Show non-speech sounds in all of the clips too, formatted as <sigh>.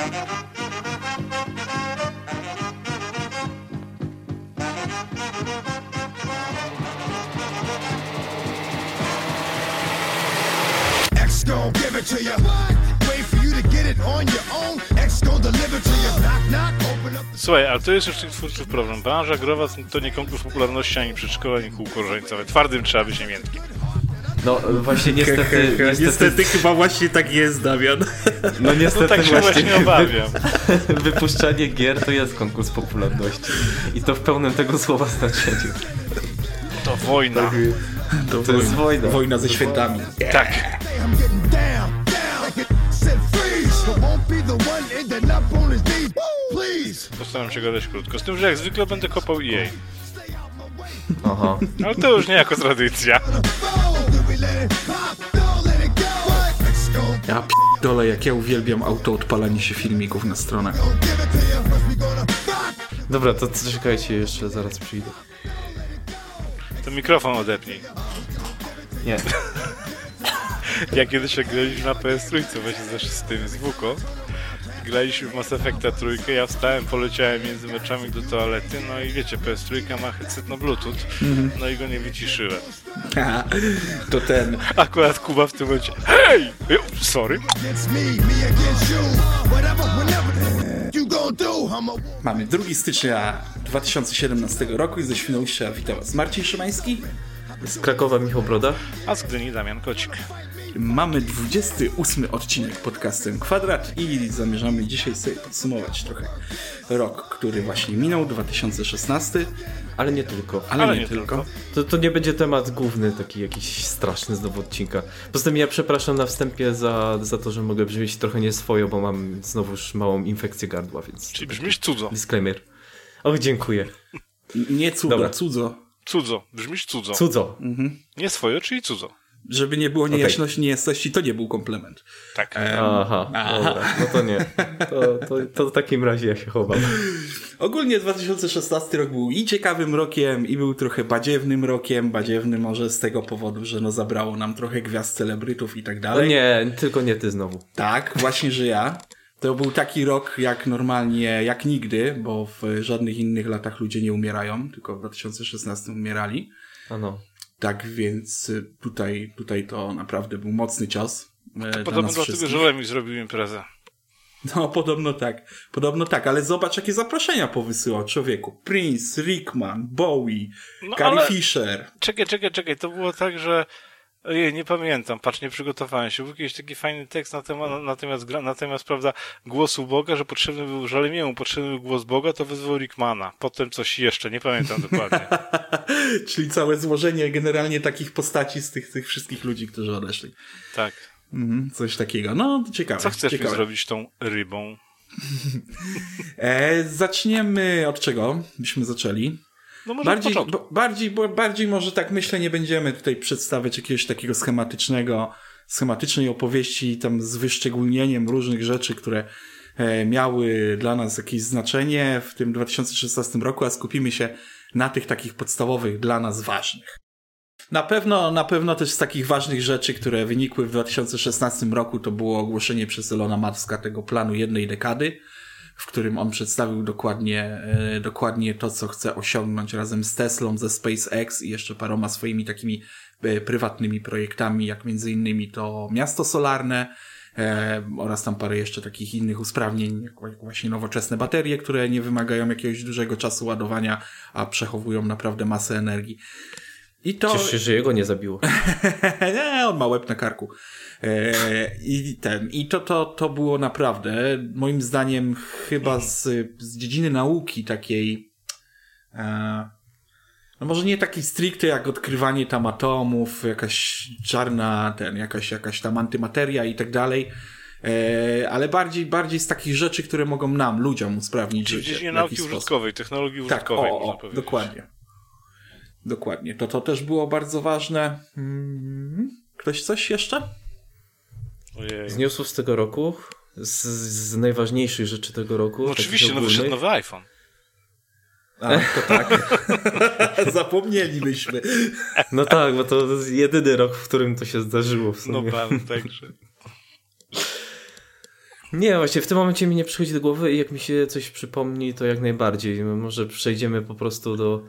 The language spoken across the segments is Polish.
X gon' give it to you. Wait for you to get it on your own. X gon' deliver to you. Knock, knock, open up the Słuchaj, ale to jest już tych twórców problem. Branża growa to nie konkurs popularności, ani przedszkola, ani kółko różańcowe. Twardym trzeba być. No właśnie niestety, niestety, Niestety chyba właśnie tak jest, Damian. No niestety No tak się właśnie obawiam. <laughs> wypuszczanie gier to jest konkurs popularności. I to w pełnym tego słowa znaczeniu. To wojna. To jest wojna. Wojna ze świętami. Tak. Knees. Please. Postaram się gadać krótko. Z tym, że jak zwykle będę kopał EA. Aha. Ale to już nie jako tradycja. <laughs> Ja p***dolę, jak ja uwielbiam autoodpalanie się filmików na stronach. Dobra, to czekajcie jeszcze, zaraz przyjdę. To mikrofon odepnij. Nie. <laughs> Ja kiedyś jak graliśmy na PS3 właśnie z tym z WUKO. Graliśmy w Mass Effecta trójkę, ja wstałem, poleciałem między meczami do toalety, no i wiecie, PS3 ma headset na bluetooth, no i go nie wyciszyłem. To ten. Akurat Kuba w tym momencie, hej! Sorry. Mamy 2 stycznia 2017 roku i ze Świnoujścia witam was Marcin Szymański. Z Krakowa Michał Broda? A z Gdyni Damian Kocik. Mamy 28 odcinek podcastem Kwadrat i zamierzamy dzisiaj sobie podsumować trochę rok, który właśnie minął, 2016, Ale nie tylko. ale, Ale nie, nie tylko. tylko. To, to nie będzie temat główny, taki jakiś straszny znowu odcinka. Poza tym ja przepraszam na wstępie za, za to, że mogę brzmieć trochę nieswojo, bo mam znowuż małą infekcję gardła, więc Czyli brzmisz cudzo. disclaimer. Och, dziękuję. Nie cudo, Dobra. cudzo. Cudzo. Brzmisz cudzo. Cudzo. Nie swoje, czyli cudzo. Żeby nie było niejasności, niejasności, to nie był komplement. Tak. Aha, dobra, no to nie. To, to, to w takim razie ja się chowam. Ogólnie 2016 rok był i ciekawym rokiem, i był trochę badziewnym rokiem. Badziewny może z tego powodu, że no zabrało nam trochę gwiazd celebrytów i tak No dalej. nie, tylko nie ty znowu. Tak, właśnie, że ja. To był taki rok jak normalnie, jak nigdy, bo w żadnych innych latach ludzie nie umierają, tylko w 2016 umierali. A no. Tak więc y, tutaj, tutaj to naprawdę był mocny cios. e, dla Podobno dlatego, że Lemi zrobił imprezę. No, podobno tak. Podobno tak, ale zobacz, jakie zaproszenia powysyłał człowieku. Prince, Rickman, Bowie, No, Carrie Fisher. Czekaj, czekaj, czekaj. To było tak, że... Ojej, nie pamiętam, patrz, nie przygotowałem się. Był jakiś taki fajny tekst na temat, na temat, gra- na temat, prawda, głosu Boga, że potrzebny był, że Lemiemu potrzebny był głos Boga, to wyzwał Rickmana. Potem coś jeszcze, nie pamiętam <laughs> dokładnie. Czyli całe złożenie generalnie takich postaci z tych, tych wszystkich ludzi, którzy odeszli. Tak. Mhm, coś takiego. No, ciekawe. Co chcesz ciekawe. zrobić tą rybą? <laughs> E, zaczniemy od czego byśmy zaczęli? No może Bardziej, bo, bardziej, bo, bardziej może tak myślę, nie będziemy tutaj przedstawiać jakiegoś takiego schematycznego, schematycznej opowieści tam z wyszczególnieniem różnych rzeczy, które e, miały dla nas jakieś znaczenie w tym 2016 roku, a skupimy się na tych takich podstawowych dla nas ważnych. Na pewno, na pewno też z takich ważnych rzeczy, które wynikły w 2016 roku, to było ogłoszenie przez Elona Muska tego planu jednej dekady, w którym on przedstawił dokładnie, e, dokładnie to, co chce osiągnąć razem z Teslą, ze SpaceX i jeszcze paroma swoimi takimi e, prywatnymi projektami, jak między innymi to miasto solarne, e, oraz tam parę jeszcze takich innych usprawnień, jak jak właśnie nowoczesne baterie, które nie wymagają jakiegoś dużego czasu ładowania, a przechowują naprawdę masę energii. I to... Cieszę się, że jego nie zabiło. <laughs> nie, on ma łeb na karku. E, I ten, i to, to, to było naprawdę, moim zdaniem, chyba z, z dziedziny nauki takiej, e, no może nie takiej stricte jak odkrywanie tam atomów, jakaś czarna, ten, jakaś, jakaś tam antymateria i tak dalej, e, ale bardziej, bardziej z takich rzeczy, które mogą nam, ludziom usprawnić Czyli w życie. dziedzinie nauki sposób. użytkowej, technologii Tak, użytkowej, o, można o, powiedzieć. dokładnie. Dokładnie. To to też było bardzo ważne. Mm, Ktoś coś jeszcze? Ojej. Z newsów z tego roku, z, z najważniejszych rzeczy tego roku. No oczywiście, no wyszedł nowy iPhone. A, to tak. <laughs> Zapomnielibyśmy. No tak, bo to jest jedyny rok, w którym to się zdarzyło w No sumie. pan, także. Nie, właśnie w tym momencie mi nie przychodzi do głowy i jak mi się coś przypomni, to jak najbardziej. Może przejdziemy po prostu do,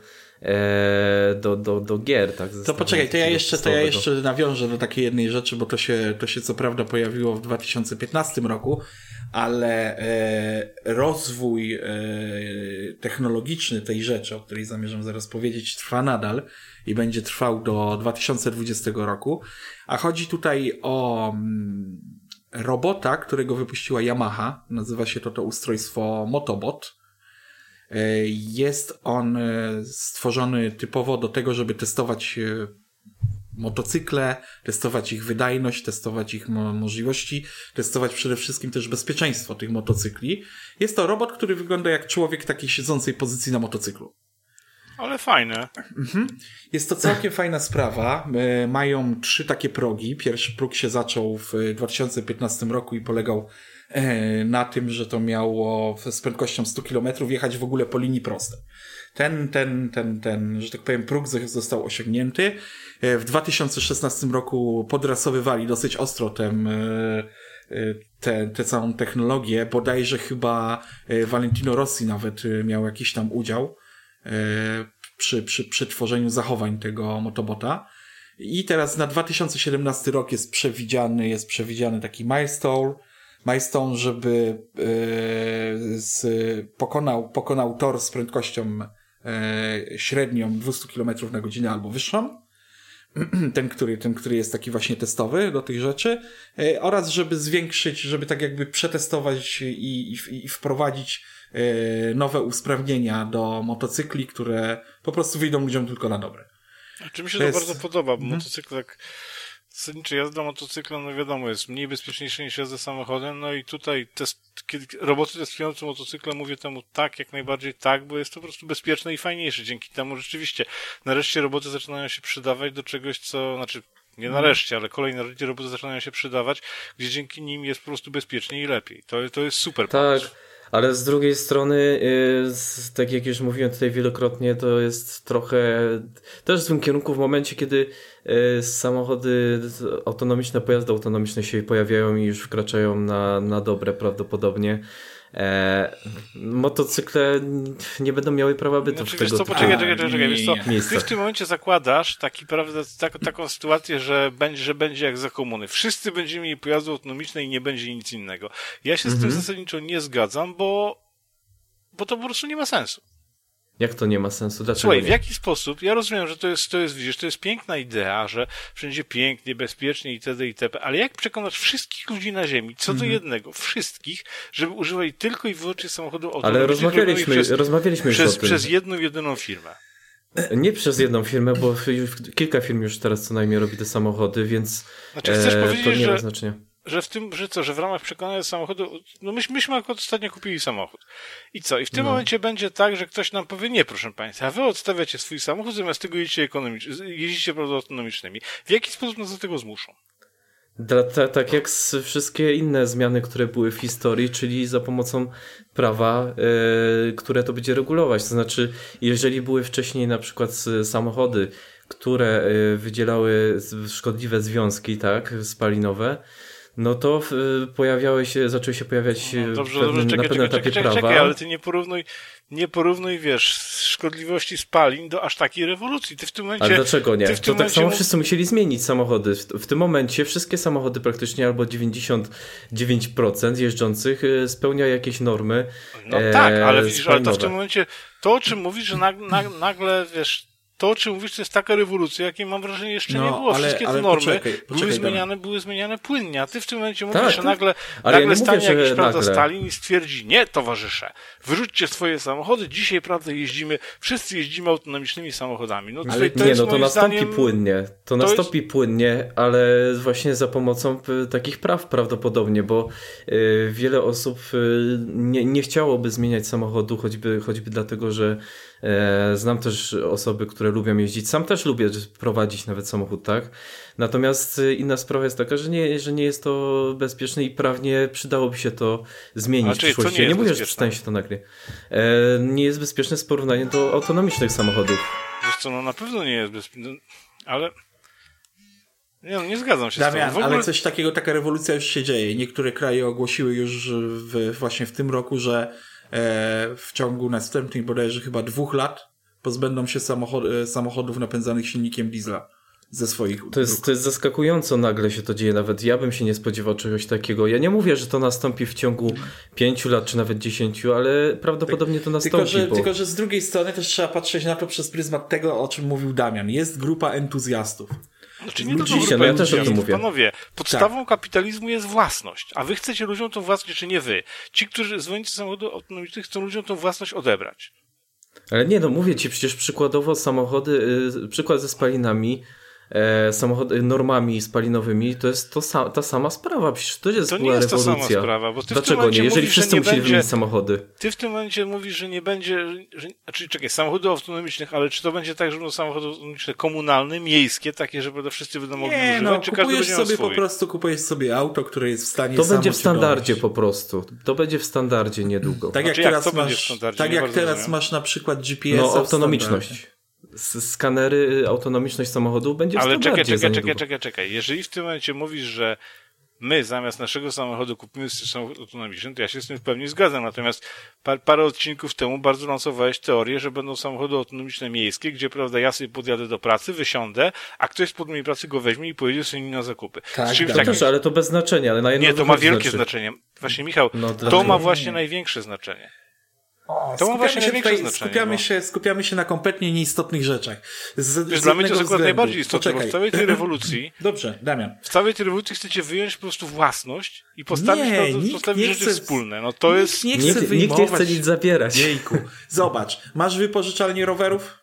do, do, do gier, tak? To poczekaj, to ja jeszcze, to ja jeszcze nawiążę do takiej jednej rzeczy, bo to się, to się co prawda pojawiło w 2015 roku, ale e, rozwój e, technologiczny tej rzeczy, o której zamierzam zaraz powiedzieć, trwa nadal i będzie trwał do 2020 roku. A chodzi tutaj o mm, robota, którego wypuściła Yamaha. Nazywa się to to ustrojstwo Motobot. E, jest on e, stworzony typowo do tego, żeby testować e, motocykle, testować ich wydajność, testować ich mo możliwości, testować przede wszystkim też bezpieczeństwo tych motocykli. Jest to robot, który wygląda jak człowiek w takiej siedzącej pozycji na motocyklu. Ale fajne. Mhm. Jest to całkiem fajna sprawa. Mają trzy takie progi. Pierwszy próg się zaczął w 2015 roku i polegał na tym, że to miało z prędkością 100 km jechać w ogóle po linii prostej. Ten, ten, ten, ten, że tak powiem, próg został osiągnięty. E, w 2016 roku podrasowywali dosyć ostro ten, tę, tę całą technologię. Bodajże chyba Valentino Rossi nawet miał jakiś tam udział przy, przy, przy tworzeniu zachowań tego motobota. I teraz na 2017 rok jest przewidziany, jest przewidziany taki milestone, milestone, żeby e, z, pokonał, pokonał tor z prędkością e, średnią 200 km na godzinę albo wyższą. <clears throat> Ten który, ten, który jest taki właśnie testowy do tych rzeczy, e, oraz żeby zwiększyć, żeby tak jakby przetestować i, i, i wprowadzić nowe usprawnienia do motocykli, które po prostu wyjdą ludziom tylko na dobre. Czy mi się to, to jest... bardzo podoba, bo mhm. motocykl tak zasadniczo jazda motocyklem, no wiadomo, jest mniej bezpieczniejsza niż jazda samochodem, no i tutaj test, kiedy roboty testujące motocykle mówię temu tak, jak najbardziej tak, bo jest to po prostu bezpieczne i fajniejsze. Dzięki temu rzeczywiście nareszcie roboty zaczynają się przydawać do czegoś, co, znaczy nie nareszcie, ale kolejne roboty zaczynają się przydawać, gdzie dzięki nim jest po prostu bezpieczniej i lepiej. To, to jest super tak. Pomysł ale z drugiej strony, y, tak jak już mówiłem tutaj wielokrotnie, to jest trochę też w złym kierunku w momencie, kiedy y, samochody autonomiczne, pojazdy autonomiczne się pojawiają i już wkraczają na, na dobre prawdopodobnie. E, motocykle nie będą miały prawa bytu znaczy, w tego co, poczekaj, czekaj, czekaj, czekaj, wiesz co, Ty w tym momencie zakładasz taki, prawda, tak, taką sytuację, że będzie, że będzie jak za komuny. Wszyscy będziemy mieli pojazdy autonomiczne i nie będzie nic innego. Ja się z tym mhm. zasadniczo nie zgadzam, bo, bo to po prostu nie ma sensu. Jak to nie ma sensu? Dlaczego Słuchaj, nie? w jaki sposób? Ja rozumiem, że to jest, to jest, widzisz, to jest piękna idea, że wszędzie pięknie, bezpiecznie itd. itp. Ale jak przekonać wszystkich ludzi na Ziemi, co do mm. jednego, wszystkich, żeby używali tylko i wyłącznie samochodu autonomicznych? Ale rozmawialiśmy, przez, rozmawialiśmy już przez, o tym. Przez jedną, jedyną firmę. Nie przez jedną firmę, bo kilka firm już teraz co najmniej robi te samochody, więc znaczy, chcesz e, to nie ma znaczenia że w tym, że co, że w ramach przekonania samochodu, no myśmy, myśmy akurat ostatnio kupili samochód. I co? I w tym no. momencie będzie tak, że ktoś nam powie, nie proszę Państwa, wy odstawiacie swój samochód, zamiast tego jeździcie, ekonomicz, jeździcie prawda, autonomicznymi. W jaki sposób nas do tego zmuszą? Dla, ta, tak jak wszystkie inne zmiany, które były w historii, czyli za pomocą prawa, yy, które to będzie regulować. To znaczy, jeżeli były wcześniej na przykład samochody, które yy, wydzielały szkodliwe związki, tak, spalinowe, no to y, pojawiały się, zaczęły się pojawiać no, dobrze, pewne, dobrze, czekaj, na pewnym etapie czekaj, prawa. Czekaj, ale ty nie porównuj, nie porównuj, wiesz, szkodliwości spalin do aż takiej rewolucji. Ty w tym momencie... Ale dlaczego nie? To tak samo wszyscy musieli zmienić samochody. W, tym momencie wszystkie samochody praktycznie albo 99% jeżdżących y, spełnia jakieś normy No e, tak, ale widzisz, ale to w tym momencie to, o czym mówisz, że nagle, nagle wiesz, to, o czym mówisz, to jest taka rewolucja, jakiej mam wrażenie jeszcze no, nie było. Ale, Wszystkie te normy poczekaj, poczekaj, były, zmieniane, były zmieniane płynnie, a ty w tym momencie mówisz, tak, że nagle, nagle ja stanie mówię, jakiś prawda, Stalin i stwierdzi, nie, towarzysze, wyrzućcie swoje samochody, dzisiaj, prawda, jeździmy, wszyscy jeździmy autonomicznymi samochodami. No, ale to nie, no to nastąpi zdaniem, płynnie, to, nastąpi jest... płynnie, ale właśnie za pomocą takich praw prawdopodobnie, bo y, wiele osób y, nie, nie chciałoby zmieniać samochodu, choćby, choćby dlatego, że E, znam też osoby, które lubią jeździć. Sam też lubię prowadzić nawet samochód, tak? Natomiast inna sprawa jest taka, że nie, że nie jest to bezpieczne i prawnie przydałoby się to zmienić w przyszłości. Ja nie mówię, że stanie się to nagle. E, nie jest bezpieczne z porównaniem do autonomicznych samochodów. Wiesz co, no na pewno nie jest bezpieczne, ale Nie, no, nie zgadzam się Damian, z tym. Ogóle... ale coś takiego, taka rewolucja już się dzieje. Niektóre kraje ogłosiły już w, właśnie w tym roku, że e, w ciągu następnych bodajże chyba dwóch lat pozbędą się samochod e, samochodów napędzanych silnikiem diesla ze swoich to jest, to jest zaskakująco nagle się to dzieje, nawet ja bym się nie spodziewał czegoś takiego. Ja nie mówię, że to nastąpi w ciągu pięciu lat, czy nawet dziesięciu, ale prawdopodobnie to nastąpi. Tylko że, bo... tylko, że z drugiej strony też trzeba patrzeć na to przez pryzmat tego, o czym mówił Damian. Jest grupa entuzjastów. Znaczy nie tylko no ja też o tym mówię. Panowie, podstawą tak. kapitalizmu jest własność, a wy chcecie ludziom tą własność, czy nie wy. Ci, którzy zwolennicy samochodu autonomicznych chcą ludziom tą własność odebrać. Ale nie, no mówię ci, przecież przykładowo samochody, yy, przykład ze spalinami, e, samochody, normami spalinowymi, to jest to sa ta sama sprawa. Przecież to jest to nie jest rewolucja. ta sama sprawa. Bo ty Dlaczego nie? Jeżeli mówisz, wszyscy musieli będzie, wymienić samochody. Ty w tym momencie mówisz, że nie będzie, że, znaczy czekaj, samochody autonomicznych, ale czy to będzie tak, że będą samochody autonomiczne komunalne, miejskie, takie, że wszyscy będą mogli nie, używać, no, czy kupujesz sobie po prostu, kupujesz sobie auto, które jest w stanie To będzie w standardzie po prostu. To będzie w standardzie niedługo. Tak jak znaczy, teraz, jak masz, tak jak teraz masz na przykład GPS. No, autonomiczność skanery, autonomiczność samochodu będzie Ale czekaj, czekaj, czekaj, czekaj, czekaj. Jeżeli w tym momencie mówisz, że my zamiast naszego samochodu kupimy samochód autonomiczny, to ja się z tym w pełni zgadzam. Natomiast par, parę odcinków temu bardzo lansowałeś teorię, że będą samochody autonomiczne miejskie, gdzie prawda ja sobie podjadę do pracy, wysiądę, a ktoś z mojej pracy go weźmie i pojedzie sobie na zakupy. Tak, tak. Takim... Też, ale to bez znaczenia. Ale na Nie, to ma wielkie znaczy. znaczenie. Właśnie Michał, no, to ma właśnie największe znaczenie. O, to skupiamy, się, tutaj, skupiamy, bo... się, skupiamy się na kompletnie nieistotnych rzeczach. Z, Wiesz, z dla mnie to jest akurat najbardziej istotne, bo w całej tej <clears throat> rewolucji... Dobrze, Damian. W całej tej rewolucji chcecie wyjąć po prostu własność i postawić, nie, na, nikt postawić nie rzeczy chce, wspólne. No to jest... Nie chce nikt, nikt nie chce nic zabierać. Jejku. <laughs> Zobacz, masz wypożyczalnię rowerów?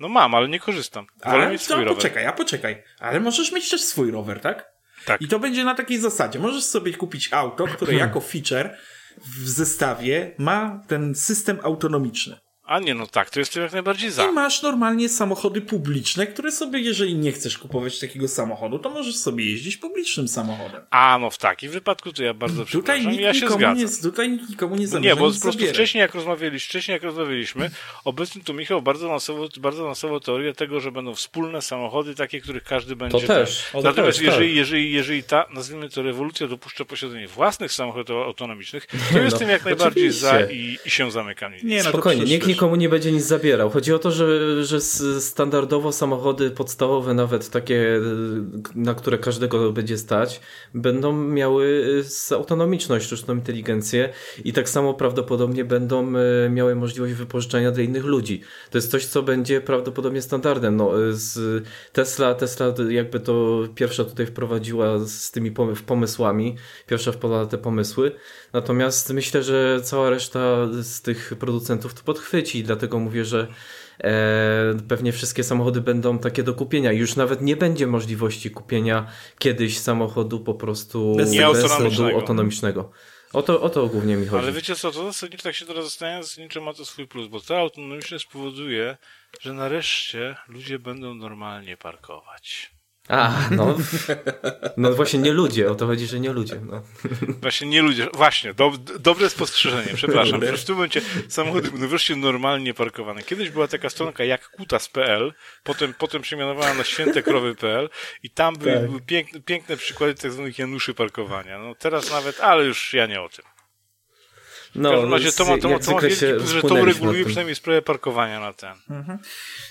No mam, ale nie korzystam. Wolę ale, mieć swój no, rower. poczekaj, a poczekaj. Ale możesz mieć też swój rower, tak? Tak. I to będzie na takiej zasadzie. Możesz sobie kupić auto, które <clears throat> jako feature w zestawie ma ten system autonomiczny. A nie, no tak, to jest jak najbardziej za. I masz normalnie samochody publiczne, które sobie, jeżeli nie chcesz kupować takiego samochodu, to możesz sobie jeździć publicznym samochodem. A, no w takim wypadku to ja bardzo tutaj przepraszam, ja się zgadzam. Nie, tutaj nikt nikomu nie zamierza Nie, bo po prostu zabierać. wcześniej jak rozmawialiśmy, wcześniej jak rozmawialiśmy, obecnie tu Michał bardzo lansował, bardzo lansował teorię tego, że będą wspólne samochody, takie, których każdy będzie... To też. O, Natomiast też, jeżeli, tak. jeżeli, jeżeli ta, nazwijmy to rewolucja, dopuszcza posiadanie własnych samochodów autonomicznych, to no, jestem jak najbardziej oczywiście. za i, i się zamykam. Nie, no Spokojnie, nikt nikomu nie będzie nic zabierał. Chodzi o to, że, że standardowo samochody podstawowe, nawet takie, na które każdego będzie stać, będą miały autonomiczność, sztuczną inteligencję i tak samo prawdopodobnie będą e, miały możliwość wypożyczania dla innych ludzi. To jest coś, co będzie prawdopodobnie standardem. No, z Tesla, Tesla jakby to pierwsza tutaj wprowadziła z tymi pomysłami, pierwsza wpadła te pomysły. Natomiast myślę, że cała reszta z tych producentów to podchwyci, dlatego mówię, że e, pewnie wszystkie samochody będą takie do kupienia. Już nawet nie będzie możliwości kupienia kiedyś samochodu po prostu bez, bez autonomicznego. autonomicznego. O to, o to głównie mi chodzi. Ale wiecie co, to zasadniczo tak się teraz zastanawiam, zasadniczo ma to swój plus, bo ta autonomiczność spowoduje, że nareszcie ludzie będą normalnie parkować. A, no. <laughs> No właśnie nie ludzie, o to chodzi, że nie ludzie. No. Właśnie nie ludzie, właśnie, do, dobre spostrzeżenie, przepraszam. W tym momencie samochody będą wreszcie normalnie parkowane. Kiedyś była taka stronka jak kutas.pl, potem, potem przemianowała na świętekrowy.pl i tam były, tak. były piękne, piękne przykłady tak zwanych Januszy parkowania. No teraz nawet, ale już ja nie o tym. No, w każdym razie to ma, to, ma, to ma wielki plus, że to reguluje przynajmniej sprawę parkowania na ten. Mhm.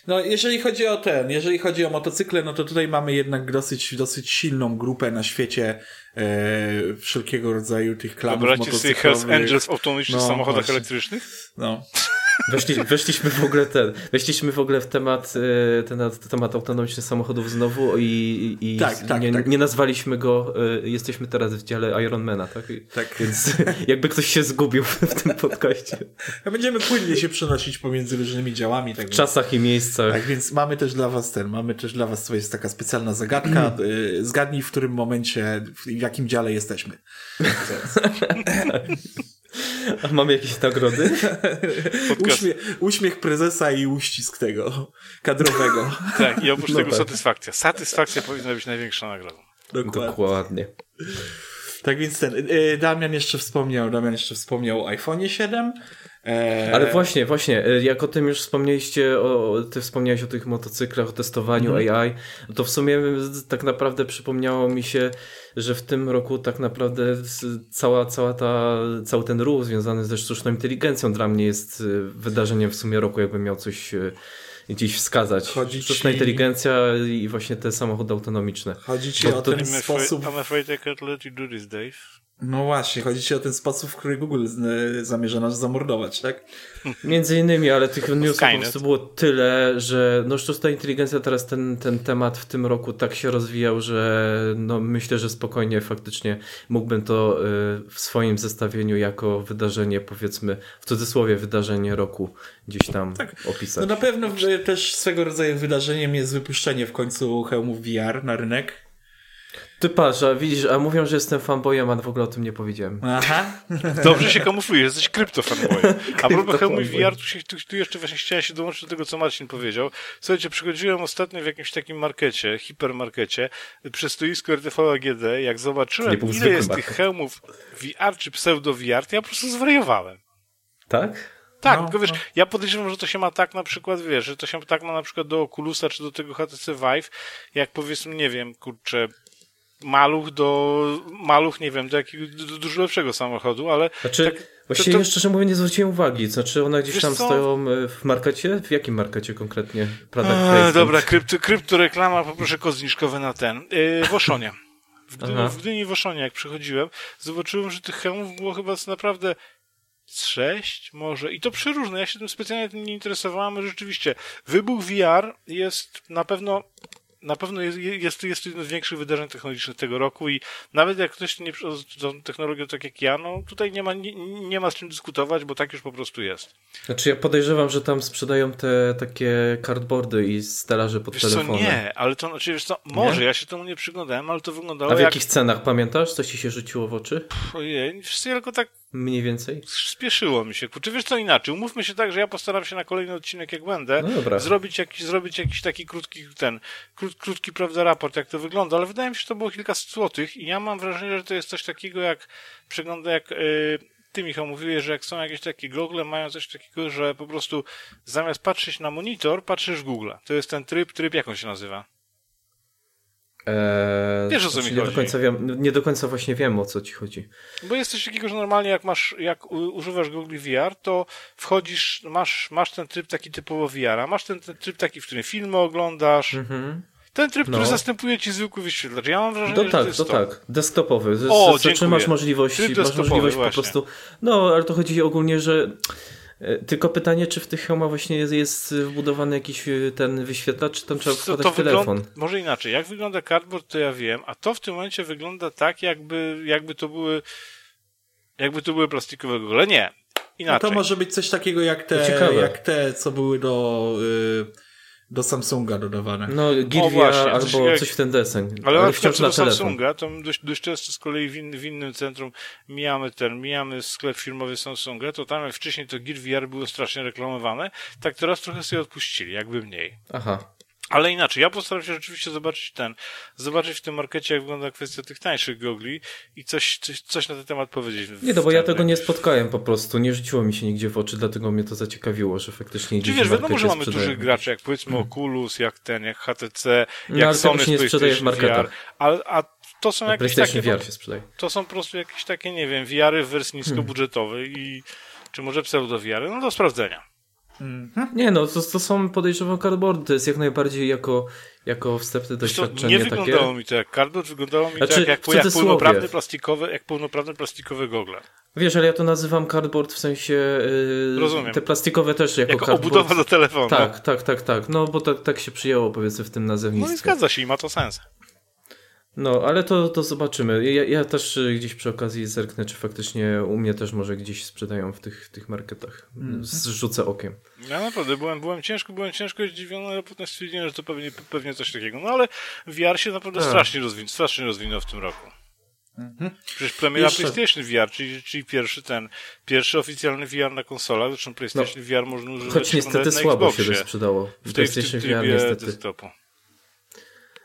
No, jeżeli chodzi o ten, jeżeli chodzi o motocykle, no to tutaj mamy jednak dosyć, dosyć silną grupę na świecie e, wszelkiego rodzaju tych klanów Wyobraźcie sobie Hells Angels w autonomicznych no, samochodach właśnie. elektrycznych? No. Weszli, weszliśmy w ogóle ten, weszliśmy w ogóle w temat, e, ten, temat autonomicznych samochodów znowu i, i tak, tak, nie, tak. nie nazwaliśmy go, e, jesteśmy teraz w dziale Ironmana, tak? Tak. Więc <laughs> jakby ktoś się zgubił w tym podcaście. Będziemy płynnie się przenosić pomiędzy różnymi działami. Tak w czasach i miejscach. Tak, więc mamy też dla was ten, mamy też dla was, to jest taka specjalna zagadka. <clears throat> E, zgadnij, w którym momencie, w jakim dziale jesteśmy. <clears throat> A mamy jakieś nagrody? Uśmiech, uśmiech prezesa i uścisk tego kadrowego. <laughs> tak, i oprócz no tego tak. satysfakcja. Satysfakcja powinna być największą nagrodą. Dokładnie. Dokładnie. Tak więc ten, y, Damian jeszcze wspomniał, Damian jeszcze wspomniał o iPhone 7, Eee... Ale właśnie, właśnie, e, jak o tym już wspomnieliście, o, ty wspomniałeś o tych motocyklach, o testowaniu mm. AI, to w sumie tak naprawdę przypomniało mi się, że w tym roku tak naprawdę cała, cała ta, cały ten ruch związany ze sztuczną inteligencją dla mnie jest e, wydarzeniem w sumie roku, jakbym miał coś e, gdzieś wskazać. Chodzi Sztuczna ci... inteligencja i właśnie te samochody autonomiczne. Chodzi ci Bo o ten sposób... I'm afraid I can't let you do this, Dave. No właśnie, chodzi ci o ten sposób, w który Google zamierza nas zamordować, tak? <laughs> Między innymi, ale tych newsów po prostu było tyle, że no sztuczna inteligencja teraz ten, ten temat w tym roku tak się rozwijał, że no myślę, że spokojnie faktycznie mógłbym to y, w swoim zestawieniu jako wydarzenie, powiedzmy w cudzysłowie wydarzenie roku gdzieś tam tak. opisać. No na pewno też swego rodzaju wydarzeniem jest wypuszczenie w końcu hełmów VR na rynek ty patrz, a widzisz, a mówią, że jestem fanboyem, a w ogóle o tym nie powiedziałem. Aha. <laughs> Dobrze się kamuflujesz, jesteś kryptofanboyem. A propos hełmu VR, tu, się, tu, tu, jeszcze właśnie chciałem się dołączyć do tego, co Marcin powiedział. Słuchajcie, przychodziłem ostatnio w jakimś takim markecie, hipermarkecie, przy stoisku RTV AGD, jak zobaczyłem, ile jest market. tych hełmów VR czy pseudo-VR, to ja po prostu zwariowałem. Tak? Tak, no, tylko wiesz, no. ja podejrzewam, że to się ma tak na przykład, wiesz, że to się tak ma na przykład do Oculusa czy do tego HTC Vive, jak powiedzmy, nie wiem, kurczę, maluch do, maluch, nie wiem, do jakiegoś do dużo lepszego samochodu, ale... Znaczy, tak, właściwie to, to... szczerze mówiąc nie zwróciłem uwagi, znaczy one gdzieś tam co? stoją e, w markecie? W jakim markecie konkretnie? Eee, dobra, krypto, krypto reklama, poproszę kod zniżkowy na ten. Yy, w Oszonie. W, w Gdyni w Oszonie, jak przychodziłem, zobaczyłem, że tych hełmów było chyba naprawdę sześć może i to przeróżne. Ja się tym specjalnie tym nie interesowałem, rzeczywiście wybuch VR jest na pewno na pewno jest, jest, jest to jedno z większych wydarzeń technologicznych tego roku i nawet jak ktoś nie tą technologią tak jak ja, no tutaj nie ma, nie, nie ma z czym dyskutować, bo tak już po prostu jest. Znaczy ja podejrzewam, że tam sprzedają te takie cardboardy i stelaże pod wiesz telefony. Co, nie, ale to, znaczy wiesz co, może, nie? ja się temu nie przyglądałem, ale to wyglądało A w jak... jakich cenach, pamiętasz? Co ci się rzuciło w oczy? ojej, wiesz ja tylko tak Mniej więcej? Spieszyło mi się. Czy wiesz co inaczej? Umówmy się tak, że ja postaram się na kolejny odcinek, jak będę, no zrobić, jakiś, zrobić jakiś taki krótki, ten, krót, krótki, prawda, raport, jak to wygląda, ale wydaje mi się, że to było kilkaset złotych i ja mam wrażenie, że to jest coś takiego, jak przegląda, jak yy, ty, Michał, mówiłeś, że jak są jakieś takie gogle, mają coś takiego, że po prostu zamiast patrzeć na monitor, patrzysz w Google. To jest ten tryb, tryb, jak on się nazywa? Eee, Wiesz o co znaczy mi nie chodzi. Do końca wiem, nie do końca właśnie wiem o co ci chodzi. Bo jest coś takiego, że normalnie jak masz, jak używasz Google VR, to wchodzisz, masz, masz ten tryb taki typowo VR, a masz ten, ten tryb taki, w którym filmy oglądasz. Mhm. Ten tryb, no. który zastępuje ci zwykły wyświetlacz. Ja mam wrażenie, to że tak, to jest to. tak, desktopowy. O, Z, masz możliwości, masz możliwość właśnie. po prostu. No, ale to chodzi ogólnie, że tylko pytanie, czy w tych hełmach właśnie jest, jest wbudowany jakiś e, ten wyświetlacz, czy tam trzeba wkładać to telefon? Może inaczej. Jak wygląda cardboard, to ja wiem, a to w tym momencie wygląda tak, jakby, jakby to były jakby to były plastikowe gogle. Nie. Inaczej. No to może być coś takiego jak te, jak te co były do... Yy do Samsunga dodawane. No, Gear albo jak... coś w ten deseń. Ale, ale wciąż na do telefon. Samsunga, to dość, dość często z kolei w, in, w innym centrum mijamy ten, mijamy sklep firmowy Samsunga, to tam jak wcześniej to Gear VR było strasznie reklamowane, tak teraz trochę sobie odpuścili, jakby mniej. Aha. Ale inaczej, ja postaram się rzeczywiście zobaczyć ten, zobaczyć w tym markecie, jak wygląda kwestia tych tańszych gogli i coś, coś, coś na ten temat powiedzieć. Nie, no bo ja tego nie spotkałem po prostu, nie rzuciło mi się nigdzie w oczy, dlatego mnie to zaciekawiło, że faktycznie Czy wiesz, wiadomo, że mamy dużych graczy, jak powiedzmy hmm. Oculus, jak ten, jak HTC, no, jak ale Sony się nie sprzedaje w marketach. VR, a, a to są jakieś takie... VR się sprzedaje. To są po prostu jakieś takie, nie wiem, VR-y w wersji hmm. niskobudżetowej hmm. i czy może pseudo-VR-y, no do sprawdzenia. Mhm. Nie no, to, to są podejrzewam cardboardy, to jest jak najbardziej jako, jako wstępne doświadczenie Nie wyglądało takie. mi to jak cardboard, wyglądało mi znaczy, to jak, jak, jak pełnoprawne plastikowe, jak pełnoprawne plastikowe gogle. Wiesz, ale ja to nazywam cardboard w sensie yy, Rozumiem. te plastikowe też jako, jako cardboard. obudowa do telefonu. Tak, tak, tak, tak. No bo tak, tak się przyjęło powiedzmy w tym nazewnictwie. No i zgadza się i ma to sens. No, ale to, to zobaczymy. Ja, ja, też y, gdzieś przy okazji zerknę, czy faktycznie u mnie też może gdzieś sprzedają w tych, tych marketach. Mm. Zrzucę okiem. Ja naprawdę byłem, byłem ciężko, byłem ciężko zdziwiony, ale potem stwierdziłem, że to pewnie, pewnie coś takiego. No ale VR się naprawdę tak. strasznie, rozwin strasznie rozwinął w tym roku. Mhm. Przecież premiera Jeszcze... PlayStation VR, czyli, czyli pierwszy ten, pierwszy oficjalny VR na konsolach, zresztą PlayStation no, VR można używać Choć niestety słabo się to sprzedało. W tej, PlayStation w tym VR niestety. Desktopu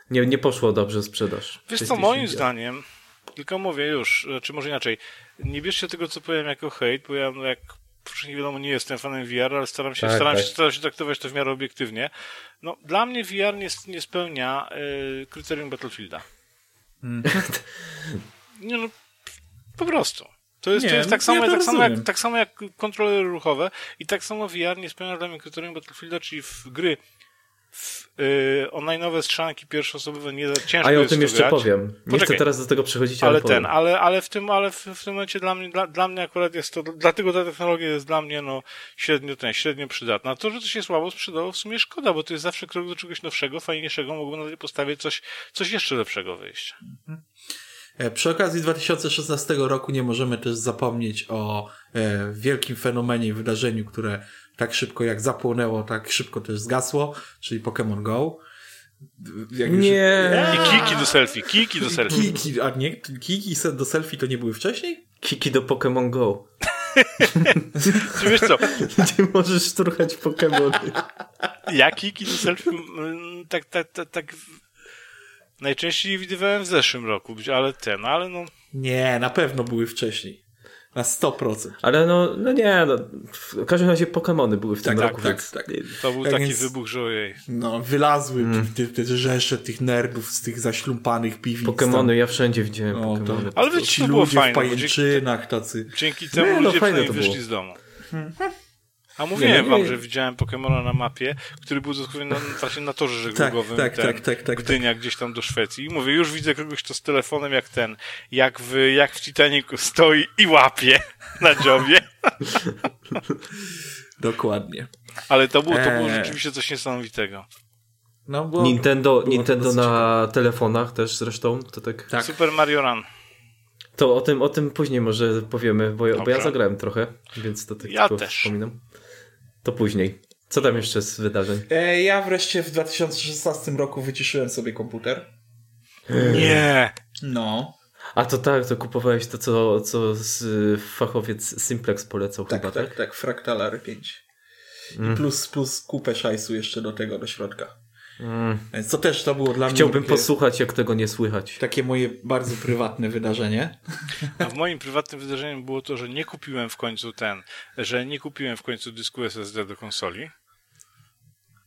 nie, nie poszło dobrze sprzedaż. Wiesz co, moim zdaniem, Tylko mówię już, czy może inaczej, nie bierzcie tego, co powiem jako hejt, bo ja no jak nie wiadomo, nie jestem fanem VR, ale staram się, tak, staram, tak. Się, staram się traktować to w miarę obiektywnie. No, dla mnie VR nie, nie spełnia y, kryterium Battlefielda. Mm. nie no, po prostu. To jest, nie, to jest tak, samo, ja tak, samo jak, tak samo jak kontrolery ruchowe i tak samo VR nie spełnia dla mnie kryterium Battlefielda, czyli w gry yy, online'owe strzelanki pierwszoosobowe nie ciężko A ja o tym jeszcze grać. powiem. Nie Poczekaj, chcę teraz do tego przechodzić, ale, ale ten, ale, ale w tym, ale w, w tym momencie dla mnie, dla, dla mnie akurat jest to, dlatego ta technologia jest dla mnie no średnio ten, średnio przydatna. To, że to się słabo sprzedało, w sumie szkoda, bo to jest zawsze krok do czegoś nowszego, fajniejszego, mogłoby na tej podstawie coś, coś jeszcze lepszego wyjść. Mhm. E, przy okazji 2016 roku nie możemy też zapomnieć o e, wielkim fenomenie i wydarzeniu, które tak szybko jak zapłonęło, tak szybko też zgasło, czyli Pokémon Go. Jak nie. Już... I kiki do selfie, kiki do selfie. Kiki, a nie, kiki do selfie to nie były wcześniej? Kiki do Pokémon Go. <laughs> Czy wiesz co? Gdzie możesz szturchać Pokémony. Ja kiki do selfie tak, tak, tak, tak najczęściej widywałem w zeszłym roku, ale ten, ale no... Nie, na pewno były wcześniej. Na 100%. Ale no, no nie, no, w każdym razie Pokémony były w tym tak, roku, tak, więc... Tak, tak. To był tak taki więc, wybuch, że ojej. No, wylazły mm. te, te rzesze tych nerdów z tych zaślumpanych piwnic. Pokémony, ja wszędzie widziałem o, Pokémony. Ale wiecie, ci to było ludzie fajne, w pajęczynach tacy. Dzięki temu nie, no, ludzie fajne wyszli z domu. Hmm. A mówiłem nie, wam, że widziałem Pokemona na mapie, który był dosłownie na, właśnie na torze żeglugowym tak, tak, ten, tak, tak, tak, Gdynia tak. gdzieś tam do Szwecji. I mówię, już widzę kogoś to z telefonem jak ten, jak w, jak w Titanicu stoi i łapie <laughs> na dziobie. <laughs> Dokładnie. Ale to było, to było eee. rzeczywiście coś niesamowitego. No, bo, Nintendo, było Nintendo na telefonach też zresztą, to tak... tak. Super Mario Run. To o tym, o tym później może powiemy, bo, bo ja zagrałem trochę, więc to tak ja też. wspominam. To później. Co tam jeszcze z wydarzeń? E, ja wreszcie w 2016 roku wyciszyłem sobie komputer. Nie! No. A to tak, to kupowałeś to, co, co z, fachowiec Simplex polecał tak, chyba, tak? Tak, tak, Fractal R5. Mm. I plus, plus kupę szajsu jeszcze do tego, do środka. Mm. Co też to było dla Chciałbym mnie... Chciałbym posłuchać, jak tego nie słychać. Takie moje bardzo prywatne wydarzenie. A w moim prywatnym wydarzeniem było to, że nie kupiłem w końcu ten, że nie kupiłem w końcu dysku SSD do konsoli.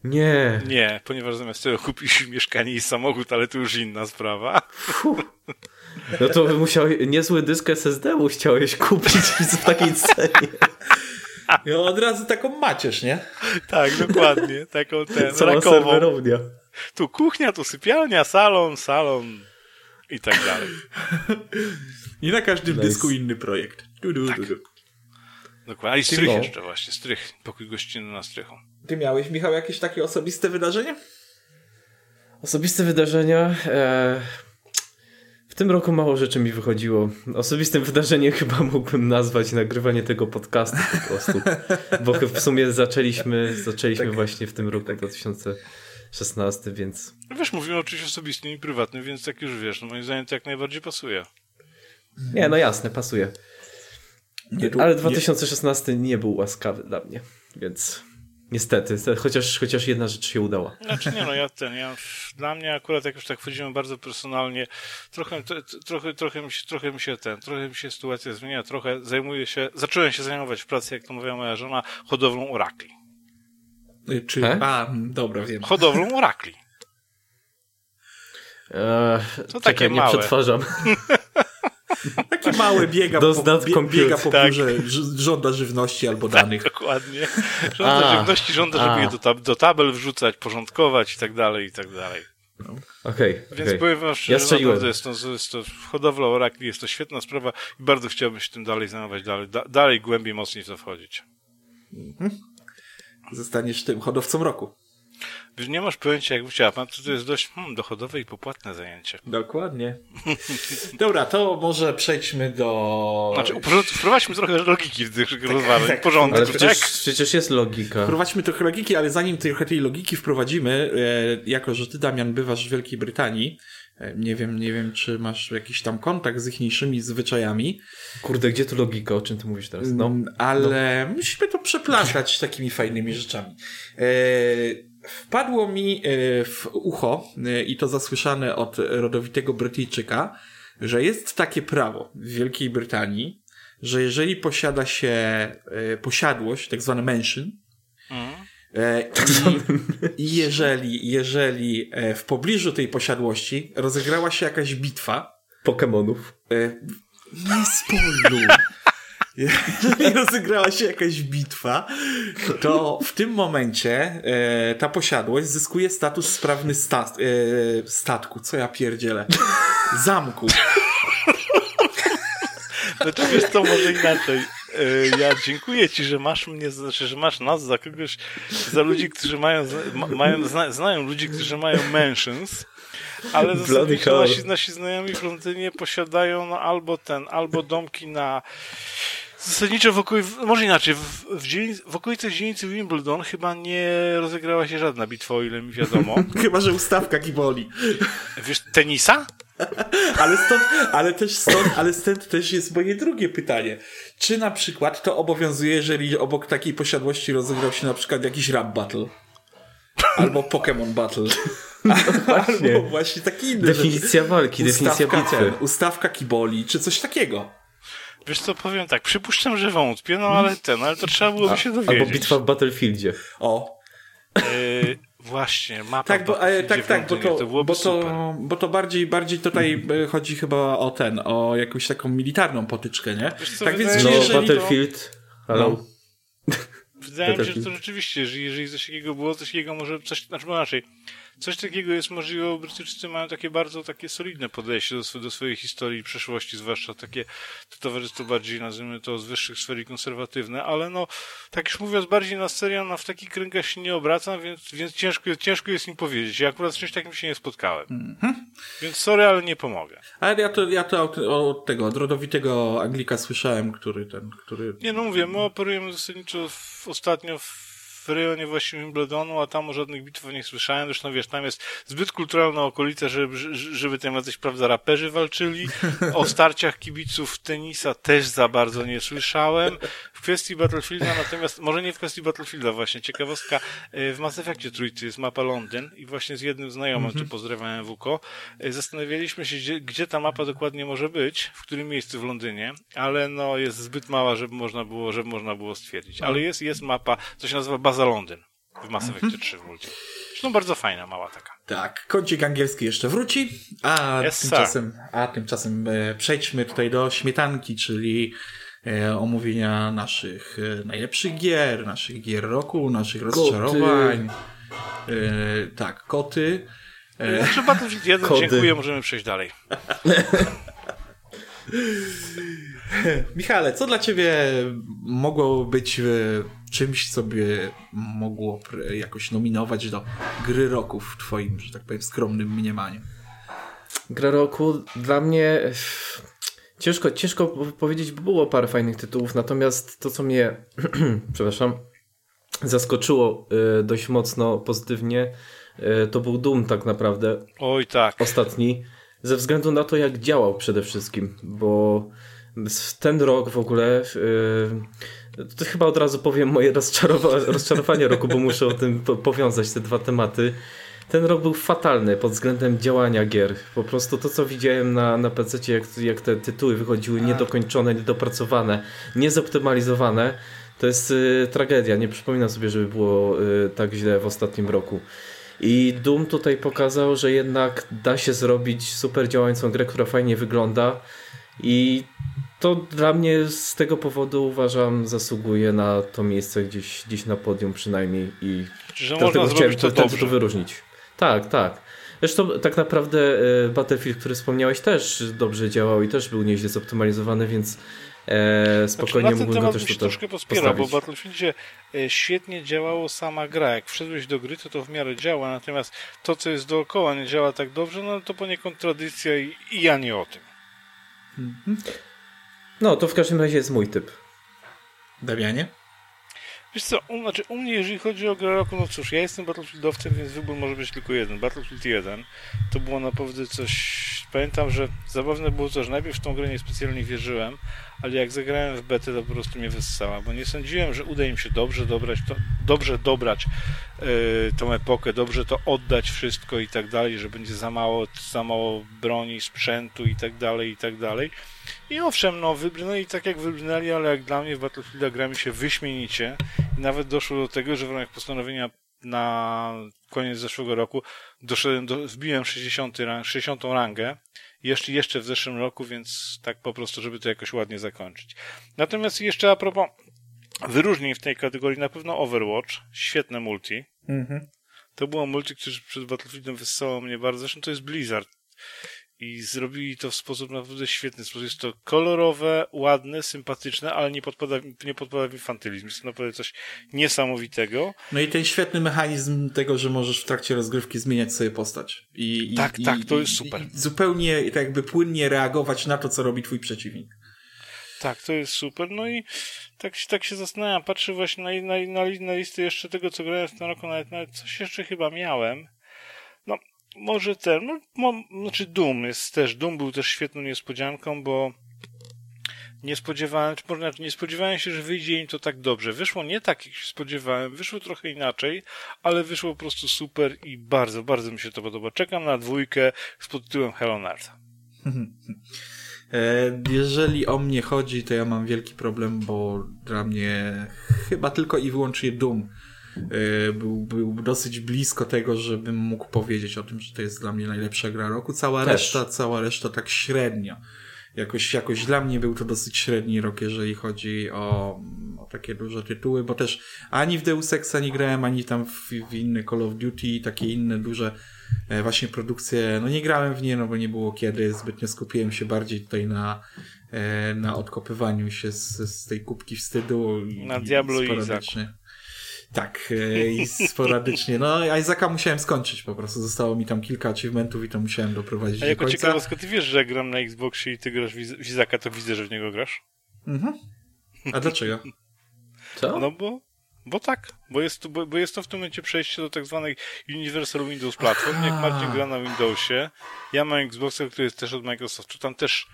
Nie. Nie, ponieważ zamiast tego kupisz <laughs> mieszkanie i samochód, ale to już inna sprawa. No to musiał niezły dysk SSD chciałeś kupić w takiej cenie. <laughs> I od razu taką macierz, nie? Tak, dokładnie. Taką ten, Cała rakową. serwerownia. Tu kuchnia, tu sypialnia, salon, salon i tak dalej. I na każdym nice. dysku inny projekt. Du, du, tak. du, Dokładnie. A i strych jeszcze właśnie, strych. Pokój gościnny na strychu. Ty miałeś, Michał, jakieś takie osobiste wydarzenie? Osobiste wydarzenia? E tym roku mało rzeczy mi wychodziło. Osobistym wydarzeniem chyba mógłbym nazwać nagrywanie tego podcastu po prostu. Bo w sumie zaczęliśmy, zaczęliśmy tak, właśnie w tym roku tak. 2016, więc... No wiesz, mówimy oczywiście osobistym i prywatnym, więc jak już wiesz, no moim zdaniem to jak najbardziej pasuje. Nie, no jasne, pasuje. Nie, Ale 2016 nie... nie był łaskawy dla mnie, więc... Niestety, chociaż, chociaż jedna rzecz się udała. Znaczy nie, no ja ten, ja, dla mnie akurat jak już tak wchodzimy bardzo personalnie, trochę, trochę, trochę, mi się, trochę mi się ten, trochę mi się sytuacja zmienia, trochę zajmuję się, zacząłem się zajmować w pracy, jak to mówiła moja żona, hodowlą orakli. Y, czy, He? a, dobra, wiem. Hodowlą orakli. Eee, to takie czekaj, małe. nie przetwarzam. <laughs> Taki mały biega, po, biega po tak. biurze, żąda żywności albo tak, danych. dokładnie. Żąda A. żywności, żąda, żeby A. je do, tab do tabel wrzucać, porządkować i tak dalej, i tak dalej. No. Okej. Okay, Więc okay. powiem wam szczerze, ja naprawdę jest to, jest to hodowla orakli, jest to świetna sprawa i bardzo chciałbym się tym dalej zajmować, dalej, da, dalej głębiej, mocniej w to wchodzić. Mhm. Zostaniesz tym hodowcą roku nie masz pojęcia, jak chciała pan, to, to jest dość hmm, dochodowe i popłatne zajęcie. Dokładnie. Dobra, to może przejdźmy do... Znaczy, wprowadźmy trochę logiki w tych rozważań, tak, porządku, ale przecież, tak? przecież jest logika. Wprowadźmy trochę logiki, ale zanim trochę tej logiki wprowadzimy, e, jako że ty, Damian, bywasz w Wielkiej Brytanii, e, nie wiem, nie wiem, czy masz jakiś tam kontakt z ichniejszymi zwyczajami. Kurde, gdzie tu logika? O czym ty mówisz teraz? No, mm, ale no. musimy to przeplatać takimi fajnymi rzeczami. E, wpadło mi e, w ucho, e, i to zasłyszane od rodowitego Brytyjczyka, że jest takie prawo w Wielkiej Brytanii, że jeżeli posiada się e, posiadłość, tak zwane mansion, mm. e, i, i, jeżeli, jeżeli w pobliżu tej posiadłości rozegrała się jakaś bitwa Pokemonów. Nie spoiluj. <laughs> jeżeli rozegrała się jakaś bitwa, to w tym momencie e, ta posiadłość zyskuje status sprawny sta e, statku. Co ja pierdzielę? Zamku. No to wiesz co, może inaczej. E, ja dziękuję ci, że masz mnie, znaczy, że masz nas za kogoś, za ludzi, którzy mają, mają zna, znają ludzi, którzy mają mentions, ale zasadniczo nasi, nasi znajomi w Londynie posiadają no, albo ten, albo domki na Zasadniczo wokół, może inaczej, w, w, dzielnic, w okolicach dzielnicy Wimbledon chyba nie rozegrała się żadna bitwa, o ile mi wiadomo. <laughs> chyba, że ustawka kiboli. Wiesz, tenisa? <laughs> ale stąd, ale też stąd, ale stąd też jest moje drugie pytanie. Czy na przykład to obowiązuje, jeżeli obok takiej posiadłości rozegrał się na przykład jakiś rap battle? Albo Pokémon battle? No <laughs> właśnie. Albo właśnie taki inny. Definicja walki, definicja bitwy. Ten, ustawka kiboli, czy coś takiego. Wiesz co, powiem tak, przypuszczam, że wątpię, no ale ten, ale to trzeba byłoby się dowiedzieć. Albo bitwa w Battlefieldzie. O. Yy, właśnie, mapa tak, bo, e, tak, tak, bo to, to bo, to, bo to bardziej, bardziej tutaj mm. chodzi chyba o ten, o jakąś taką militarną potyczkę, nie? Co, tak więc no, Battlefield, to... No. Wydaje mi się, że to rzeczywiście, że jeżeli coś takiego było, coś takiego może, coś, znaczy inaczej, coś takiego jest możliwe, bo Brytyjczycy mają takie bardzo takie solidne podejście do, do swojej historii i przeszłości, zwłaszcza takie to towarzystwo bardziej, nazwijmy to, z wyższych sfer konserwatywne, ale no, tak już mówiąc, bardziej na serio, na w takich kręgach się nie obracam, więc, więc ciężko, ciężko jest im powiedzieć. Ja akurat z czymś takim się nie spotkałem. Mm -hmm. Więc sorry, ale nie pomogę. Ale ja to, ja to od tego, od rodowitego Anglika słyszałem, który ten, który... Nie, no mówię, my operujemy zasadniczo w, ostatnio w w rejonie właśnie Wimbledonu, a tam o żadnych bitwach nie słyszałem. Zresztą wiesz, tam jest zbyt kulturalna okolica, żeby, żeby tam jacyś, prawda, raperzy walczyli. O starciach kibiców tenisa też za bardzo nie słyszałem. W kwestii Battlefielda natomiast, może nie w kwestii Battlefielda właśnie, ciekawostka, e, w Mass Effectie trójcy jest mapa Londyn i właśnie z jednym znajomym, mm -hmm. tu pozdrawiam WK, e, zastanawialiśmy się, gdzie, gdzie ta mapa dokładnie może być, w którym miejscu w Londynie, ale no jest zbyt mała, żeby można było, żeby można było stwierdzić. Ale jest, jest mapa, co się nazywa Baza Londyn w Mass Effect mm -hmm. 3 w multi. Zresztą bardzo fajna, mała taka. Tak, kącik angielski jeszcze wróci, a yes, tymczasem, a tymczasem e, przejdźmy tutaj do śmietanki, czyli omówienia naszych e, najlepszych gier, naszych gier roku, naszych koty. rozczarowań. E, tak, koty. E, Znaczy Battlefield 1, Kody. dziękuję, możemy przejść dalej. <laughs> Michale, co dla ciebie mogło być e, czymś, co by mogło jakoś nominować do gry roku w twoim, że tak powiem, skromnym mniemaniu? Gra roku dla mnie ciężko, ciężko powiedzieć, bo było parę fajnych tytułów, natomiast to, co mnie, <clears throat> przepraszam, zaskoczyło e, dość mocno pozytywnie, e, to był Doom tak naprawdę. Oj tak. Ostatni. Ze względu na to, jak działał przede wszystkim, bo ten rok w ogóle. Yy, to chyba od razu powiem moje rozczarowa rozczarowanie roku, bo muszę o tym po powiązać te dwa tematy. Ten rok był fatalny pod względem działania gier. Po prostu to, co widziałem na, na PC, jak, jak te tytuły wychodziły niedokończone, niedopracowane, niezoptymalizowane, to jest y, tragedia. Nie przypominam sobie, żeby było y, tak źle w ostatnim roku. I Doom tutaj pokazał, że jednak da się zrobić super działającą grę, która fajnie wygląda. I to dla mnie z tego powodu uważam zasługuje na to miejsce gdzieś, gdzieś na podium przynajmniej i że dlatego chciałem to, to, to wyróżnić. Tak, tak. Zresztą tak naprawdę e, Battlefield, który wspomniałeś też dobrze działał i też był nieźle zoptymalizowany, więc e, spokojnie znaczy, mógłbym go też tutaj troszkę pospierał, bo w Battlefieldzie e, świetnie działało sama gra. Jak wszedłeś do gry, to to w miarę działa, natomiast to, co jest dookoła nie działa tak dobrze, no to poniekąd tradycja i, i ja nie o tym. Mhm. No, to w każdym razie jest mój typ. Damianie? Wiesz co, u, znaczy u mnie jeżeli chodzi o grę roku, no cóż, ja jestem Battlefieldowcem, więc wybór może być tylko jeden. Battlefield 1 to było naprawdę coś pamiętam, że zabawne było to, że najpierw w tą grę niespecjalnie wierzyłem, ale jak zagrałem w betę, to po prostu mnie wyssała, bo nie sądziłem, że uda im się dobrze dobrać, to, dobrze dobrać yy, tą epokę, dobrze to oddać wszystko i tak dalej, że będzie za mało, za mało broni, sprzętu i tak dalej, i tak dalej. I owszem, no wybrnęli tak jak wybrnęli, ale jak dla mnie w Battlefield gra mi się wyśmienicie i nawet doszło do tego, że w ramach postanowienia na koniec zeszłego roku doszedłem do, wbiłem 60, 60 rangę jeszcze, jeszcze w zeszłym roku, więc tak po prostu, żeby to jakoś ładnie zakończyć. Natomiast jeszcze a propos wyróżnień w tej kategorii, na pewno Overwatch, świetne multi. Mhm. To było multi, które przed Battlefieldem wyssało mnie bardzo. Zresztą to jest Blizzard i zrobili to w sposób naprawdę świetny. Sposób. Jest to kolorowe, ładne, sympatyczne, ale nie podpada, nie podpada w infantylizm. Jest to naprawdę coś niesamowitego. No i ten świetny mechanizm tego, że możesz w trakcie rozgrywki zmieniać sobie postać. I, tak, i, tak, to i, jest super. zupełnie jakby płynnie reagować na to, co robi twój przeciwnik. Tak, to jest super. No i tak, tak się zastanawiam, patrzę właśnie na, na, na, na listę jeszcze tego, co grałem w tym roku, nawet, nawet coś jeszcze chyba miałem. Może ten, no, znaczy Doom jest też, Doom był też świetną niespodzianką, bo nie spodziewałem, czy może nie spodziewałem się, że wyjdzie im to tak dobrze. Wyszło nie tak, jak się spodziewałem, wyszło trochę inaczej, ale wyszło po prostu super i bardzo, bardzo mi się to podoba. Czekam na dwójkę z pod tytułem Hell on Earth. <laughs> E, jeżeli o mnie chodzi, to ja mam wielki problem, bo dla mnie chyba tylko i wyłącznie Doom był, był dosyć blisko tego, żebym mógł powiedzieć o tym, że to jest dla mnie najlepsza gra roku. Cała Też. reszta, cała reszta tak średnio. Jakoś, jakoś dla mnie był to dosyć średni rok, jeżeli chodzi o, o takie duże tytuły, bo też ani w Deus Exa nie grałem, ani tam w, w inne Call of Duty i takie inne duże e, właśnie produkcje, no nie grałem w nie, no bo nie było kiedy, zbytnio skupiłem się bardziej tutaj na, e, na odkopywaniu się z, z tej kubki wstydu. Na Diablo i tak, e, i sporadycznie. No, Isaaca musiałem skończyć po prostu. Zostało mi tam kilka achievementów i to musiałem doprowadzić A jako do ciekawostka, ty wiesz, że gram na Xboxie i ty grasz w Izaka, to widzę, że w niego grasz? Mhm. A dlaczego? Co? No bo, bo tak, bo jest, to, bo, bo jest to w tym momencie przejście do tak zwanej Universal Windows Platform. Jak Marcin gra na Windowsie, ja mam Xboxa, który jest też od Microsoftu, tam też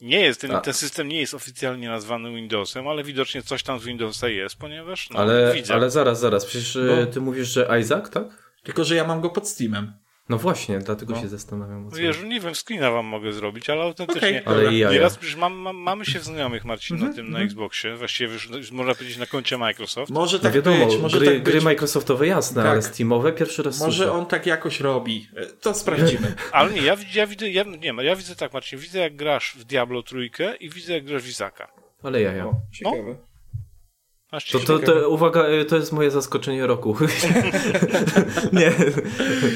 nie jest, ten, ten system nie jest oficjalnie nazwany Windowsem, ale widocznie coś tam z Windowsa jest, ponieważ no, ale, widzę. Ale zaraz, zaraz, przecież Bo... E, ty mówisz, że Isaac, tak? Tylko, że ja mam go pod Steamem. No właśnie, dlatego no. się zastanawiam. No wiesz, nie wiem, screena wam mogę zrobić, ale autentycznie. Okay. Ale ja, Nieraz przecież mam, mam, mamy się w znajomych, Marcin, mm -hmm, na tym, mm -hmm. na mhm. Xboxie. Właściwie już, można powiedzieć na koncie Microsoft. Może no tak no wiadomo, być, może gry, tak być. gry Microsoftowe jasne, tak. ale Steamowe pierwszy raz Może słyszę. on tak jakoś robi. E, to sprawdzimy. <laughs> ale nie, ja, ja widzę, ja, nie, ja widzę tak, Marcin, widzę jak grasz w Diablo trójkę i widzę jak grasz w Izaka. Ale ja, ja. O, ciekawe. To, to, to, uwaga, y, to jest moje zaskoczenie roku. <laughs> nie,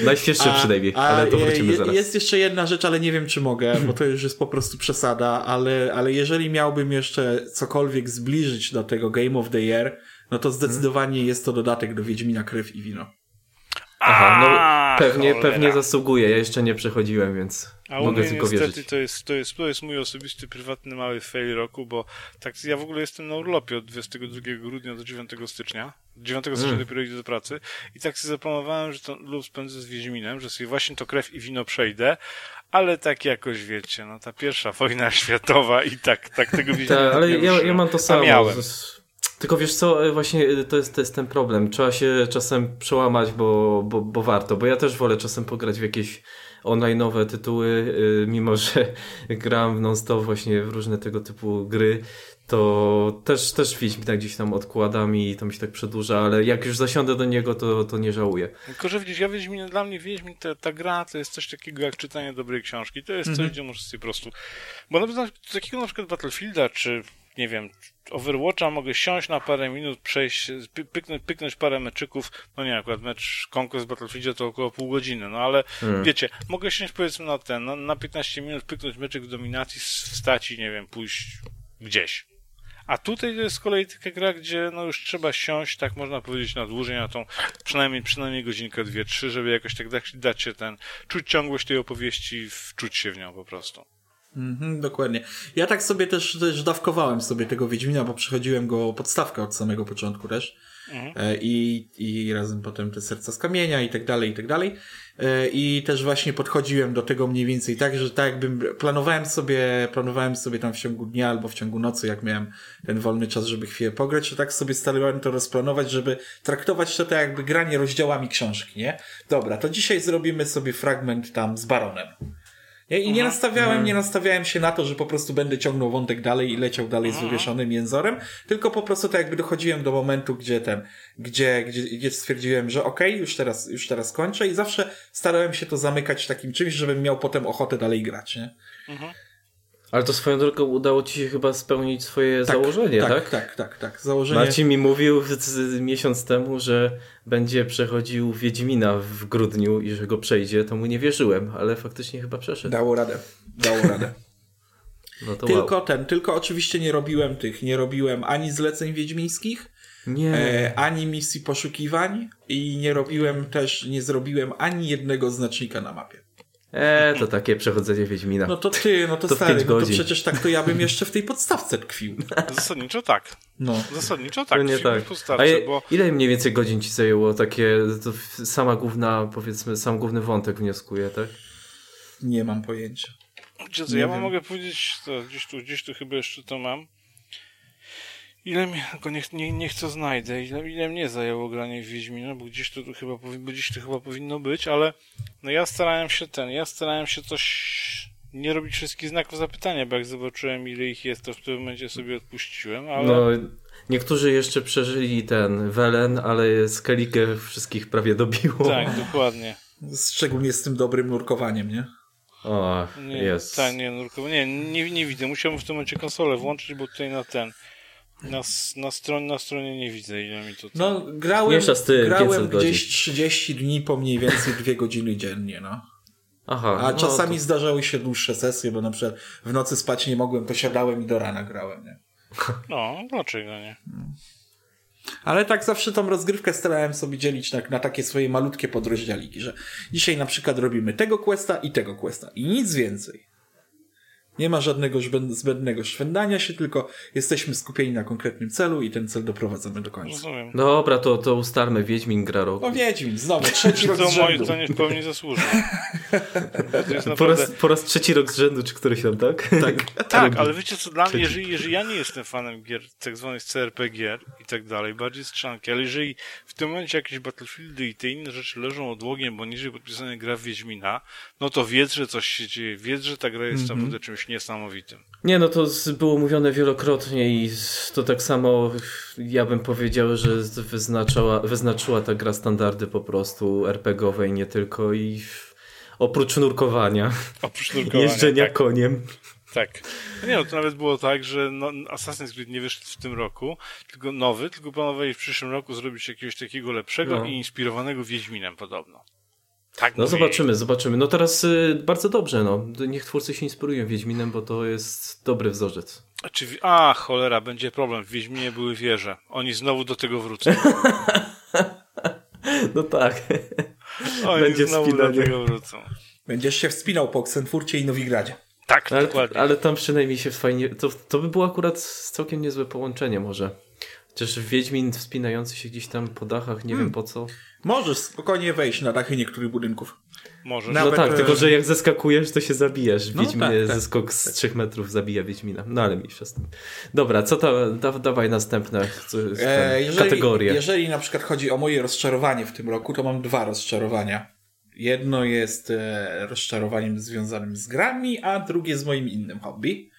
najświeższe przynajmniej, a, ale to wrócimy zaraz. Jest jeszcze jedna rzecz, ale nie wiem, czy mogę, bo to już jest po prostu przesada, ale, ale jeżeli miałbym jeszcze cokolwiek zbliżyć do tego Game of the Year, no to zdecydowanie jest to dodatek do Wiedźmina Krew i Wino. Aha, no pewnie, pewnie zasługuje. Ja jeszcze nie przechodziłem, więc A mogę tylko niestety wierzyć. To jest, to, jest, to jest mój osobisty, prywatny mały fail roku, bo tak ja w ogóle jestem na urlopie od 22 grudnia do 9 stycznia. 9 stycznia hmm. dopiero idę do pracy i tak sobie zaplanowałem, że to lub spędzę z Wiedźminem, że sobie właśnie to krew i wino przejdę, ale tak jakoś wiecie, no ta pierwsza wojna <laughs> światowa i tak, tak tego Wiedźmina Ta, ale ja, ja mam to samo. Tylko wiesz co, e, właśnie e, to jest, to jest ten problem. Trzeba się czasem przełamać, bo, bo, bo warto. Bo ja też wolę czasem pograć w jakieś online'owe tytuły, e, mimo że <laughs> gram non-stop właśnie w różne tego typu gry, to też, też Wiedźmina gdzieś tam odkładam i to mi się tak przedłuża, ale jak już zasiądę do niego, to, to nie żałuję. Tylko, że widzisz, ja Wiedźmin, dla mnie Wiedźmin, ta, ta gra to jest coś takiego jak czytanie dobrej książki. To jest mm -hmm. coś, gdzie możesz sobie po prostu... Bo nawet takiego na przykład Battlefielda, czy nie wiem, Overwatcha mogę siąść na parę minut, przejść, pyknąć, pyknąć parę meczyków, no nie, akurat mecz Conquest Battlefield to około pół godziny, no ale hmm. wiecie, mogę siąść powiedzmy na ten, na, na 15 minut, pyknąć meczyk w dominacji, wstać i nie wiem, pójść gdzieś. A tutaj to jest z kolei taka gra, gdzie no już trzeba siąść, tak można powiedzieć, na dłużej, na tą przynajmniej, przynajmniej godzinkę, dwie, trzy, żeby jakoś tak dać, dać się ten, czuć ciągłość tej opowieści, wczuć się w nią po prostu. Mhm, dokładnie. Ja tak sobie też, też dawkowałem sobie tego Wiedźmina, bo przechodziłem go podstawkę od samego początku też. Mhm. E, I, I razem potem te serca z kamienia i tak dalej, i tak dalej. E, I też właśnie podchodziłem do tego mniej więcej tak, że tak jakbym planowałem sobie, planowałem sobie tam w ciągu dnia albo w ciągu nocy, jak miałem ten wolny czas, żeby chwilę pograć, to tak sobie starałem to rozplanować, żeby traktować to tak jakby granie rozdziałami książki, nie? Dobra, to dzisiaj zrobimy sobie fragment tam z Baronem. I nie nastawiałem, nie nastawiałem się na to, że po prostu będę ciągnął wątek dalej i leciał dalej z wywieszonym jęzorem, tylko po prostu tak jakby dochodziłem do momentu, gdzie ten, gdzie, gdzie, gdzie stwierdziłem, że okej, okay, już teraz, już teraz kończę i zawsze starałem się to zamykać takim czymś, żebym miał potem ochotę dalej grać, nie? Mhm. Ale to swoją drogą udało ci się chyba spełnić swoje tak, założenie, tak? Tak, tak, tak. tak. Założenie... Marcin mi mówił miesiąc temu, że będzie przechodził Wiedźmina w grudniu i że go przejdzie, to mu nie wierzyłem, ale faktycznie chyba przeszedł. Dało radę, dało <laughs> radę. No tylko wow. ten, tylko oczywiście nie robiłem tych, nie robiłem ani zleceń wiedźmińskich, nie. E, ani misji poszukiwań i nie robiłem też, nie zrobiłem ani jednego znacznika na mapie. Eee, to takie przechodzenie Wiedźmina. No to ty, no to, to stary, no to przecież tak to ja bym jeszcze w tej podstawce tkwił. <laughs> Zasadniczo tak. No. Zasadniczo tak. No nie tak. A je, bo... Ile mniej więcej godzin ci zajęło takie, to sama główna, powiedzmy, sam główny wątek wnioskuje, tak? Nie mam pojęcia. Co, ja wam mogę powiedzieć, to gdzieś tu, gdzieś tu chyba jeszcze to mam. Ile mnie, tylko niech, nie, niech co znajdę, ile, ile mnie zajęło granie w Wiedźmina, bo gdzieś to tu chyba, bo gdzieś to chyba powinno być, ale no ja starałem się ten, ja starałem się coś, nie robić wszystkich znaków zapytania, bo jak zobaczyłem ile ich jest, to w tym momencie sobie odpuściłem, ale... No, niektórzy jeszcze przeżyli ten Welen, ale Skellige wszystkich prawie dobiło. Tak, dokładnie. Szczególnie z tym dobrym nurkowaniem, nie? O, nie, jest. Tak, nie, nurkowanie, nie, nie, nie widzę, musiałbym w tym momencie konsolę włączyć, bo tutaj na ten na, na, stron, na stronie nie widzę, ile mi to... No, grałem, ty, grałem gdzieś 30 dni po mniej więcej dwie godziny dziennie, no. Aha, A no czasami to... zdarzały się dłuższe sesje, bo na przykład w nocy spać nie mogłem, to siadałem i do rana grałem, nie? <laughs> No, dlaczego nie? Ale tak zawsze tą rozgrywkę starałem sobie dzielić tak na takie swoje malutkie podrozdziałiki, że dzisiaj na przykład robimy tego questa i tego questa i nic więcej. Nie ma żadnego zbędnego szwendania się, tylko jesteśmy skupieni na konkretnym celu i ten cel doprowadzamy do końca. Rozumiem. Dobra, to, to ustalmy. Wiedźmin gra rok. No Wiedźmin, znowu, <laughs> trzeci rok z rzędu. To nie w pełni zasłuży. <laughs> Naprawdę... Po, raz, po raz trzeci rok z rzędu, czy któryś tam, tak? Tak, <laughs> tak ale wiecie co, dla mnie, jeżeli, jeżeli ja nie jestem fanem gier, tak zwanych CRP gier i tak dalej, bardziej strzanki, ale jeżeli w tym momencie jakieś Battlefieldy i te inne rzeczy leżą odłogiem, bo niżej podpisane gra w Wiedźmina, no to wiedz, że coś się dzieje, wiedz, że ta gra jest mm -hmm. naprawdę czymś niesamowitym. Nie, no to było mówione wielokrotnie i to tak samo ja bym powiedział, że wyznaczyła, wyznaczyła ta gra standardy po prostu RPGowe i nie tylko i oprócz nurkowania, oprócz <laughs> nurkowania jeżdżenia tak. koniem. Tak. No nie no, to nawet było tak, że no, Assassin's Creed nie wyszedł w tym roku, tylko nowy, tylko planowali w przyszłym roku zrobić jakiegoś takiego lepszego no. i inspirowanego Wiedźminem podobno. Tak no zobaczymy, zobaczymy. No teraz y, bardzo dobrze, no. Niech twórcy się inspirują Wiedźminem, bo to jest dobry wzorzec. Czy, a, cholera, będzie problem. W Wiedźminie były wieże. Oni znowu do tego wrócą. <laughs> no tak. <laughs> Oni będzie znowu wspinanie. do tego wrócą. Będziesz się wspinał po Ksenfurcie i Nowigradzie. Tak, ale, dokładnie. Ale tam przynajmniej się fajnie... To, to by było akurat całkiem niezłe połączenie może. Chociaż Wiedźmin wspinający się gdzieś tam po dachach, nie hmm. wiem po co. Możesz spokojnie wejść na dachy niektórych budynków. Możesz. No tak, tylko że jak zeskakujesz, to się zabijasz. No, Wiedźmin, tak, tak, zeskok z tak. 3 metrów zabija Wiedźmina. No ale mi z tym. Dobra, co to, da, dawaj następne e, jeżeli, kategorie. Jeżeli na przykład chodzi o moje rozczarowanie w tym roku, to mam dwa rozczarowania. Jedno jest e, rozczarowaniem związanym z grami, a drugie z moim innym hobby.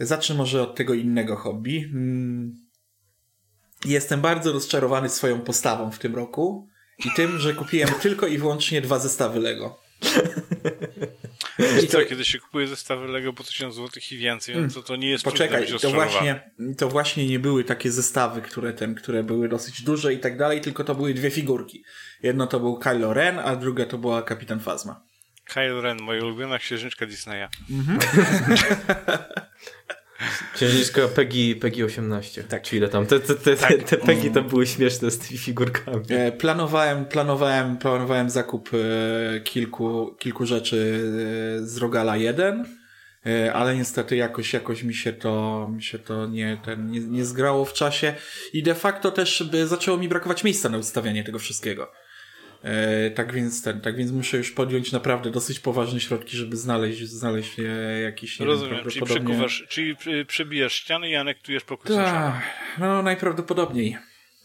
Zacznę może od tego innego hobby. Hmm Jestem bardzo rozczarowany swoją postawą w tym roku i tym, że kupiłem <laughs> tylko i wyłącznie dwa zestawy Lego. I to, kiedy się kupuje zestawy Lego po 1000 zł i więcej, no to to nie jest Poczekaj, to właśnie, to właśnie nie były takie zestawy, które ten, które były dosyć duże i tak dalej, tylko to były dwie figurki. Jedno to był Kylo Ren, a druga to była Kapitan Phasma. Kylo Ren, moja ulubiona księżniczka Disneya. Mhm. <laughs> Księżniczka Peggy, Peggy 18. Tak. Czy ile tam? Te, te, te, tak. te Peggy tam były śmieszne z tymi figurkami. E, planowałem, planowałem, planowałem zakup e, kilku, kilku rzeczy e, z Rogala 1. E, ale niestety jakoś, jakoś mi się to, mi się to nie, ten, nie, nie zgrało w czasie i de facto też by zaczęło mi brakować miejsca na ustawianie tego wszystkiego. E, tak więc ten, tak więc muszę już podjąć naprawdę dosyć poważne środki, żeby znaleźć, znaleźć e, jakiś nie Rozumiem, wiem, czyli przekuwasz, czyli przebijasz ściany i anektujesz pokój Tak, no najprawdopodobniej.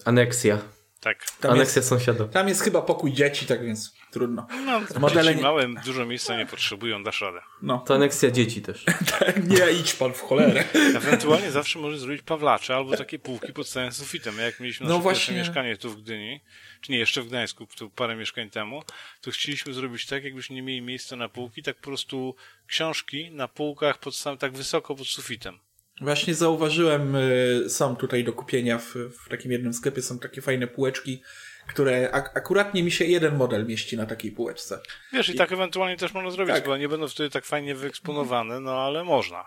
Aneksja. Tak. Tam Aneksja jest, sąsiada. Tam jest chyba pokój dzieci, tak więc trudno. No, Modele <laughs> dzieci małe dużo miejsca nie potrzebują, dasz radę. No. To aneksja dzieci też. <laughs> Tak, nie, idź pan w cholerę. <laughs> Ewentualnie zawsze możesz zrobić pawlacze albo takie półki pod całym sufitem. Jak mieliśmy nasze no właśnie... mieszkanie tu w Gdyni, czy nie, jeszcze w Gdańsku, tu parę mieszkań temu, to chcieliśmy zrobić tak, jakbyśmy nie mieli miejsca na półki, tak po prostu książki na półkach pod sam, tak wysoko pod sufitem. Właśnie zauważyłem, y, są tutaj do kupienia w, w takim jednym sklepie, są takie fajne półeczki, które ak akuratnie mi się jeden model mieści na takiej półeczce. Wiesz, i, i tak ewentualnie też można zrobić, tak. bo nie będą wtedy tak fajnie wyeksponowane, no ale można.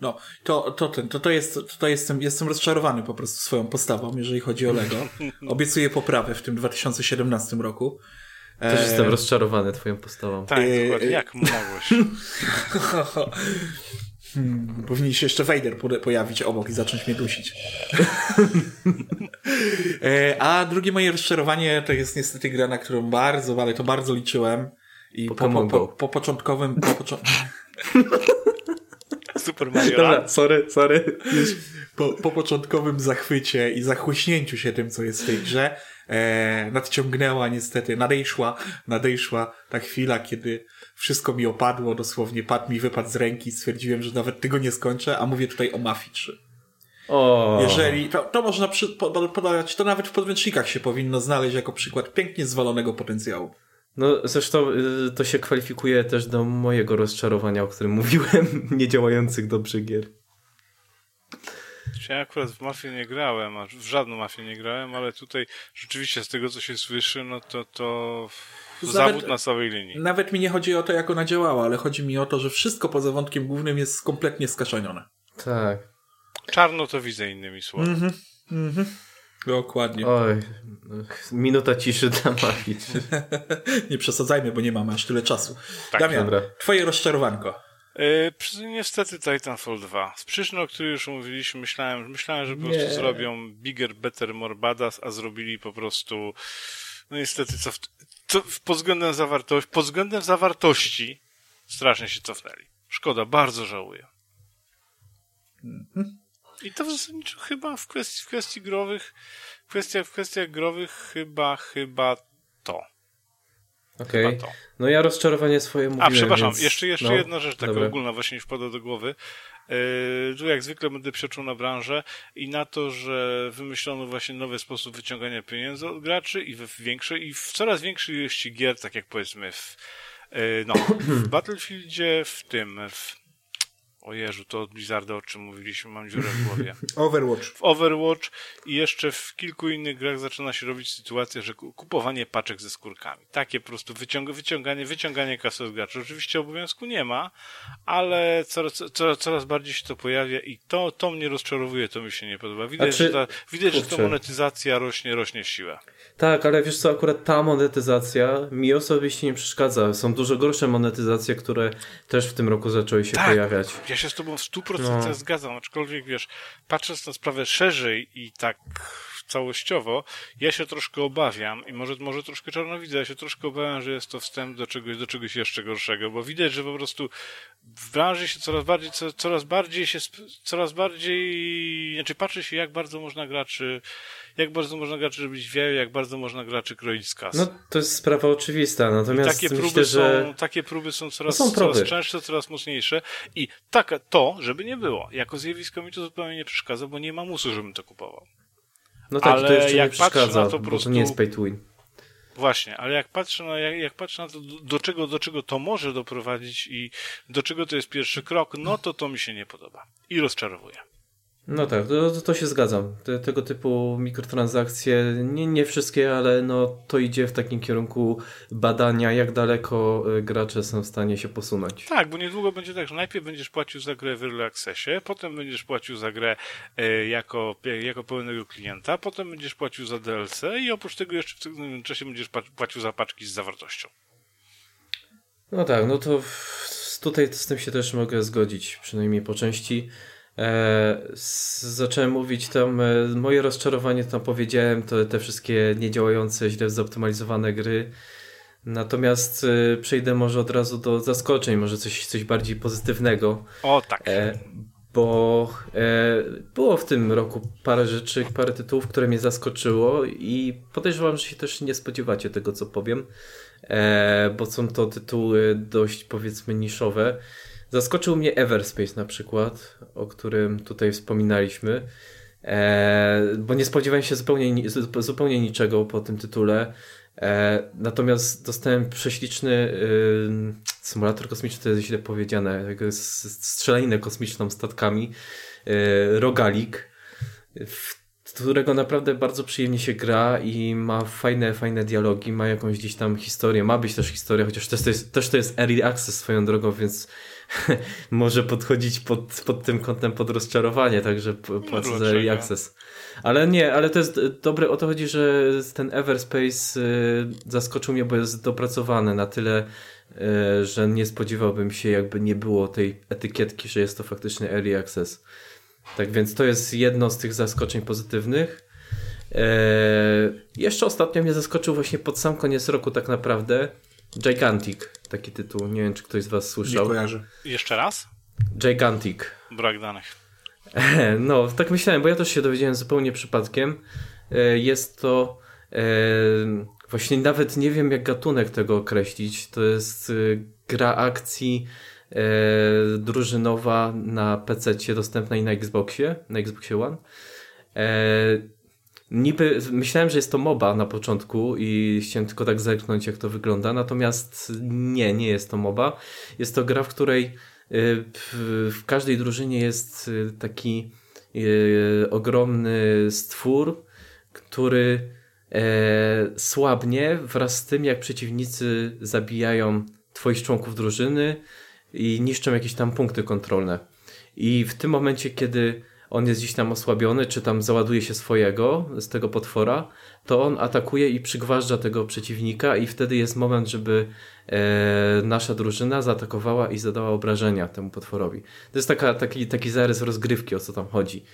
No, to, to ten, to, to jest, to jestem, jestem rozczarowany po prostu swoją postawą, jeżeli chodzi o Lego. <laughs> Obiecuję poprawę w tym 2017 roku. Też jestem e, rozczarowany twoją postawą. Tak, e... dokładnie. Jak mogłeś? <laughs> Hmm, powinien się jeszcze Vader pojawić obok i zacząć mnie dusić. <laughs> e, a drugie moje rozczarowanie to jest niestety gra, na którą bardzo, ale to bardzo liczyłem. I po, po, po, po, początkowym... Po poczo Super Mario Dobra, sorry, sorry. Po, po początkowym zachwycie i zachłyśnięciu się tym, co jest w tej grze, e, nadciągnęła niestety, nadejszła, nadejszła ta chwila, kiedy wszystko mi opadło, dosłownie padł mi wypadł z ręki, stwierdziłem, że nawet tego nie skończę, a mówię tutaj o Mafii 3. O. Jeżeli, to, to można przy, podać, to nawet w podręcznikach się powinno znaleźć jako przykład pięknie zwalonego potencjału. No zresztą y, to się kwalifikuje też do mojego rozczarowania, o którym <laughs> mówiłem, niedziałających dobrze gier. Ja akurat w mafię nie grałem, a w żadną mafię nie grałem, ale tutaj rzeczywiście z tego co się słyszy, no to to zawód nawet, na całej linii. Nawet mi nie chodzi o to, jak ona działała, ale chodzi mi o to, że wszystko poza wątkiem głównym jest kompletnie skaszanione. Tak. Czarno to widzę innymi słowy. Mhm. Mhm. Dokładnie. Oj, minuta ciszy dla Mafii. <laughs> nie przesadzajmy, bo nie mamy aż tyle czasu. Tak, Damian, dobra. twoje rozczarowanko. Yy, niestety Titanfall 2. Z przyczyn, o których już mówiliśmy, myślałem, myślałem że po prostu nie. zrobią bigger, better, more badass, a zrobili po prostu no niestety cof... co, pod względem zawartości, pod względem zawartości strasznie się cofnęli. Szkoda, bardzo żałuję. Mhm. I to w zasadzie chyba w kwestii, w kwestii growych, w kwestiach, w kwestiach growych chyba, chyba to. Okej. Okay. No ja rozczarowanie swoje mówiłem. A, przepraszam, więc... jeszcze, jeszcze no, jedna rzecz taka dobra. ogólna właśnie mi wpada do głowy. Yy, tu jak zwykle będę psioczył na branżę i na to, że wymyślono właśnie nowy sposób wyciągania pieniędzy od graczy i w większej, i w coraz większej ilości gier, tak jak powiedzmy w, yy, no, w <coughs> Battlefieldzie, w tym, w o Jezu, to od Blizzarda, o czym mówiliśmy, mam dziurę w głowie. <laughs> Overwatch. W Overwatch i jeszcze w kilku innych grach zaczyna się robić sytuacja, że kupowanie paczek ze skórkami. Takie po prostu wyciąg wyciąganie, wyciąganie kasy od graczy. Oczywiście obowiązku nie ma, ale coraz, coraz, coraz bardziej się to pojawia i to, to mnie rozczarowuje, to mi się nie podoba. Widać, czy... że, ta, widać że ta monetyzacja rośnie, rośnie w siłę. Tak, ale wiesz co, akurat ta monetyzacja mi osobiście nie przeszkadza. Są dużo gorsze monetyzacje, które też w tym roku zaczęły się tak, pojawiać. Ja się z tobą w 100% no. zgadzam, aczkolwiek wiesz, patrząc na sprawę szerzej i tak całościowo, ja się troszkę obawiam i może, może troszkę czarno widzę, ja się troszkę obawiam, że jest to wstęp do czegoś, do czegoś jeszcze gorszego, bo widać, że po prostu w branży się coraz bardziej, co, coraz bardziej się, coraz bardziej, znaczy patrzy się, jak bardzo można graczy, jak bardzo można graczy robić wiele, jak bardzo można graczy kroić z kasy. No, to jest sprawa oczywista, natomiast takie myślę, próby że... Są, takie próby są coraz, no są coraz częstsze, coraz mocniejsze i taka, to, żeby nie było, jako zjawisko mi to zupełnie nie przeszkadza, bo nie ma musu, żebym to kupował. No tak, ale to jeszcze jak nie przeszkadza, na to, prostu... to nie jest pay to win. Właśnie, ale jak patrzę na, jak, jak patrzę na to, do, do, czego, do czego to może doprowadzić i do czego to jest pierwszy krok, no to to mi się nie podoba. I rozczarowuje. No tak, to, to się zgadzam. Te, tego typu mikrotransakcje, nie, nie wszystkie, ale no, to idzie w takim kierunku badania, jak daleko e, gracze są w stanie się posunąć. Tak, bo niedługo będzie tak, że najpierw będziesz płacił za grę w Early Accessie, potem będziesz płacił za grę e, jako, jako pełnego klienta, potem będziesz płacił za DLC i oprócz tego jeszcze w tym czasie będziesz płacił za paczki z zawartością. No tak, no to tutaj z tym się też mogę zgodzić, przynajmniej po części. E, zacząłem mówić tam, e, moje rozczarowanie tam powiedziałem, to te wszystkie niedziałające, źle zoptymalizowane gry. Natomiast e, przejdę może od razu do zaskoczeń, może coś, coś bardziej pozytywnego. O tak. Bo było w tym roku parę rzeczy, parę tytułów, które mnie zaskoczyło i podejrzewam, że się też nie spodziewacie tego, co powiem, bo są to tytuły dość powiedzmy niszowe. Zaskoczył mnie Everspace na przykład, o którym tutaj wspominaliśmy, e, bo nie spodziewałem się zupełnie, zupełnie niczego po tym tytule. E, natomiast dostałem prześliczny symulator kosmiczny, to jest źle powiedziane, strzelaninę kosmiczną statkami, y, rogalik, w którego naprawdę bardzo przyjemnie się gra i ma fajne, fajne dialogi, ma jakąś gdzieś tam historię, ma być też historia, chociaż też to jest, też to jest early access swoją drogą, więc <laughs> może podchodzić pod, pod tym kątem pod rozczarowanie, także płacę no, za early access. Ale nie, ale to jest dobre, o to chodzi, że ten Everspace y, zaskoczył mnie, bo jest dopracowany na tyle, y, że nie spodziewałbym się, jakby nie było tej etykietki, że jest to faktycznie early access. Tak więc to jest jedno z tych zaskoczeń pozytywnych. E, jeszcze ostatnio mnie zaskoczył właśnie pod sam koniec roku tak naprawdę Gigantic, taki tytuł. Nie wiem, czy ktoś z was słyszał. Nie kojarzy. Jeszcze raz? Gigantic. Brak danych. <laughs> No, tak myślałem, bo ja też się dowiedziałem zupełnie przypadkiem. E, jest to e, właśnie nawet nie wiem jak gatunek tego określić. To jest e, gra akcji drużynowa na PC dostępna i na Xboxie, na Xboxie One. Niby myślałem, że jest to MOBA na początku i chciałem tylko tak zerknąć, jak to wygląda. Natomiast nie, nie jest to MOBA. Jest to gra, w której Y, w każdej drużynie jest y, taki y, ogromny stwór, który e, słabnie wraz z tym, jak przeciwnicy zabijają twoich członków drużyny i niszczą jakieś tam punkty kontrolne. I w tym momencie, kiedy on jest gdzieś tam osłabiony, czy tam załaduje się swojego z tego potwora, to on atakuje i przygważdża tego przeciwnika i wtedy jest moment, żeby e, nasza drużyna zaatakowała i zadała obrażenia temu potworowi. To jest taka, taki, taki zarys rozgrywki, o co tam chodzi.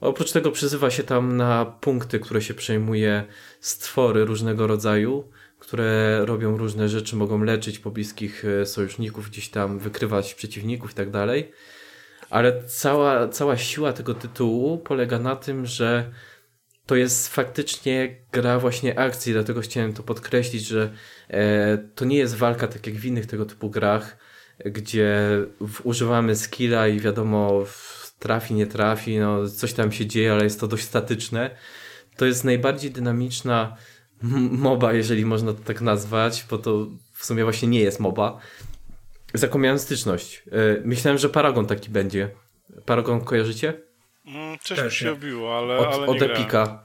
Oprócz tego przyzywa się tam na punkty, które się przejmuje stwory różnego rodzaju, które robią różne rzeczy, mogą leczyć pobliskich e, sojuszników, gdzieś tam wykrywać przeciwników i tak dalej. Ale cała, cała siła tego tytułu polega na tym, że to jest faktycznie gra właśnie akcji, dlatego chciałem to podkreślić, że e, to nie jest walka tak jak w innych tego typu grach, gdzie używamy skilla i wiadomo trafi, nie trafi, no coś tam się dzieje, ale jest to dość statyczne. To jest najbardziej dynamiczna MOBA, jeżeli można to tak nazwać, bo to w sumie właśnie nie jest MOBA. Zakomiałem styczność. E, myślałem, że Paragon taki będzie. Paragon kojarzycie? Mm, coś Też mi się obiło, ale, od, ale od Epika.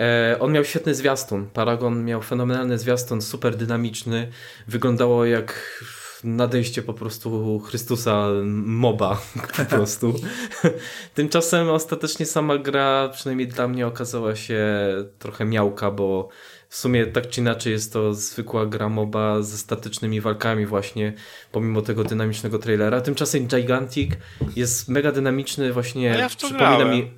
E, on miał świetny zwiastun. Paragon miał fenomenalny zwiastun, super dynamiczny. Wyglądało jak nadejście po prostu Chrystusa moba <laughs> po prostu. <laughs> Tymczasem ostatecznie sama gra, przynajmniej dla mnie, okazała się trochę miałka, bo w sumie tak czy inaczej jest to zwykła gra MOBA ze statycznymi walkami właśnie, pomimo tego dynamicznego trailera. Tymczasem Gigantic jest mega dynamiczny właśnie, ja przypomina mi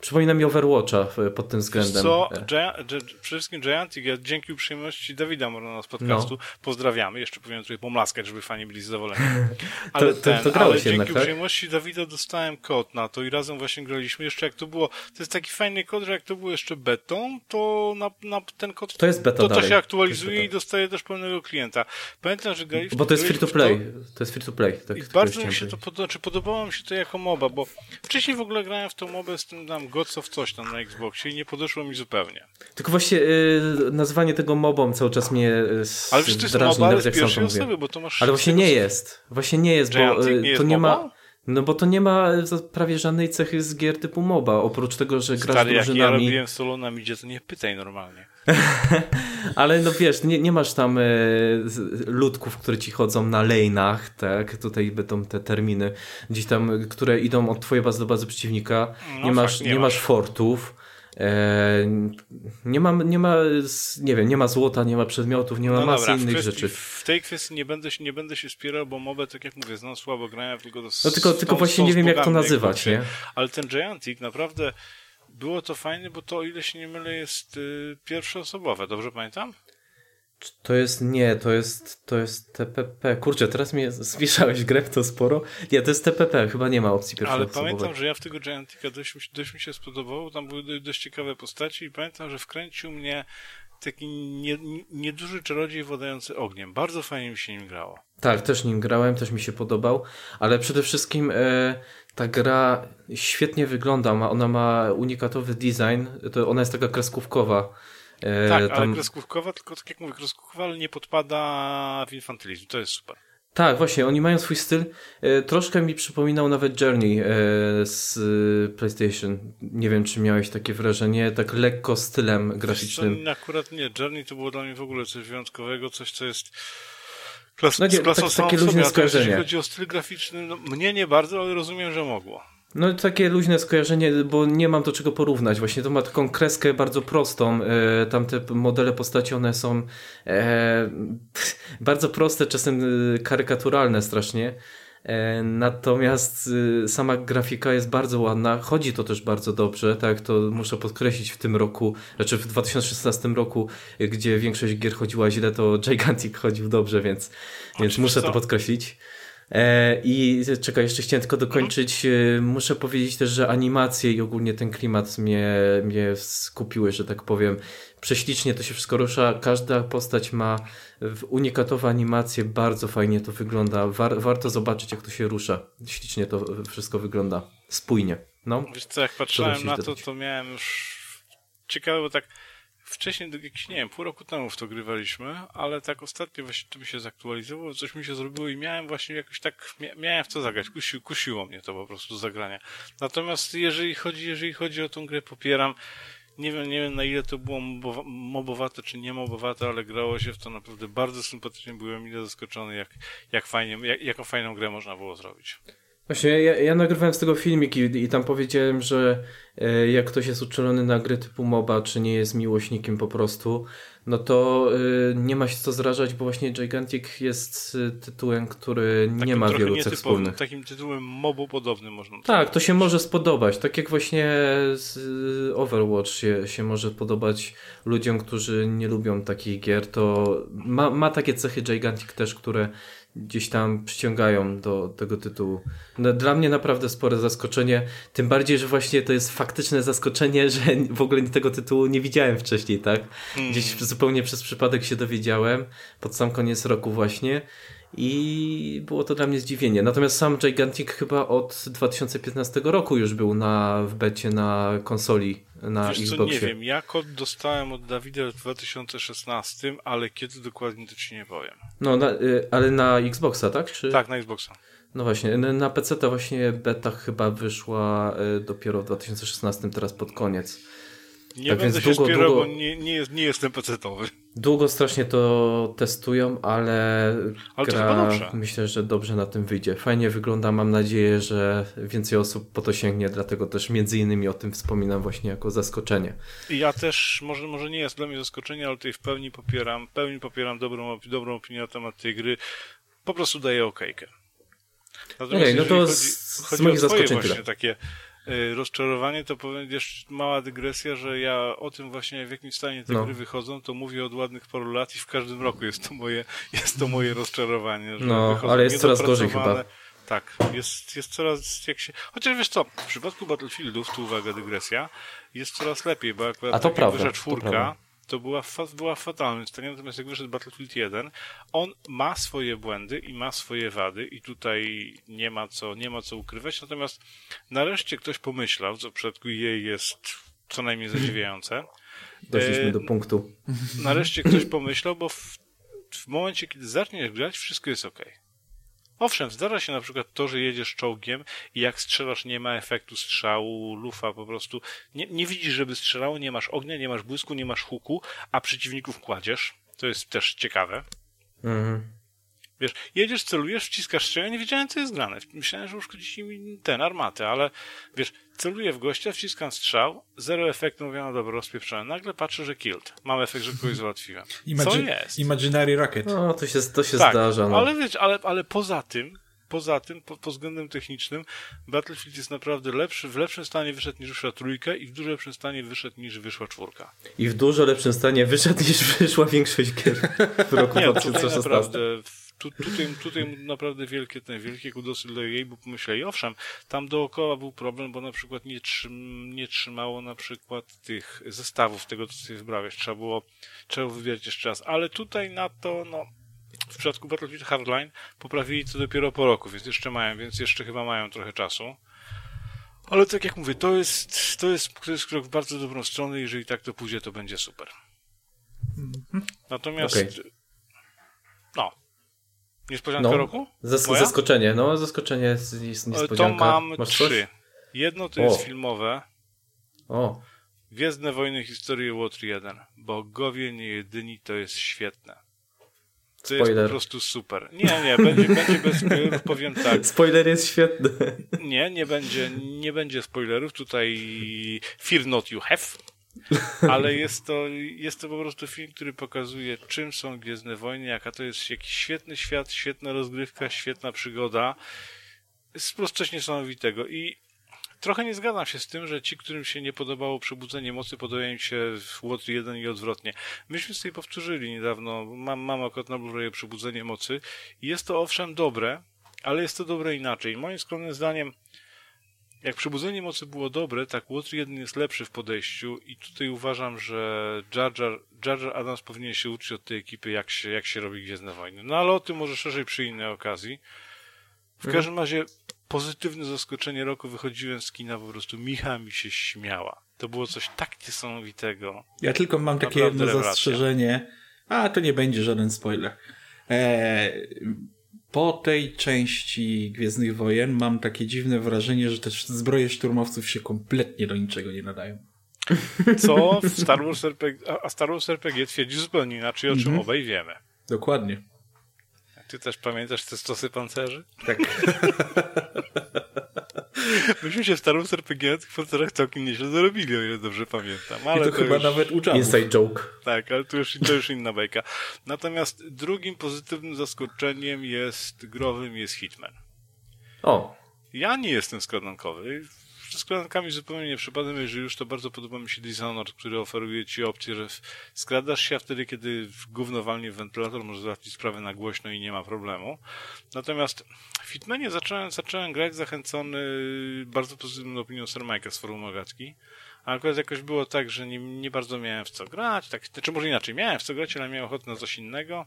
Przypomina mi Overwatcha pod tym względem. Co? Gia przede wszystkim Giantic, ja dzięki uprzejmości Dawida Morona z podcastu no. pozdrawiamy. Jeszcze powinien tutaj pomlaskać, żeby fani byli zadowoleni. <laughs> Ale, to, ten, to, to ale dzięki jednak, tak? uprzejmości Dawida dostałem kod na to i razem właśnie graliśmy. Jeszcze jak to było, to jest taki fajny kod, że jak to było jeszcze betą, to na, na ten kod to, jest beta to, to się aktualizuje i dostaje też pełnego klienta. Pamiętam, że graliśmy... Bo to jest free to play. To, jest free to play. Tak, I bardzo mi się to podoba, czy podobało mi się to jako MOBA, bo wcześniej w ogóle grałem w tą MOBę z tym tam Gods of coś tam na Xboxie i nie podeszło mi zupełnie. Tylko właśnie y, nazwanie tego mobą cały czas mnie y, Ale przecież to jest moba, ale z pierwszej osoby, bo to masz... Ale właśnie nie jest. Właśnie nie jest, bo y, nie to nie ma... No bo to nie ma prawie żadnej cechy z gier typu MOBA, oprócz tego, że grasz Stary, drużynami... jak ja robiłem solo na midzie, to nie pytaj normalnie. <laughs> Ale no wiesz, nie, nie masz tam e, ludków, które ci chodzą na lejnach, tak? Tutaj będą te terminy gdzieś tam, które idą od twojej bazy do bazy przeciwnika. No, nie, masz, nie, nie masz fortów. E, nie ma, nie ma, nie wiem, nie ma złota, nie ma przedmiotów, nie ma no masy dobra, innych kwestii, rzeczy. W tej kwestii nie będę, się, nie będę się spierał, bo mobę, tak jak mówię, znam słabo grania, tylko do No tylko, tylko właśnie nie wiem, jak to nazywać, nie? Ale ten Giantic naprawdę było to fajne, bo to, o ile się nie mylę, jest y, pierwszoosobowe, dobrze pamiętam? To jest, nie, to jest, to jest TPP. Kurczę, teraz mnie zmieszałeś grę to sporo. Nie, to jest TPP, chyba nie ma opcji pierwszej Ale pamiętam, że ja w tego Giantica dość, dość mi się spodobało, tam były dość ciekawe postaci i pamiętam, że wkręcił mnie taki nie, nieduży czarodziej władający ogniem. Bardzo fajnie mi się nim grało. Tak, też nim grałem, też mi się podobał, ale przede wszystkim e, ta gra świetnie wygląda, ma, ona ma unikatowy design, to ona jest taka kreskówkowa. E, tak, tam... ale kreskówkowa, tylko tak jak mówię, kreskówkowa, ale nie podpada w infantylizm, to jest super. Tak, właśnie, oni mają swój styl. E, troszkę mi przypominał nawet Journey e, z PlayStation. Nie wiem, czy miałeś takie wrażenie, tak lekko stylem graficznym. Co, akurat nie. Journey to było dla mnie w ogóle coś wyjątkowego, coś, co jest klas, no klasą tak, takie luźne skojarzenie. Jeśli chodzi o styl graficzny, no, mnie nie bardzo, ale rozumiem, że mogło. No takie luźne skojarzenie, bo nie mam do czego porównać. Właśnie to ma taką kreskę bardzo prostą. E, tamte modele postaci, one są e, <laughs> bardzo proste, czasem e, karykaturalne strasznie. E, natomiast e, sama grafika jest bardzo ładna, chodzi to też bardzo dobrze, tak to muszę podkreślić w tym roku, znaczy w 2016 roku, gdzie większość gier chodziła źle, to Gigantic chodził dobrze, więc, więc muszę to podkreślić. E, I czekaj, jeszcze chciałem tylko dokończyć. E, muszę powiedzieć też, że animacje i ogólnie ten klimat mnie, mnie skupiły, że tak powiem. Prześlicznie to się wszystko rusza. Każda postać ma unikatowe animacje, bardzo fajnie to wygląda. War, warto zobaczyć, jak to się rusza. Ślicznie to wszystko wygląda. Spójnie. No. Wiesz co, jak patrzyłem na to, to miałem już ciekawe, bo tak wcześniej, jakiś, nie wiem, pół roku temu w to grywaliśmy, ale tak ostatnio właśnie to mi się zaktualizowało, coś mi się zrobiło i miałem właśnie jakoś tak, miałem w co zagrać, Kusi, kusiło mnie to po prostu do zagrania. Natomiast jeżeli chodzi, jeżeli chodzi o tą grę, popieram, nie wiem, nie wiem na ile to było mobowate czy nie mobowate, ale grało się w to naprawdę bardzo sympatycznie, byłem mile zaskoczony, jak, jak fajnie, jak, jaką fajną grę można było zrobić. Właśnie, ja, ja nagrywałem z tego filmik i, i tam powiedziałem, że e, jak ktoś jest uczulony na gry typu MOBA, czy nie jest miłośnikiem po prostu, no to e, nie ma się co zrażać, bo właśnie Gigantic jest e, tytułem, który nie takim ma wielu cech wspólnych. Takim tytułem mobu podobnym można Tak, to się może spodobać. Tak jak właśnie Overwatch się, się może podobać ludziom, którzy nie lubią takich gier, to ma, ma takie cechy Gigantic też, które gdzieś tam przyciągają do tego tytułu. No, dla mnie naprawdę spore zaskoczenie, tym bardziej, że właśnie to jest faktyczne zaskoczenie, że <laughs> w ogóle tego tytułu nie widziałem wcześniej, tak? Gdzieś hmm. zupełnie przez przypadek się dowiedziałem, pod sam koniec roku właśnie i było to dla mnie zdziwienie. Natomiast sam Gigantic chyba od 2015 roku już był na, w becie na konsoli, na Wiesz Xboxie. Co, nie wiem, ja kod dostałem od Dawida w 2016, ale kiedy dokładnie to ci nie powiem. No, na, y, ale na Xboxa, tak? Czy... Tak, na Xboxa. No właśnie, na PC to właśnie beta chyba wyszła y, dopiero w 2016, teraz pod koniec. Nie tak będę się długo, długo, bo nie, nie, jest, nie jestem pecetowy. Długo strasznie to testują, ale, ale gra myślę, że dobrze na tym wyjdzie. Fajnie wygląda, mam nadzieję, że więcej osób po to sięgnie, dlatego też między innymi o tym wspominam właśnie jako zaskoczenie. I ja też, może, może nie jest dla mnie zaskoczenie, ale tutaj w pełni popieram, w pełni popieram dobrą, dobrą opinię na temat tej gry. Po prostu daję okejkę. Natomiast okay, no to chodzi, z, chodzi z moich zaskoczeń tyle. takie rozczarowanie, to powiem jeszcze mała dygresja, że ja o tym właśnie w jakim stanie te no. gry wychodzą, to mówię od ładnych paru lat i w każdym roku jest to moje, <laughs> jest to moje rozczarowanie. Że no, ale jest coraz gorzej chyba. Tak, jest, jest coraz, jak się... Chociaż wiesz co, w przypadku Battlefieldów, tu uwaga, dygresja, jest coraz lepiej, bo akurat A to prawda, czwórka, to była, była fatalna stanie, natomiast jak wyszedł Battlefield 1, on ma swoje błędy i ma swoje wady i tutaj nie ma co, nie ma co ukrywać, natomiast nareszcie ktoś pomyślał, co w przypadku jej jest co najmniej zadziwiające. <laughs> Doszliśmy e, do punktu. Nareszcie ktoś pomyślał, bo w, w momencie, kiedy zaczniesz grać, wszystko jest ok. Owszem, zdarza się na przykład to, że jedziesz czołgiem i jak strzelasz nie ma efektu strzału, lufa po prostu, nie, nie widzisz, żeby strzelało, nie masz ognia, nie masz błysku, nie masz huku, a przeciwników kładziesz. To jest też ciekawe. Mhm. Wiesz, jedziesz, celujesz, wciskasz strzał, ja nie wiedziałem, co jest grane. Myślałem, że uszkodzi mi ten, armatę, ale wiesz, celuję w gościa, wciskam strzał, zero efektu, mówię, no dobra, rozpieprzałem. Nagle patrzę, że killed. Mam efekt, że kogoś załatwiłem. Imagi co jest? Imaginary Rocket. No, to się, to się tak, zdarza. No. Ale wiesz, ale, ale poza tym, poza tym, po, pod względem technicznym, Battlefield jest naprawdę lepszy, w lepszym stanie wyszedł niż wyszła trójka i w dużo lepszym stanie wyszedł niż wyszła czwórka. I w dużo lepszym stanie wyszedł niż wyszła większość gier w roku Nie, 2016. Tutaj naprawdę, tu, tutaj, tutaj naprawdę wielkie, ten, wielkie kudosy dla jej, bo pomyśleli, owszem, tam dookoła był problem, bo na przykład nie, trzym, nie trzymało na przykład tych zestawów, tego co sobie wybrałeś, trzeba było, trzeba wybierać jeszcze raz, ale tutaj na to, no, w przypadku Battlefield Hardline poprawili to dopiero po roku, więc jeszcze mają, więc jeszcze chyba mają trochę czasu. Ale tak jak mówię, to jest, to jest, to jest krok w bardzo dobrą stronę, jeżeli tak to pójdzie, to będzie super. Natomiast, Okej. no, niespodzianka No, roku? Zas Moja? zaskoczenie, no zaskoczenie jest, jest To niespodzianka. mam Masz coś? trzy. Jedno to jest O. filmowe, O, Gwiezdne Wojny Historii Łotr 1. Bogowie nie jedyni to jest świetne. To jest Spoiler. po prostu super. Nie, nie, będzie, będzie bez spoilerów, <laughs> powiem tak. spoiler jest świetny. Nie, nie będzie, nie będzie spoilerów. Tutaj fear not you have. Ale jest to, jest to po prostu film, który pokazuje, czym są Gwiezdne Wojny, jaka to jest jakiś świetny świat, świetna rozgrywka, świetna przygoda. Jest po prostu coś niesamowitego. I trochę nie zgadzam się z tym, że ci, którym się nie podobało Przebudzenie Mocy, podobają się w Łotr 1 i odwrotnie. Myśmy sobie powtórzyli niedawno, mam, mam akurat na Blu-rayu Przebudzenie Mocy jest to owszem dobre, ale jest to dobre inaczej. Moim skromnym zdaniem jak Przebudzenie Mocy było dobre, tak Łotr 1 jest lepszy w podejściu i tutaj uważam, że Jar Jar, Jar, Jar Adams powinien się uczyć od tej ekipy, jak się, jak się robi Gwiezdne Wojny. No ale o tym może szerzej przy innej okazji. W każdym razie pozytywne zaskoczenie roku wychodziłem z kina, po prostu Micha mi się śmiała. To było coś tak niesamowitego. Ja tylko mam takie Naprawdę jedno rewelacja. zastrzeżenie, a to nie będzie żaden spoiler. Eee, po tej części Gwiezdnych Wojen mam takie dziwne wrażenie, że te zbroje szturmowców się kompletnie do niczego nie nadają. Co w Star Wars RPG, a- Star Wars RPG twierdzi zupełnie inaczej, o czym obaj wiemy. Dokładnie. Ty też pamiętasz te stosy pancerzy? Tak. <laughs> Myśmy się w Star RPG pancerzach całkiem nieźle zarobili, o ile dobrze pamiętam. I Ale to, chyba już... nawet u Jabów. Inside joke. Tak, ale to już, to już inna bajka. Natomiast drugim pozytywnym zaskoczeniem jest growym jest Hitman. O, Ja nie jestem skradankowy. Z skradankami zupełnie nie przypadam, jeżeli już to bardzo podoba mi się Dishonored, który oferuje ci opcję, że skradasz się wtedy, kiedy w gówno walnie w wentylator, możesz załatwić sprawę na głośno i nie ma problemu. Natomiast w Hitmanie zacząłem, zacząłem grać zachęcony bardzo pozytywną opinią Sir Mike'a z forum Ogatki. A akurat jakoś było tak, że nie, nie bardzo miałem w co grać, tak, czy może inaczej, miałem w co grać, ale miałem ochotę na coś innego.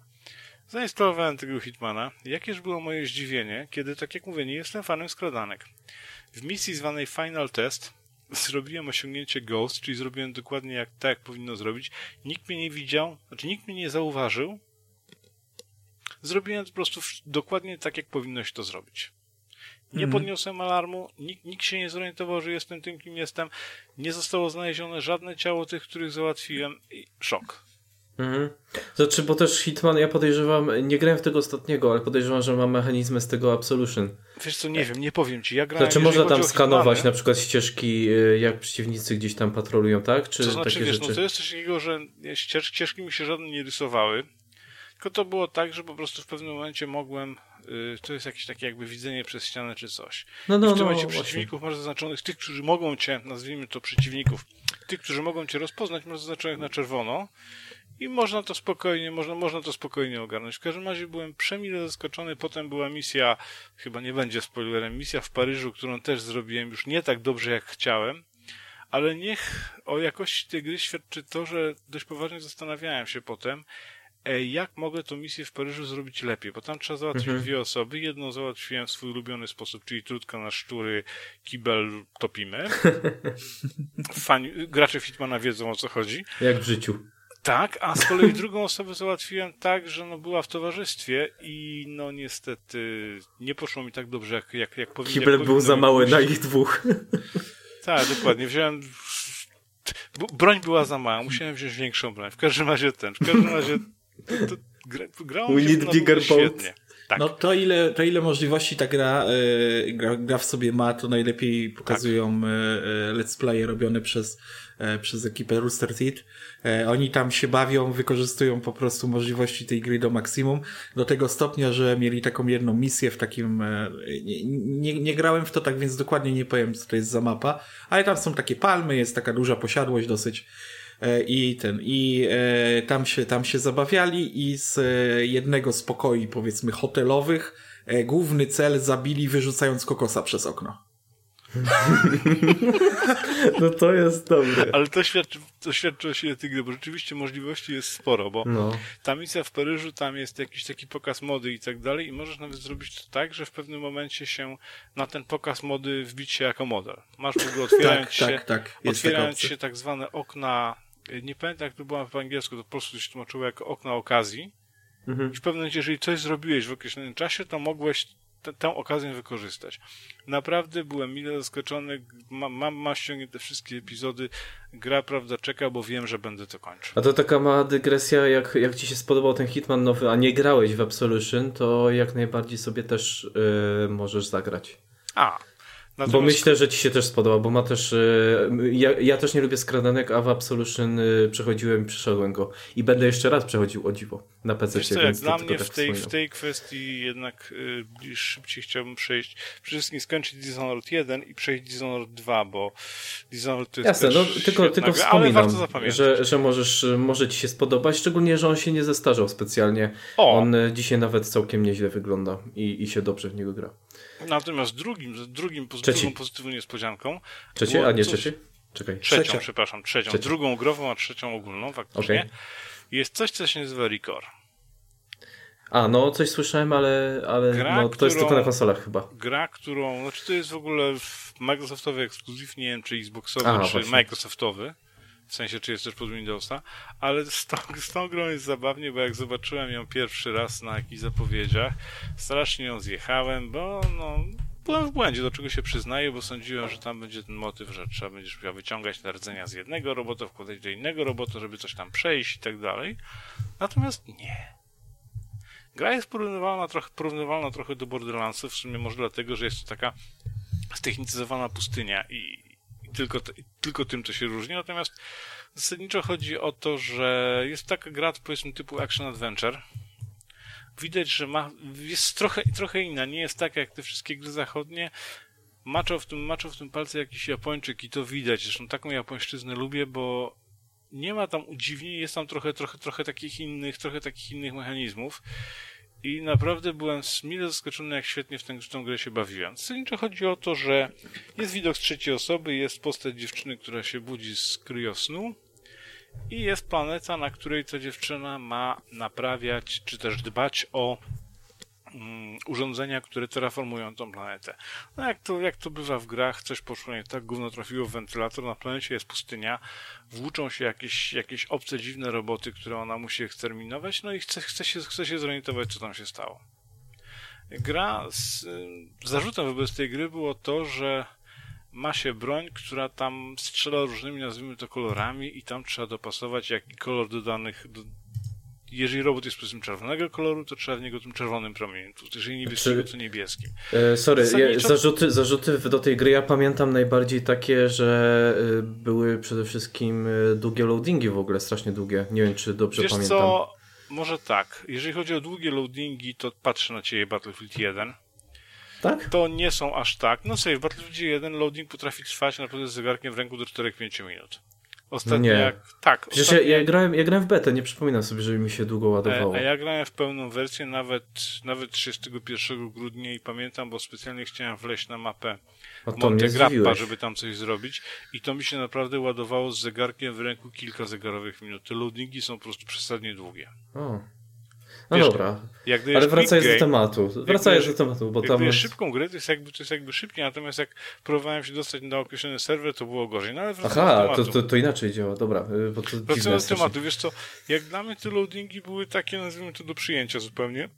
Zainstalowałem tego Hitmana. Jakież było moje zdziwienie, kiedy, tak jak mówię, nie jestem fanem skradanek. W misji zwanej Final Test <laughs> zrobiłem osiągnięcie Ghost, czyli zrobiłem dokładnie jak, tak, jak powinno zrobić. Nikt mnie nie widział, znaczy nikt mnie nie zauważył. Zrobiłem po prostu dokładnie tak, jak powinno się to zrobić. Nie podniosłem alarmu, nikt, nikt się nie zorientował, że jestem tym, kim jestem. Nie zostało znalezione żadne ciało tych, których załatwiłem. I szok. Mhm. Znaczy, bo też Hitman, ja podejrzewam, nie grałem w tego ostatniego, ale podejrzewam, że ma mechanizmy z tego Absolution. Wiesz co, nie wiem, nie powiem ci. Ja grałem, Znaczy, można tam skanować Hitmany, na przykład ścieżki, y, jak przeciwnicy gdzieś tam patrolują, tak? Czy To znaczy, takie wiesz, rzeczy? no to jest coś takiego, że ścież, ścieżki mi się żadne nie rysowały, tylko to było tak, że po prostu w pewnym momencie mogłem, y, to jest jakieś takie jakby widzenie przez ścianę czy coś. No, I no, w tym no, momencie właśnie. przeciwników masz zaznaczonych, tych, którzy mogą cię, nazwijmy to przeciwników, tych, którzy mogą cię rozpoznać, masz zaznaczonych na czerwono i można to spokojnie, można, można to spokojnie ogarnąć. W każdym razie byłem przemile zaskoczony, potem była misja, chyba nie będzie spoilerem, misja w Paryżu, którą też zrobiłem już nie tak dobrze jak chciałem, ale niech o jakości tej gry świadczy to, że dość poważnie zastanawiałem się potem, e, jak mogę tą misję w Paryżu zrobić lepiej, bo tam trzeba załatwić dwie osoby. Jedną załatwiłem w swój ulubiony sposób, czyli trudka na szczury, kibel topimy. <laughs> Fani, gracze Fitmana wiedzą o co chodzi. Jak w życiu. Tak, a z kolei drugą osobę załatwiłem tak, że no była w towarzystwie i no niestety nie poszło mi tak dobrze, jak, jak, jak powinno Kibel był powinno za mały na ich dwóch. Tak, dokładnie. Wziąłem. Broń była za mała, musiałem wziąć większą broń. W każdym razie ten. W każdym razie. To, to gra, grało We się need bigger boat. świetnie. Tak. No to ile, to ile możliwości ta gra, e, gra, gra, w sobie ma, to najlepiej pokazują tak. e, let's playe robione przez, e, przez ekipę Rooster Teeth. E, oni tam się bawią, wykorzystują po prostu możliwości tej gry do maksimum, do tego stopnia, że mieli taką jedną misję w takim, e, nie, nie, grałem w to tak, więc dokładnie nie powiem, co to jest za mapa, ale tam są takie palmy, jest taka duża posiadłość dosyć, E, i ten, i e, tam się, tam się zabawiali i z e, jednego z pokoi, powiedzmy, hotelowych, główny cel zabili wyrzucając kokosa przez okno. <laughs> No to jest dobre. Ale to świadczy, to świadczy o sile gry, bo rzeczywiście możliwości jest sporo, bo no. ta misja w Paryżu, tam jest jakiś taki pokaz mody i tak dalej i możesz nawet zrobić to tak, że w pewnym momencie się na ten pokaz mody wbić się jako model. Masz w ogóle <laughs> otwierając tak, się, tak, tak. otwierając się tak zwane okna nie pamiętam jak to było po angielsku, to po prostu się tłumaczyło jako okna okazji. Mhm. I w pewnym momencie, jeżeli coś zrobiłeś w określonym czasie, to mogłeś tę okazję wykorzystać. Naprawdę byłem mile zaskoczony, mam, mam, mam ściągnięte wszystkie epizody, gra prawda czeka, bo wiem, że będę to kończył. A to taka mała dygresja, jak, jak ci się spodobał ten Hitman nowy, a nie grałeś w Absolution, to jak najbardziej sobie też yy, możesz zagrać. A, Natomiast... Bo myślę, że ci się też spodoba, bo ma też. E, ja, ja też nie lubię skradanek, a w Absolution e, przechodziłem i przeszedłem go. I będę jeszcze raz przechodził o dziwo na PC. Wiesz co, jak dla mnie tak w, tej, w tej kwestii jednak y, szybciej chciałbym przejść. Przede wszystkim skończyć Dishonored 1 i przejść Dishonored 2, bo Dishonored to jest. Jasne, no, tylko, tylko wspominam, że, że możesz, może ci się spodobać, szczególnie, że on się nie zestarzał specjalnie. O. On dzisiaj nawet całkiem nieźle wygląda i, i się dobrze w niego gra. Natomiast drugim, drugim pozytywną, pozytywną niespodzianką. Trzeci, a nie trzeci? Czekaj. Trzecią, Trzecia. przepraszam, trzecią. Trzecia. Drugą grową, a trzecią ogólną, faktycznie. Okay. Jest coś, co się nazywa Record. A, no coś słyszałem, ale, ale gra, no, to którą, jest tylko na konsolach chyba. Gra, którą, znaczy to jest w ogóle Microsoftowy ekskluzyw, nie wiem czy Xboxowy, Aha, czy właśnie. Microsoftowy w sensie czy jest też pod Windowsa, ale z tą, z tą grą jest zabawnie, bo jak zobaczyłem ją pierwszy raz na jakichś zapowiedziach, strasznie ją zjechałem, bo no, byłem w błędzie, do czego się przyznaję, bo sądziłem, że tam będzie ten motyw, że trzeba będziesz musiał wyciągać rdzenia z jednego robota, wkładać do innego robota, żeby coś tam przejść i tak dalej. Natomiast nie. Gra jest porównywalna trochę, porównywalna trochę do Borderlandsów, w sumie może dlatego, że jest to taka ztechnicyzowana pustynia i, tylko, tylko tym, co się różni. Natomiast zasadniczo chodzi o to, że jest taka gra, powiedzmy, typu Action Adventure. Widać, że ma, jest trochę, trochę inna. Nie jest taka jak te wszystkie gry zachodnie. Maczał w tym, w tym palce jakiś Japończyk i to widać. Zresztą taką japońszczyznę lubię, bo nie ma tam udziwnień, jest tam trochę, trochę, trochę takich innych, trochę takich innych mechanizmów. I naprawdę byłem mile zaskoczony, jak świetnie w, tę, w tę grę się bawiłem. Zasadniczo chodzi o to, że jest widok z trzeciej osoby, jest postać dziewczyny, która się budzi z kryosnu i jest planeta, na której ta dziewczyna ma naprawiać, czy też dbać o urządzenia, które terraformują tą planetę. No jak to, jak to bywa w grach, coś poszło nie tak, gówno trafiło w wentylator, na planecie jest pustynia, włóczą się jakieś, jakieś obce, dziwne roboty, które ona musi eksterminować, no i chce, chce, się, chce się zorientować, co tam się stało. Gra, z, zarzutem wobec tej gry było to, że ma się broń, która tam strzela różnymi, nazwijmy to, kolorami i tam trzeba dopasować jaki kolor do danych, do, jeżeli robot jest powiedzmy czerwonego koloru, to trzeba w niego tym czerwonym promieniem Jeżeli niebieskiego, to niebieskim. E, sorry, Zasadniczo... zarzuty, zarzuty do tej gry ja pamiętam najbardziej takie, że e, były przede wszystkim e, długie loadingi w ogóle, strasznie długie. Nie wiem, czy dobrze Wiesz pamiętam. co, może tak. Jeżeli chodzi o długie loadingi, to patrzę na ciebie Battlefield 1. Tak? To nie są aż tak. No sobie, w Battlefield 1 loading potrafi trwać naprawdę z zegarkiem w ręku do 4-5 minut. Ostatnio nie. jak... Tak. Przecież ostatnio... ja, ja, grałem, ja grałem w betę, nie przypominam sobie, żeby mi się długo ładowało. A, a ja grałem w pełną wersję nawet, nawet 31 grudnia i pamiętam, bo specjalnie chciałem wleźć na mapę Monte Grappa, żeby tam coś zrobić i to mi się naprawdę ładowało z zegarkiem w ręku kilka zegarowych minut. Te loadingi są po prostu przesadnie długie. O. No Wiesz, dobra, ale wracając do tematu. Wracając do tematu, bo tam... Jest... szybką grę to jest, jakby, to jest jakby szybciej, natomiast jak próbowałem się dostać na określony serwer, to było gorzej. No, Aha, to, to, to, inaczej działa, dobra. Y, bo to wracając do tematu, wiesz co, jak dla mnie te loadingi były takie, nazwijmy to, do przyjęcia zupełnie.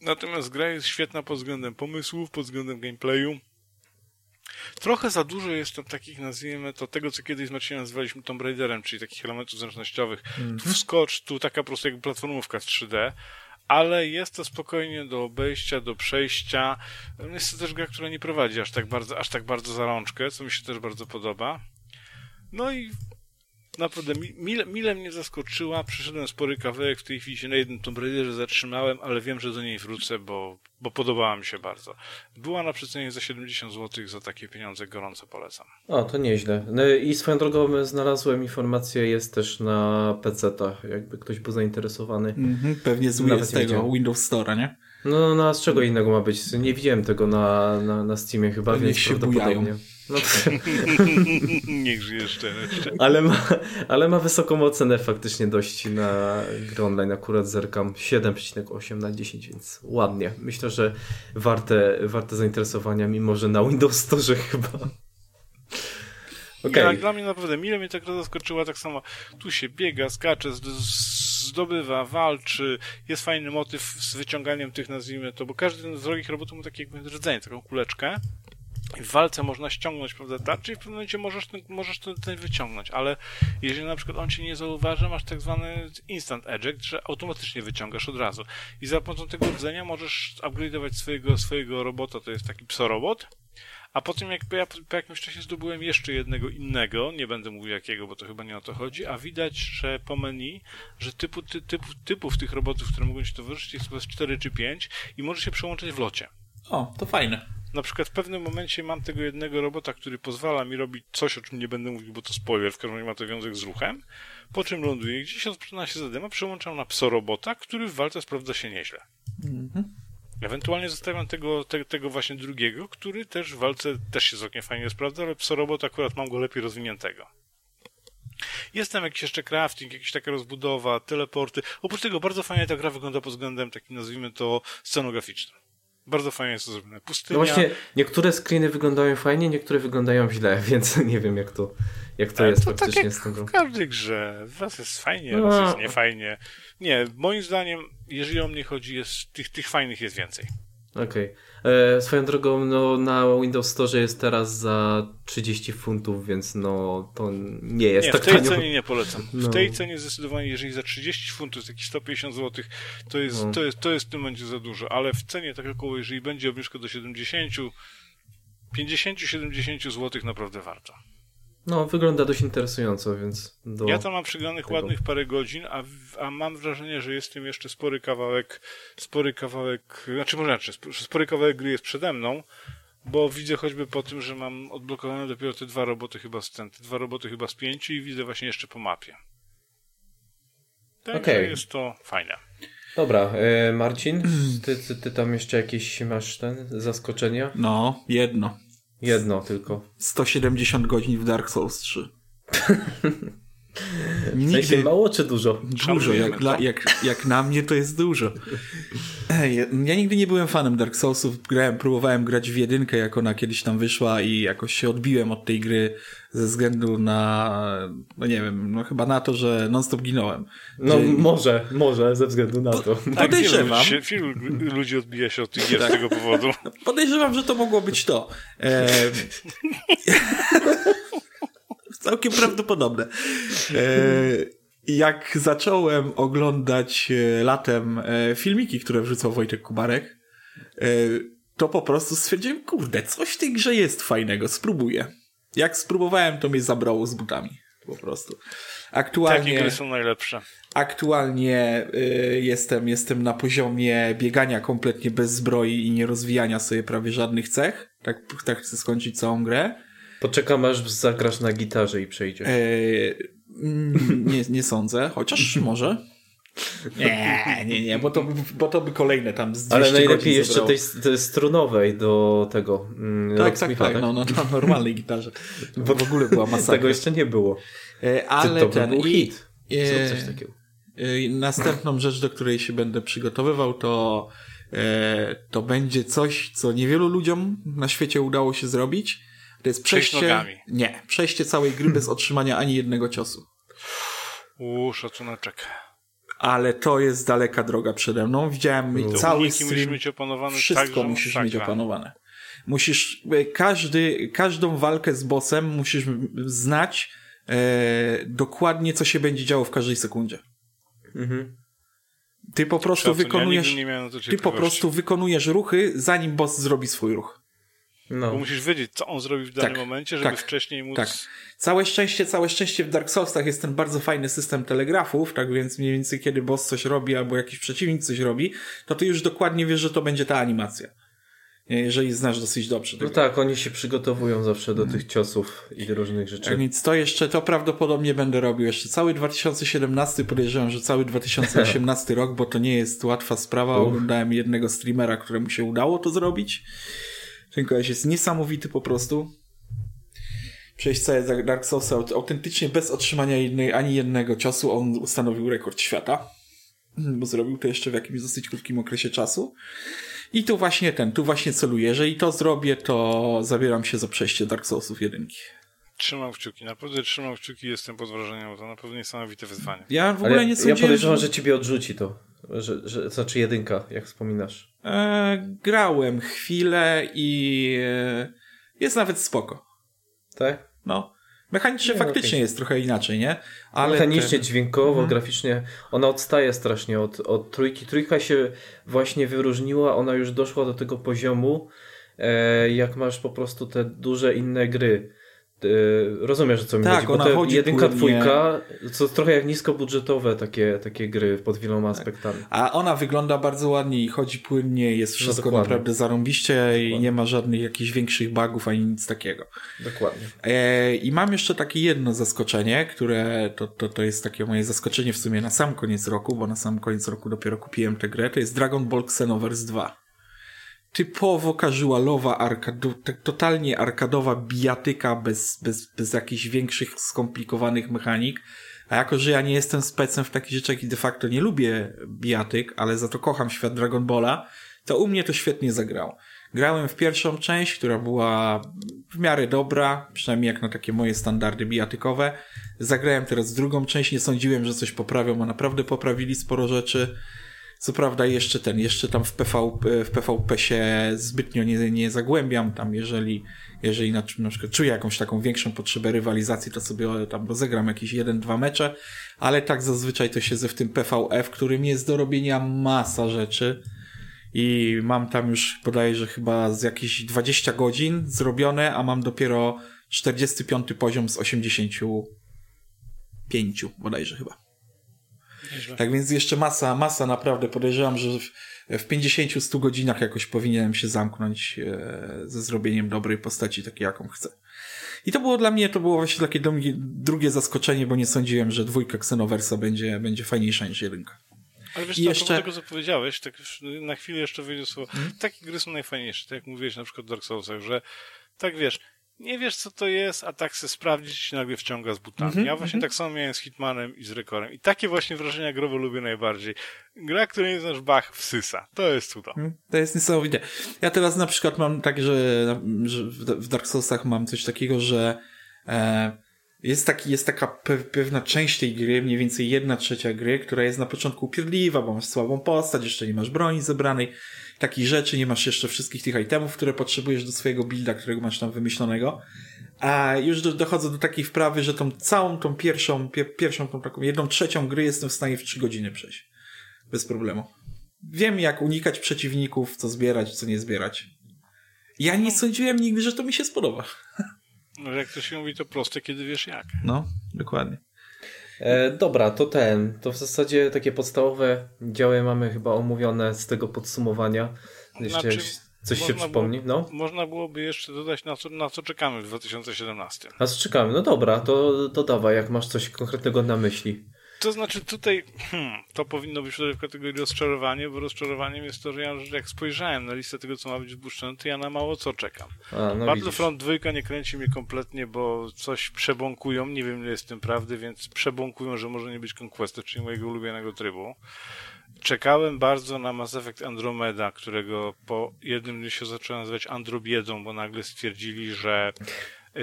Natomiast gra jest świetna pod względem pomysłów, pod względem gameplayu. Trochę za dużo jest tam takich, nazwijmy to, tego, co kiedyś z Marcinem nazywaliśmy Tomb Raiderem, czyli takich elementów zręcznościowych. Mm. Tu wskocz, tu taka po prostu jakby platformówka z 3D, ale jest to spokojnie do obejścia, do przejścia. Jest to też gra, która nie prowadzi aż tak bardzo, aż tak bardzo za rączkę, co mi się też bardzo podoba. No i naprawdę mile, mile mnie zaskoczyła. Przyszedłem spory kawałek, w tej chwili się na jednym Tomb Raiderze zatrzymałem, ale wiem, że do niej wrócę, bo, bo podobała mi się bardzo. Była na przecenie za 70 zł, za takie pieniądze gorąco polecam. O, to nieźle. No I swoją drogą znalazłem informację, jest też na PC-tach, jakby ktoś był zainteresowany. Mhm, pewnie z, z tego Windows Store, nie? No, no a z czego innego ma być? Nie widziałem tego na, na, na Steamie chyba, Pewnie więc się prawdopodobnie. Bujają. No <laughs> to... Niech żyje jeszcze. ale, ma, ale ma wysoką ocenę faktycznie dość na gry online. Akurat zerkam 7,8 na 10, więc ładnie. Myślę, że warte, warte zainteresowania, mimo że na Windows Store chyba. Okay. Jak dla mnie naprawdę mile mnie tak zaskoczyła, tak samo tu się biega, skacze, zdobywa, walczy, jest fajny motyw z wyciąganiem tych, nazwijmy to, bo każdy z drogich robotów ma taki jakby rdzenie, taką kuleczkę w walce można ściągnąć, prawda, tarczę i w pewnym momencie możesz ten, możesz ten, ten wyciągnąć, ale jeżeli na przykład on cię nie zauważy, masz tak zwany instant eject, że automatycznie wyciągasz od razu. I za pomocą tego rdzenia możesz upgrade'ować swojego, swojego robota, to jest taki psorobot, a potem jak ja po jakimś czasie zdobyłem jeszcze jednego innego, nie będę mówił jakiego, bo to chyba nie o to chodzi, a widać, że po menu, że typu, ty, typów, typów tych robotów, które mogą ci towarzyszyć jest chyba 4 czy 5 i może się przełączać w locie. O, to fajne na przykład w pewnym momencie mam tego jednego robota, który pozwala mi robić coś, o czym nie będę mówił, bo to spoiler, w każdym razie ma to związek z ruchem, po czym ląduje gdzieś, rozpoczyna się zadyma, przełączam na pso-robota, który w walce sprawdza się nieźle. Mhm. Ewentualnie zostawiam tego, te, tego właśnie drugiego, który też w walce też się całkiem fajnie sprawdza, ale pso-robot akurat mam go lepiej rozwiniętego. Jest tam jakiś jeszcze crafting, jakaś taka rozbudowa, teleporty. Oprócz tego bardzo fajnie ta gra wygląda pod względem takim, nazwijmy to, scenograficznym. Bardzo fajnie jest to zrobione. Pustynia. No właśnie, niektóre screeny wyglądają fajnie, niektóre wyglądają źle, <laughs> więc nie wiem jak to, jak to jest to tak faktycznie tak z tego. w każdej grze. Raz jest fajnie, no. raz jest niefajnie. Nie, moim zdaniem, jeżeli o mnie chodzi, jest, tych, tych fajnych jest więcej. Okej. Okay. E, swoją drogą, no na Windows Store jest teraz za 30 funtów, więc no to nie jest nie, tak w tej tanio. cenie nie polecam. W no. tej cenie zdecydowanie, jeżeli za 30 funtów, jest jakieś 150 zł, to jest, no. to, jest, to jest w tym momencie za dużo, ale w cenie tak około, jeżeli będzie obniżka do 70, 50-70 zł naprawdę warto. No, wygląda dość interesująco, więc. Do... Ja tam mam przygranych tego. ładnych parę godzin, a, a mam wrażenie, że jest tym jeszcze spory kawałek, spory kawałek, znaczy może znaczy, spory kawałek gry jest przede mną, bo widzę choćby po tym, że mam odblokowane dopiero te dwa roboty chyba z ten, te dwa roboty chyba z pięciu i widzę właśnie jeszcze po mapie. Także okay. jest to fajne. Dobra, e, Marcin, ty, ty, ty tam jeszcze jakieś masz ten zaskoczenia? No, jedno. Jedno tylko. 170 godzin w Dark Souls 3. <laughs> W sensie mało czy dużo? Dużo, jak, dla, jak, jak na mnie to jest dużo. Ja nigdy nie byłem fanem Dark Soulsów, grałem, próbowałem grać w jedynkę, jak ona kiedyś tam wyszła i jakoś się odbiłem od tej gry ze względu na, no nie wiem, no chyba na to, że non-stop ginąłem. No że... może, może ze względu na to. Tak, podejrzewam. Wielu, ludzi odbija się od tych gier tak. z tego powodu. Podejrzewam, że to mogło być to. E... <laughs> Całkiem prawdopodobne. E... Jak zacząłem oglądać e, latem e, filmiki, które wrzucał Wojtek Kubarek, to po prostu stwierdziłem, kurde, coś w tej grze jest fajnego, spróbuję. Jak spróbowałem, to mnie zabrało z butami. Po prostu. Aktualnie, Takie gry są najlepsze. Aktualnie y, jestem, jestem na poziomie biegania kompletnie bez zbroi i nie rozwijania sobie prawie żadnych cech. Tak, tak chcę skończyć całą grę. Poczekam aż zagrasz na gitarze i przejdziesz. E, nie, nie sądzę, chociaż <laughs> może. Nie, nie, nie, bo to, bo to by kolejne tam z Ale najlepiej jeszcze tej, tej strunowej do tego. Mm, tak, tak, tak, no, no, na normalnej gitarze. <laughs> Bo w ogóle była masakra. Tego jeszcze nie było. E, ale to ten był hit. E, coś takiego. E, następną rzecz, do której się będę przygotowywał, to e, to będzie coś, co niewielu ludziom na świecie udało się zrobić. To jest przejście. Nie, przejście całej gry bez otrzymania ani jednego ciosu. Uuu, szacuneczek ale to jest daleka droga przede mną. Widziałem to cały stream. Musisz mieć opanowane wszystko tak, musisz mieć opanowane. Musisz, e, każdy, każdą walkę z bossem musisz znać e, dokładnie, co się będzie działo w każdej sekundzie. Mhm. Ty po prostu wykonujesz. Ja ty po prostu wykonujesz ruchy, zanim boss zrobi swój ruch. No. Bo musisz wiedzieć, co on zrobi w danym tak, momencie, żeby tak, wcześniej móc... Tak. Całe szczęście, całe szczęście w Dark Soulsach jest ten bardzo fajny system telegrafów, tak więc mniej więcej kiedy boss coś robi albo jakiś przeciwnik coś robi, to ty już dokładnie wiesz, że to będzie ta animacja. Jeżeli znasz dosyć dobrze. No tak, oni się przygotowują zawsze do tych ciosów i różnych rzeczy. Tak więc to jeszcze, to prawdopodobnie będę robił jeszcze cały 2017, podejrzewam, że cały 2018 <laughs> rok, bo to nie jest łatwa sprawa. Oglądałem jednego streamera, któremu się udało to zrobić. Ten koleś jest niesamowity po prostu. Przejść całe Dark Souls autentycznie bez otrzymania jednej, ani jednego ciosu. On ustanowił rekord świata, bo zrobił to jeszcze w jakimś dosyć krótkim okresie czasu. I tu właśnie ten, tu właśnie celuję. Jeżeli to zrobię, to zabieram się za przejście Dark Soulsów jedynki. Trzymam kciuki, naprawdę trzymam kciuki, jestem pod wrażeniem, bo to naprawdę niesamowite wyzwanie. Ja w ogóle Ale nie sądziłem, Ja podejrzewam, że... że ciebie odrzuci to, że, że, znaczy jedynka, jak wspominasz. E, grałem chwilę i e, jest nawet spoko. Tak? No. Mechanicznie nie, faktycznie okay. jest trochę inaczej, nie? Ale Mechanicznie, dźwiękowo, mhm. graficznie ona odstaje strasznie od, od trójki. Trójka się właśnie wyróżniła, ona już doszła do tego poziomu, e, jak masz po prostu te duże inne gry. Y, rozumiesz, co mi tak, chodzi, bo chodzi jedynka, płynnie. dwójka, co trochę jak niskobudżetowe takie, takie gry pod wieloma tak. aspektami. A ona wygląda bardzo ładnie i chodzi płynnie, jest no wszystko no naprawdę zarąbiście dokładnie. i nie ma żadnych jakichś większych bugów ani nic takiego. Dokładnie. E, I mam jeszcze takie jedno zaskoczenie, które to, to, to jest takie moje zaskoczenie w sumie na sam koniec roku, bo na sam koniec roku dopiero kupiłem tę grę, to jest Dragon Ball Xenoverse 2 typowo casualowa, arkadu, tak totalnie arkadowa bijatyka bez, bez, bez jakichś większych, skomplikowanych mechanik. A jako, że ja nie jestem specem w takich rzeczach i de facto nie lubię bijatyk, ale za to kocham świat Dragon Balla, to u mnie to świetnie zagrało. Grałem w pierwszą część, która była w miarę dobra, przynajmniej jak na takie moje standardy bijatykowe. Zagrałem teraz drugą część, nie sądziłem, że coś poprawią, a naprawdę poprawili sporo rzeczy. Co prawda jeszcze ten, jeszcze tam w, PV, w PvP się zbytnio nie, nie zagłębiam, tam jeżeli, jeżeli na, na przykład czuję jakąś taką większą potrzebę rywalizacji, to sobie tam rozegram jakieś jeden, dwa mecze, ale tak zazwyczaj to siedzę w tym PvE, w którym jest do robienia masa rzeczy. I mam tam już bodajże chyba z jakieś 20 godzin zrobione, a mam dopiero 45 poziom z 85 bodajże chyba. Tak więc jeszcze masa, masa naprawdę podejrzewam, że w, w 50-100 godzinach jakoś powinienem się zamknąć e, ze zrobieniem dobrej postaci, takiej jaką chcę. I to było dla mnie, to było właśnie takie drugie zaskoczenie, bo nie sądziłem, że dwójka Xenoversa będzie, będzie fajniejsza niż jedynka. Ale wiesz, I co, jeszcze... tego, co powiedziałeś, tak na chwilę jeszcze wyjdzie słowo, hmm? takie gry są najfajniejsze, tak jak mówiłeś na przykład w Dark Soulsach, że tak wiesz, nie wiesz co to jest, a tak chcesz sprawdzić się nagle wciąga z butami. Mm -hmm, ja właśnie mm -hmm. tak samo miałem z Hitmanem i z Rekorem. I takie właśnie wrażenia growe lubię najbardziej. Gra, której nie znasz Bach, wsysa. To jest cudo. Mm, to jest niesamowite. Ja teraz na przykład mam tak, że, że w Dark Soulsach mam coś takiego, że e, jest, taki, jest taka pewna część tej gry, mniej więcej jedna trzecia gry, która jest na początku upierdliwa, bo masz słabą postać, jeszcze nie masz broni zebranej takich rzeczy, nie masz jeszcze wszystkich tych itemów, które potrzebujesz do swojego builda, którego masz tam wymyślonego. A już do, dochodzę do takiej wprawy, że tą całą tą pierwszą, pier, pierwszą tą taką jedną trzecią gry jestem w stanie w trzy godziny przejść. Bez problemu. Wiem jak unikać przeciwników, co zbierać, co nie zbierać. Ja nie sądziłem nigdy, że to mi się spodoba. <laughs> No jak to się mówi, to proste, kiedy wiesz jak. No, dokładnie. E, dobra, to ten. To w zasadzie takie podstawowe działy mamy chyba omówione z tego podsumowania. Jeszcze znaczy, coś się przypomni? Było, no? Można byłoby jeszcze dodać, na co, na co czekamy w 2017. Na co czekamy? No dobra, to, to dawaj, jak masz coś konkretnego na myśli. To znaczy tutaj hmm, to powinno być w kategorii rozczarowanie, bo rozczarowaniem jest to, że ja jak spojrzałem na listę tego, co ma być zbuszczone, to ja na mało co czekam. A, no Battlefront 2 nie kręci mnie kompletnie, bo coś przebąkują, nie wiem ile jest w tym prawdy, więc przebąkują, że może nie być Conquest, czyli mojego ulubionego trybu. Czekałem bardzo na Mass Effect Andromeda, którego po jednym dniu się zacząłem nazywać Androbiedą, bo nagle stwierdzili, że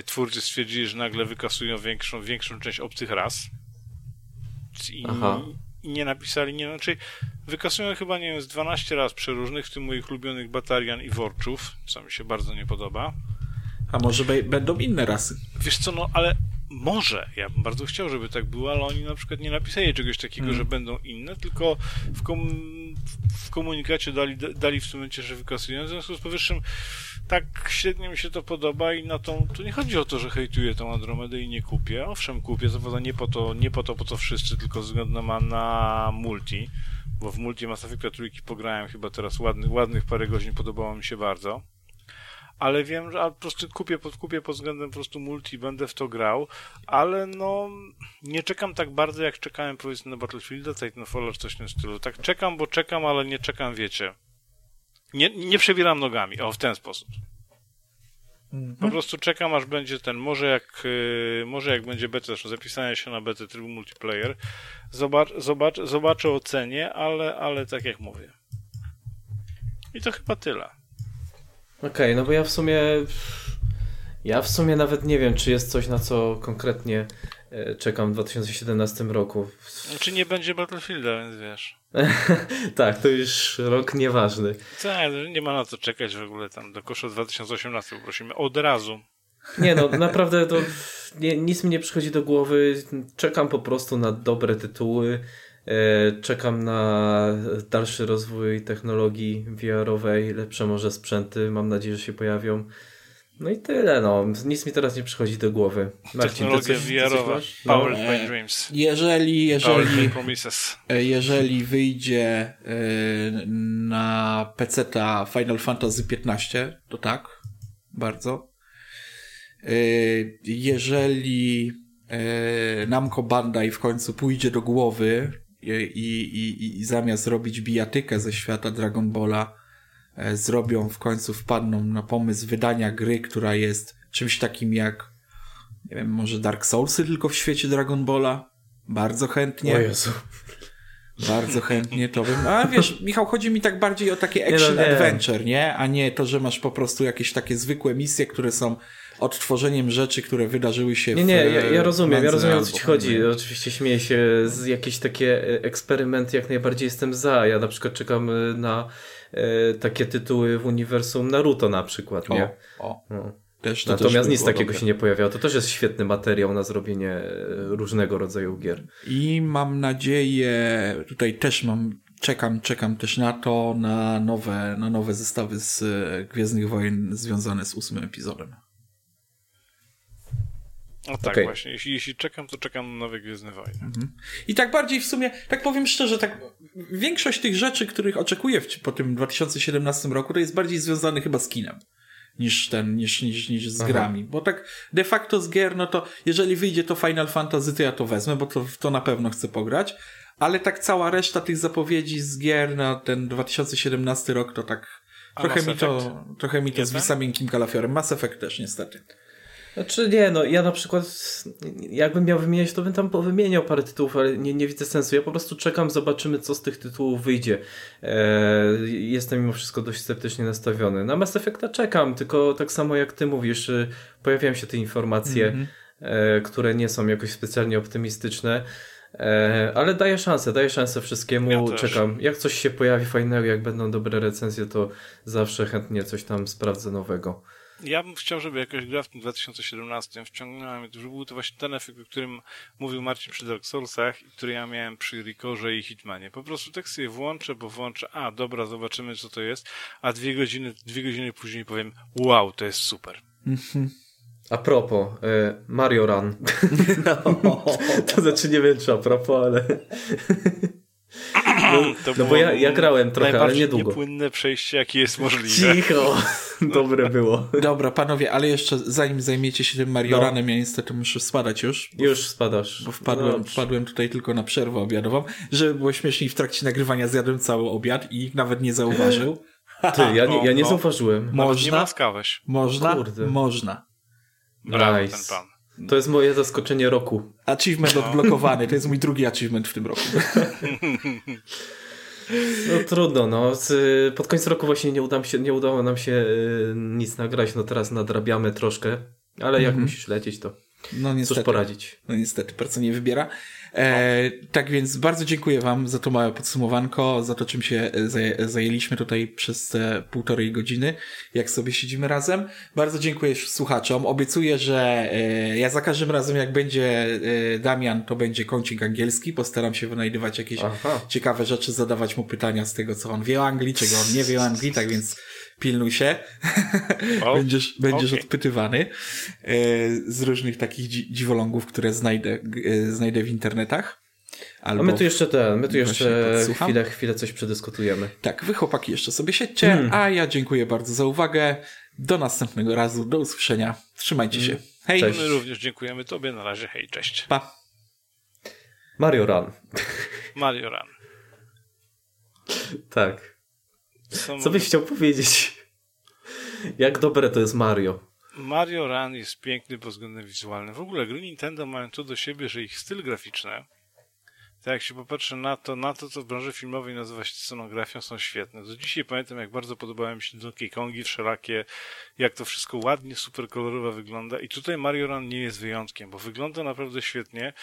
twórcy stwierdzili, że nagle wykasują większą, większą część obcych ras i, i nie napisali, nie, znaczy wykasują chyba, nie wiem, z 12 raz przeróżnych, w tym moich ulubionych Batarian i Worczów, co mi się bardzo nie podoba. A może będą inne rasy? Wiesz co, no ale może, ja bym bardzo chciał, żeby tak było, ale oni na przykład nie napisali czegoś takiego, mm. że będą inne, tylko w, kom w komunikacie dali, dali w tym momencie, że wykasują. W związku z powyższym tak średnio mi się to podoba i na tą, tu nie chodzi o to, że hejtuję tą Andromedę i nie kupię. Owszem, kupię, zawoda nie po to, nie po to, po co wszyscy, tylko ze względu na, multi, bo w multi Mass Effecta trójki pograłem chyba teraz ładnych, ładnych parę godzin, podobało mi się bardzo ale wiem, że po prostu kupię, kupię pod względem po prostu multi, będę w to grał, ale no nie czekam tak bardzo, jak czekałem powiedzmy na Battlefielda, Titanfalla czy coś w tym stylu. Tak czekam, bo czekam, ale nie czekam, wiecie. Nie, nie przebieram nogami, o, w ten sposób. Mhm. Po prostu czekam, aż będzie ten, może jak, yy, może jak będzie beta, zresztą zapisanie się na betę trybu multiplayer, zobacz, zobacz, zobaczę, ocenię, ale, ale tak jak mówię. I to chyba tyle. Okej, okay, no bo ja w sumie. Ja w sumie nawet nie wiem, czy jest coś, na co konkretnie e, czekam w 2017 roku. Czy nie będzie Battlefielda, więc wiesz. <laughs> tak, to już rok nieważny. Tak, nie ma na co czekać w ogóle tam do kosza 2018 prosimy od razu. Nie no, naprawdę to nie, nic mi nie przychodzi do głowy. Czekam po prostu na dobre tytuły. E, czekam na dalszy rozwój technologii VR-owej, lepsze może sprzęty, mam nadzieję, że się pojawią. No i tyle, no. Nic mi teraz nie przychodzi do głowy. Marcin, Technologia VR-owa. Powered no, by Dreams. Jeżeli, jeżeli, e, jeżeli wyjdzie e, na PC ta Final Fantasy XV, to tak, bardzo. Jeżeli Namco Bandai w końcu pójdzie do głowy i, i, i zamiast robić bijatykę ze świata Dragon Balla, e, zrobią w końcu, wpadną na pomysł wydania gry, która jest czymś takim jak, nie wiem, może Dark Soulsy tylko w świecie Dragon Balla. Bardzo chętnie. O Jezu. Bardzo chętnie to bym. A wiesz, Michał, chodzi mi tak bardziej o takie action nie no, nie. adventure, nie? A nie to, że masz po prostu jakieś takie zwykłe misje, które są odtworzeniem rzeczy, które wydarzyły się nie, w Nie, nie, ja, ja rozumiem, ja rozumiem o co ci chodzi. Oczywiście śmieję się z jakieś takie e, eksperymenty, jak najbardziej jestem za. Ja na przykład czekam e, na e, takie tytuły w uniwersum Naruto na przykład, nie? O, o. No. Też, Natomiast nic takiego dobre. się nie pojawiało. To też jest świetny materiał na zrobienie e, różnego rodzaju gier. I mam nadzieję, tutaj też mam, czekam, czekam też na to, na nowe, na nowe zestawy z Gwiezdnych Wojen związane z ósmym epizodem. No tak, okay. właśnie. Jeśli, jeśli czekam, to czekam na nowe Gwiezdne Wojny. Mhm. I tak bardziej w sumie, tak powiem szczerze, tak większość tych rzeczy, których oczekuję w, po tym 2017 roku, to jest bardziej związane chyba z kinem niż ten, niż, niż, niż z Aha. grami. Bo tak de facto z gier, no to jeżeli wyjdzie to Final Fantasy, to ja to wezmę, bo to, to na pewno chcę pograć. Ale tak cała reszta tych zapowiedzi z gier na ten 2017 rok, to tak trochę mi to, trochę mi to zwisa miękkim kalafiorem. Mass Effect też niestety. Znaczy nie, no ja na przykład jakbym miał wymieniać, to bym tam wymieniał parę tytułów, ale nie, nie widzę sensu. Ja po prostu czekam, zobaczymy co z tych tytułów wyjdzie. Eee, jestem mimo wszystko dość sceptycznie nastawiony. Na Mass Effecta czekam, tylko tak samo jak ty mówisz, y, pojawiają się te informacje, mm -hmm. e, które nie są jakoś specjalnie optymistyczne. E, ale daję szansę, daję szansę wszystkiemu, ja czekam. Jak coś się pojawi fajnego, jak będą dobre recenzje, to zawsze chętnie coś tam sprawdzę nowego. Ja bym chciał, żeby jakaś gra w tym 2017 wciągnęła mnie, żeby był to właśnie ten efekt, o którym mówił Marcin przy Dark Soulsach i który ja miałem przy Rikorze i Hitmanie. Po prostu tak sobie włączę, bo włączę, a dobra, zobaczymy co to jest, a dwie godziny, dwie godziny później powiem, wow, to jest super. Mhm. A propos, y, Mario Run. <laughs> No. <laughs> to znaczy nie wiem czy a propos, ale... No, <clears throat> no bo ja, ja grałem trochę, ale niedługo. płynne przejście, jakie jest możliwe. Cicho! <laughs> Dobre było. Dobra, panowie, ale jeszcze zanim zajmiecie się tym Marioranem, no. ja niestety muszę spadać już. Już spadasz. Bo wpadłem, no wpadłem tutaj tylko na przerwę obiadową. Żeby było śmieszniej, w trakcie nagrywania zjadłem cały obiad i nawet nie zauważył. <laughs> Ty, ja nie, ja nie no. zauważyłem. Można? Można? Kurde. Można. Brawo, nice. ten pan. To jest moje zaskoczenie roku. Achievement no. odblokowany. To jest mój drugi achievement w tym roku. <laughs> No trudno, no. Pod koniec roku właśnie nie, uda się, nie udało nam się y, nic nagrać, no teraz nadrabiamy troszkę, ale jak mm -hmm. musisz lecieć, to no, niestety, cóż poradzić. No niestety, praca nie wybiera. E, tak więc bardzo dziękuję Wam za to małe podsumowanko, za to, czym się zajęliśmy tutaj przez te półtorej godziny, jak sobie siedzimy razem. Bardzo dziękuję słuchaczom. Obiecuję, że e, ja za każdym razem, jak będzie e, Damian, to będzie kącik angielski. Postaram się wynajdywać jakieś Aha. ciekawe rzeczy, zadawać mu pytania z tego, co on wie o Anglii, czego on nie wie o Anglii, tak więc pilnuj się. O, <laughs> będziesz będziesz okay. odpytywany e, z różnych takich dziwolągów, które znajdę, e, znajdę w internetach. Albo A my tu jeszcze ten, my tu jeszcze chwilę, chwilę coś przedyskutujemy. Tak, wy chłopaki jeszcze sobie siedźcie, hmm. a ja dziękuję bardzo za uwagę. Do następnego razu, do usłyszenia. Trzymajcie się. Hmm. Hej. Cześć. My również dziękujemy tobie. Na razie, hej, cześć. Pa. Mario Run. Mario Run. tak. Co, Co byś chciał powiedzieć? Jak dobre to jest Mario? Mario Run jest piękny pod względem wizualnym. W ogóle gry Nintendo mają to do siebie, że ich styl graficzny, tak jak się popatrzy na to, na to, co w branży filmowej nazywa się scenografią, są świetne. Do dzisiaj pamiętam, jak bardzo podobały mi się Donkey Kongi wszelakie, jak to wszystko ładnie, super kolorowo wygląda i tutaj Mario Run nie jest wyjątkiem, bo wygląda naprawdę świetnie.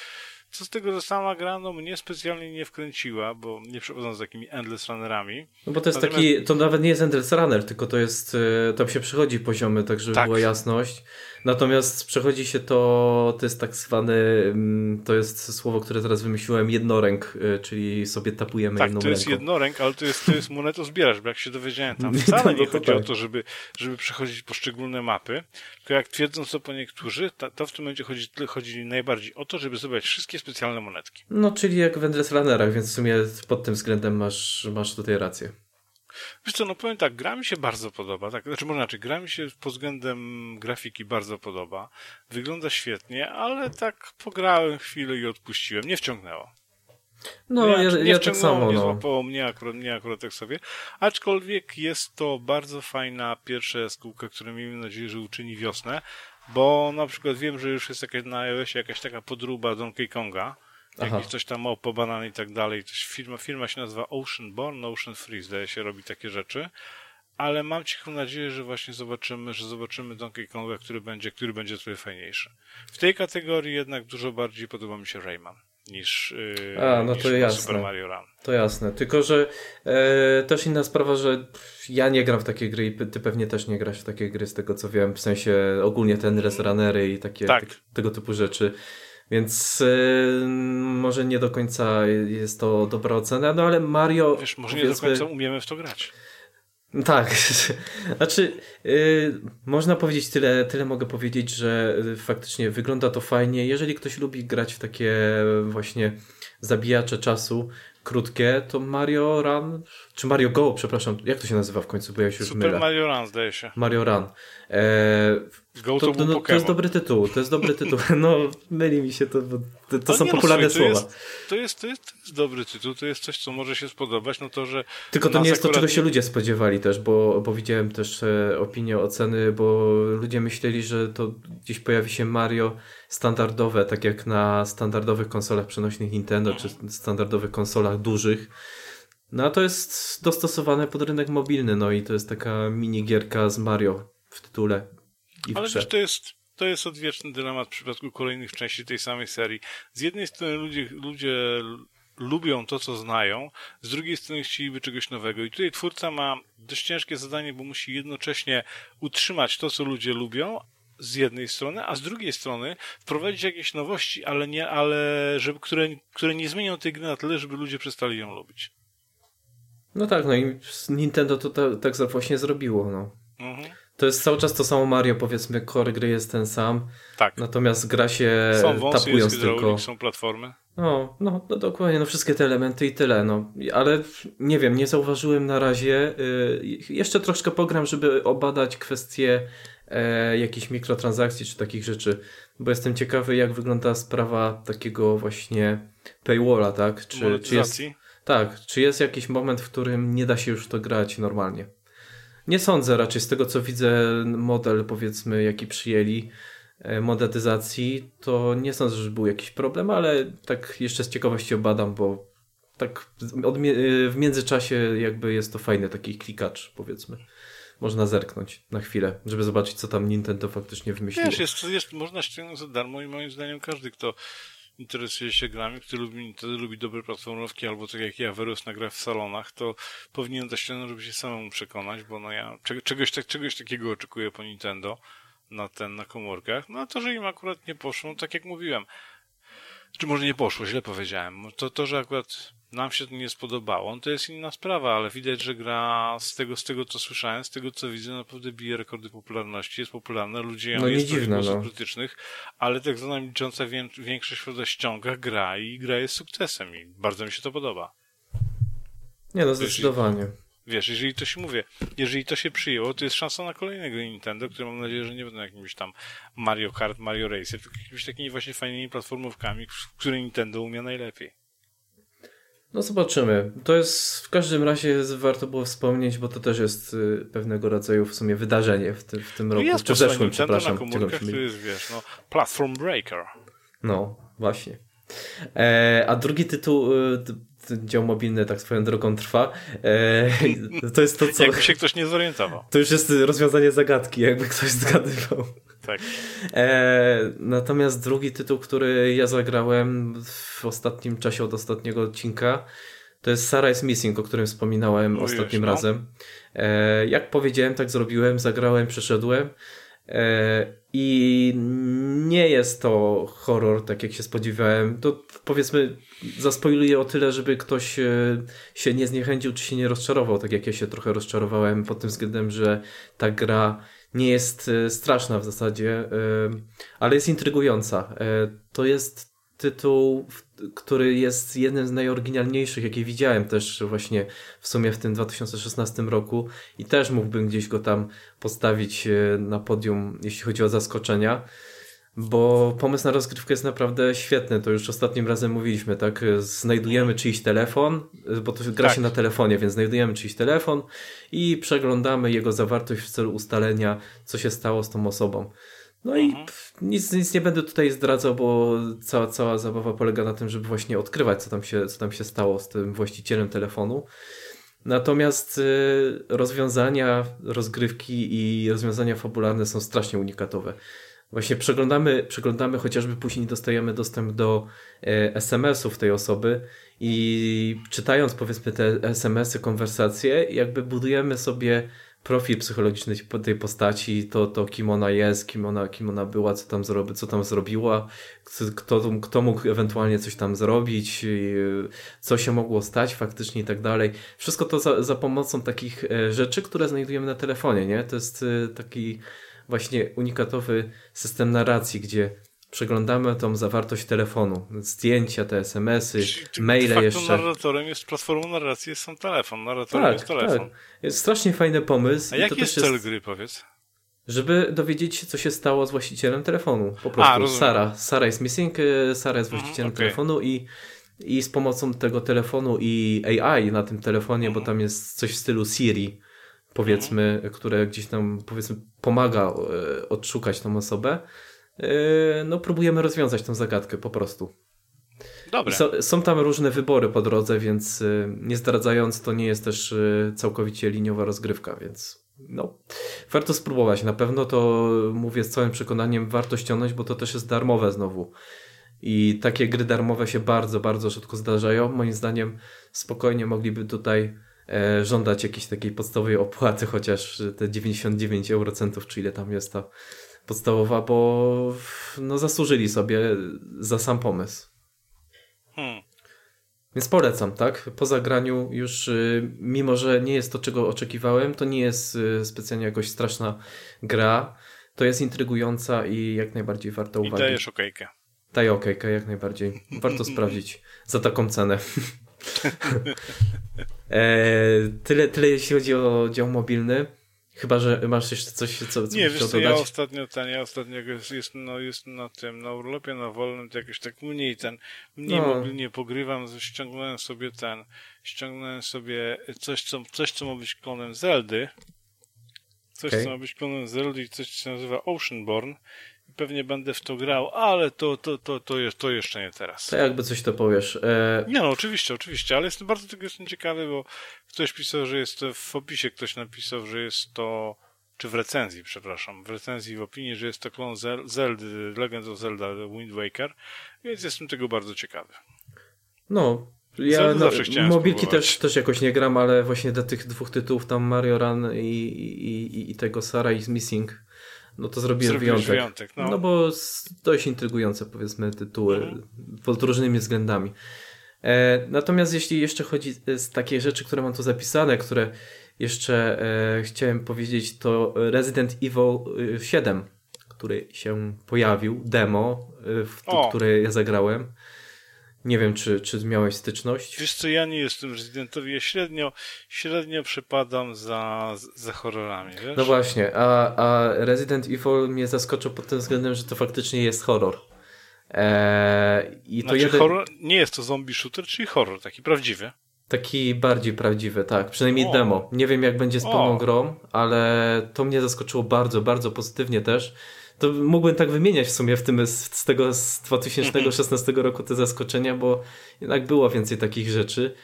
Co z tego, że sama gra no, mnie specjalnie nie wkręciła, bo nie przechodząc z takimi endless runnerami. No bo to jest Natomiast... taki, to nawet nie jest endless runner, tylko to jest, e, tam się przechodzi poziomy, tak żeby tak. była jasność. Natomiast przechodzi się to, to jest tak zwany, mm, to jest słowo, które teraz wymyśliłem, jednoręk, y, czyli sobie tapujemy tak, jedną to jest ręką. jednoręk, ale to jest, to jest moneto zbierasz, bo jak się dowiedziałem, tam <laughs> wcale nie chodzi o to, żeby, żeby przechodzić poszczególne mapy, tylko jak twierdzą co po niektórzy, to, to w tym momencie chodzi, chodzi najbardziej o to, żeby zebrać wszystkie specjalne monetki. No, czyli jak w Endless Runnerach, więc w sumie pod tym względem masz, masz tutaj rację. Wiesz co, no powiem tak, gra mi się bardzo podoba, tak, znaczy może inaczej, gra mi się pod względem grafiki bardzo podoba, wygląda świetnie, ale tak pograłem chwilę i odpuściłem, nie wciągnęło. No, ja, ja, ja tak samo. Nie no. złapało mnie akurat, mnie akurat tak sobie. Aczkolwiek jest to bardzo fajna pierwsza jaskółka, która miejmy nadzieję, że uczyni wiosnę, bo na przykład wiem, że już jest jakaś na iOSie jakaś taka podróba Donkey Konga, Jakiś coś tam o pobanan i tak dalej. Firma, firma się nazywa Ocean Born, Ocean Free, zdaje się, robi takie rzeczy. Ale mam cichą nadzieję, że właśnie zobaczymy, że zobaczymy Donkey Konga, który będzie, który będzie trochę fajniejszy. W tej kategorii jednak dużo bardziej podoba mi się Rayman niż, yy, A, no niż to jasne. Super Mario Run. To jasne. Tylko, że e, też inna sprawa, że ja nie gram w takie gry i ty pewnie też nie grasz w takie gry z tego co wiem, w sensie ogólnie ten Runnery i takie tak. te, tego typu rzeczy. Więc yy, może nie do końca jest to dobra ocena, no ale Mario. Wiesz, może nie do końca umiemy w to grać. Tak, <laughs> znaczy yy, można powiedzieć tyle, tyle mogę powiedzieć, że y, faktycznie wygląda to fajnie. Jeżeli ktoś lubi grać w takie właśnie zabijacze czasu, krótkie, to Mario Run, czy Mario Go, przepraszam, jak to się nazywa w końcu, bo ja się już Super mylę. Mario Run, zdaje się. Mario Run. E, Go to, to, no, to jest dobry tytuł, to jest dobry tytuł. <laughs> No, myli mi się to, bo to, to są no, popularne no, słowa. To jest, to jest, to, jest, to, jest, dobry tytuł, to jest coś, co może się spodobać, no to, że... Tylko to nie jest to, czego się ludzie spodziewali też, bo, bo widziałem też e, opinie, oceny, bo ludzie myśleli, że to gdzieś pojawi się Mario standardowe, tak jak na standardowych konsolach przenośnych Nintendo, mhm. czy standardowych konsolach dużych. No a to jest dostosowane pod rynek mobilny, no i to jest taka minigierka z Mario w tytule. I w Ale wiesz, to jest, to jest odwieczny dylemat w przypadku kolejnych części tej samej serii. Z jednej strony ludzie, ludzie lubią to, co znają, z drugiej strony chcieliby czegoś nowego. I tutaj twórca ma dość ciężkie zadanie, bo musi jednocześnie utrzymać to, co ludzie lubią, z jednej strony, a z drugiej strony wprowadzić jakieś nowości, ale nie, ale żeby, które, które nie zmienią tej gry na tyle, żeby ludzie przestali ją lubić. No tak, no i Nintendo to tak, tak właśnie zrobiło, no. Mhm. To jest cały czas to samo Mario, powiedzmy, core gry jest ten sam. Tak. Natomiast gra się są wąsy, tapując tylko. Są platformy. No, no, no dokładnie, no wszystkie te elementy i tyle, no. Ale nie wiem, nie zauważyłem na razie. Yy, jeszcze troszkę pogram, żeby obadać kwestie e, jakichś mikrotransakcji czy takich rzeczy, bo jestem ciekawy, jak wygląda sprawa takiego właśnie paywalla, tak? Czy, czy jest, tak, czy jest jakiś moment, w którym nie da się już to grać normalnie? Nie sądzę raczej z tego, co widzę, model powiedzmy, jaki przyjęli e, monetyzacji, to nie sądzę, że był jakiś problem, ale tak jeszcze z ciekawości obadam, bo tak w międzyczasie jakby jest to fajny taki klikacz, powiedzmy można zerknąć na chwilę, żeby zobaczyć, co tam Nintendo faktycznie wymyśliło. Wiesz, jest, jest, można ściągnąć za darmo i moim zdaniem każdy, kto interesuje się grami, kto lubi, kto lubi dobre platformówki, albo tak jak ja wyrosł na w salonach, to powinien zaściągnąć, żeby się samemu przekonać, bo no ja czegoś, tak, czegoś takiego oczekuję po Nintendo na ten, na komórkach. No a to, że im akurat nie poszło, no, tak jak mówiłem, czy może nie poszło, źle powiedziałem. To, to że akurat nam się to nie spodobało, to jest inna sprawa, ale widać, że gra z tego, z tego co słyszałem, z tego co widzę, naprawdę bije rekordy popularności, jest popularna, ludzie ją no, jest dziwne, no. krytycznych, ale tak zwana licząca większość w ściągach gra i gra jest sukcesem i bardzo mi się to podoba. Nie no, zdecydowanie. Wiesz, jeżeli to się mówię, jeżeli to się przyjęło, to jest szansa na kolejne gry Nintendo, które mam nadzieję, że nie będą jakimiś tam Mario Kart, Mario Racer, tylko jakimiś takimi właśnie fajnymi platformówkami, które Nintendo umie najlepiej. No zobaczymy. To jest w każdym razie warto było wspomnieć, bo to też jest y, pewnego rodzaju w sumie wydarzenie w, ty, w tym no roku. Jest w zeszłym, przepraszam. Na komórkach to jest, wiesz, no, platform breaker. No, właśnie. E, a drugi tytuł, y, dział mobilny tak swoją drogą trwa. E, <laughs> to jest to, co... Jakby się ktoś nie zorientował. To już jest rozwiązanie zagadki, jakby ktoś zgadywał. Tak. E, natomiast drugi tytuł, który ja zagrałem w ostatnim czasie od ostatniego odcinka, to jest Sarah is Missing, o którym wspominałem no ostatnim no. razem. E, jak powiedziałem, tak zrobiłem, zagrałem, przeszedłem. E, I nie jest to horror, tak jak się spodziewałem. To powiedzmy, zaspoiluję o tyle, żeby ktoś e, się nie zniechęcił, czy się nie rozczarował, tak jak ja się trochę rozczarowałem pod tym względem, że ta gra nie jest e, straszna w zasadzie, ale jest intrygująca. To jest tytuł, który jest jednym z najoryginalniejszych, jakie widziałem też właśnie w sumie w tym 2016 roku i też mógłbym gdzieś go tam postawić e, na podium, jeśli chodzi o zaskoczenia. Bo pomysł na rozgrywkę jest naprawdę świetny. To już ostatnim razem mówiliśmy, tak? Znajdujemy czyjś telefon, bo to gra tak. się na telefonie, więc znajdujemy czyjś telefon i przeglądamy jego zawartość w celu ustalenia, co się stało z tą osobą. No i mhm. nic, nic nie będę tutaj zdradzał, bo cała, cała zabawa polega na tym, żeby właśnie odkrywać, co tam się, co tam się stało z tym właścicielem telefonu. Natomiast y, rozwiązania, rozgrywki i rozwiązania fabularne są strasznie unikatowe. Właśnie przeglądamy, przeglądamy chociażby później dostajemy dostęp do e, SMS-ów tej osoby i czytając powiedzmy te SMS-y, konwersacje, jakby budujemy sobie profil psychologiczny tej postaci, to, to kim ona jest, kim ona, kim ona była, co tam, zrobi, co tam zrobiła, kto, kto mógł ewentualnie coś tam zrobić, co się mogło stać faktycznie i tak dalej. Wszystko to za, za pomocą takich e, rzeczy, które znajdujemy na telefonie, nie? To jest e, taki właśnie unikatowy system narracji, gdzie przeglądamy tą zawartość telefonu, zdjęcia, te smsy, Czyli maile jeszcze. narratorem jest platformą narracji, jest sam telefon, narratorem tak, jest telefon. Tak. Jest strasznie fajny pomysł. A jaki jest cel gry, powiedz? Żeby dowiedzieć się, co się stało z właścicielem telefonu. Po prostu. A, Sara. Sara jest missing, e, Sara jest mhm, właścicielem okay. telefonu i, i z pomocą tego telefonu i AI na tym telefonie, bo tam jest coś w stylu Siri, powiedzmy, które gdzieś tam powiedzmy pomaga e, odszukać tą osobę Yy, no próbujemy rozwiązać tę zagadkę po prostu. Dobre. So, są tam różne wybory po drodze, więc yy, nie zdradzając, to nie jest też całkowicie liniowa rozgrywka, więc no, warto spróbować. Na pewno to mówię z całym przekonaniem, warto ściągnąć, bo to też jest darmowe znowu. I takie gry darmowe się bardzo, bardzo rzadko zdarzają. Moim zdaniem spokojnie mogliby tutaj e, żądać jakiejś takiej podstawowej opłaty, chociaż te 99 eurocentów, czy ile tam jest ta podstawowa, bo no, zasłużyli sobie za sam pomysł. Hmm. Więc polecam, tak? Po zagraniu już, y, mimo że nie jest to, czego oczekiwałem, to nie jest y, specjalnie jakoś straszna gra. To jest intrygująca i jak najbardziej warto uwagi. I dajesz okejkę. Daję okejkę, jak najbardziej. Warto <laughs> sprawdzić za taką cenę. <laughs> e, tyle, tyle jeśli chodzi o dział mobilny. Chyba, że masz jeszcze coś, co, co Nie, wiesz co, ja ostatnio ten, ja ostatnio jest, jest, no, jest na tym, na urlopie, na wolnym, to jakoś tak mniej ten, mniej no. mobilnie pogrywam, ściągnąłem sobie ten, ściągnąłem sobie coś, co, coś, co ma być klonem Zeldy, coś, okay. co ma być klonem Zeldy i coś, co się nazywa Oceanborn pewnie będę w to grał, ale to, to, to, to, jest, to jeszcze nie teraz. To jakby coś to powiesz. E... Nie no, oczywiście, oczywiście, ale jestem bardzo tego jestem ciekawy, bo ktoś pisał, że jest to w opisie, ktoś napisał, że jest to czy w recenzji, przepraszam, w recenzji w opinii, że jest to klon Zeldy, Legend of Zelda Wind Waker, więc jestem tego bardzo ciekawy. No, ja no, mobilki też, też jakoś nie gram, ale właśnie do tych dwóch tytułów, tam Mario Run i, i, i tego Sara is Missing, no to zrobiłem wyjątek. wyjątek no. no. bo dość intrygujące powiedzmy tytuły mhm. pod różnymi względami. E, natomiast jeśli jeszcze chodzi z takie rzeczy, które mam tu zapisane, które jeszcze e, chciałem powiedzieć, to Resident Evil 7, y, który się pojawił, demo, y, w ja zagrałem. Nie wiem, czy, czy miałeś styczność? Wiesz co, ja nie jestem rezydentowi, ja średnio, średnio przepadam za, za horrorami, wiesz? No właśnie, a, a Resident Evil mnie zaskoczył pod tym względem, że to faktycznie jest horror. Eee, i to znaczy, jeden... horror, nie jest to zombie shooter, czyli horror, taki prawdziwy. Taki bardziej prawdziwy, tak. Przynajmniej o. demo. Nie wiem, jak będzie z pełną grą, ale to mnie zaskoczyło bardzo, bardzo pozytywnie też to mógłbym tak wymieniać w sumie w tym z, tego z 2016 mhm. roku te zaskoczenia, bo jednak było więcej takich rzeczy,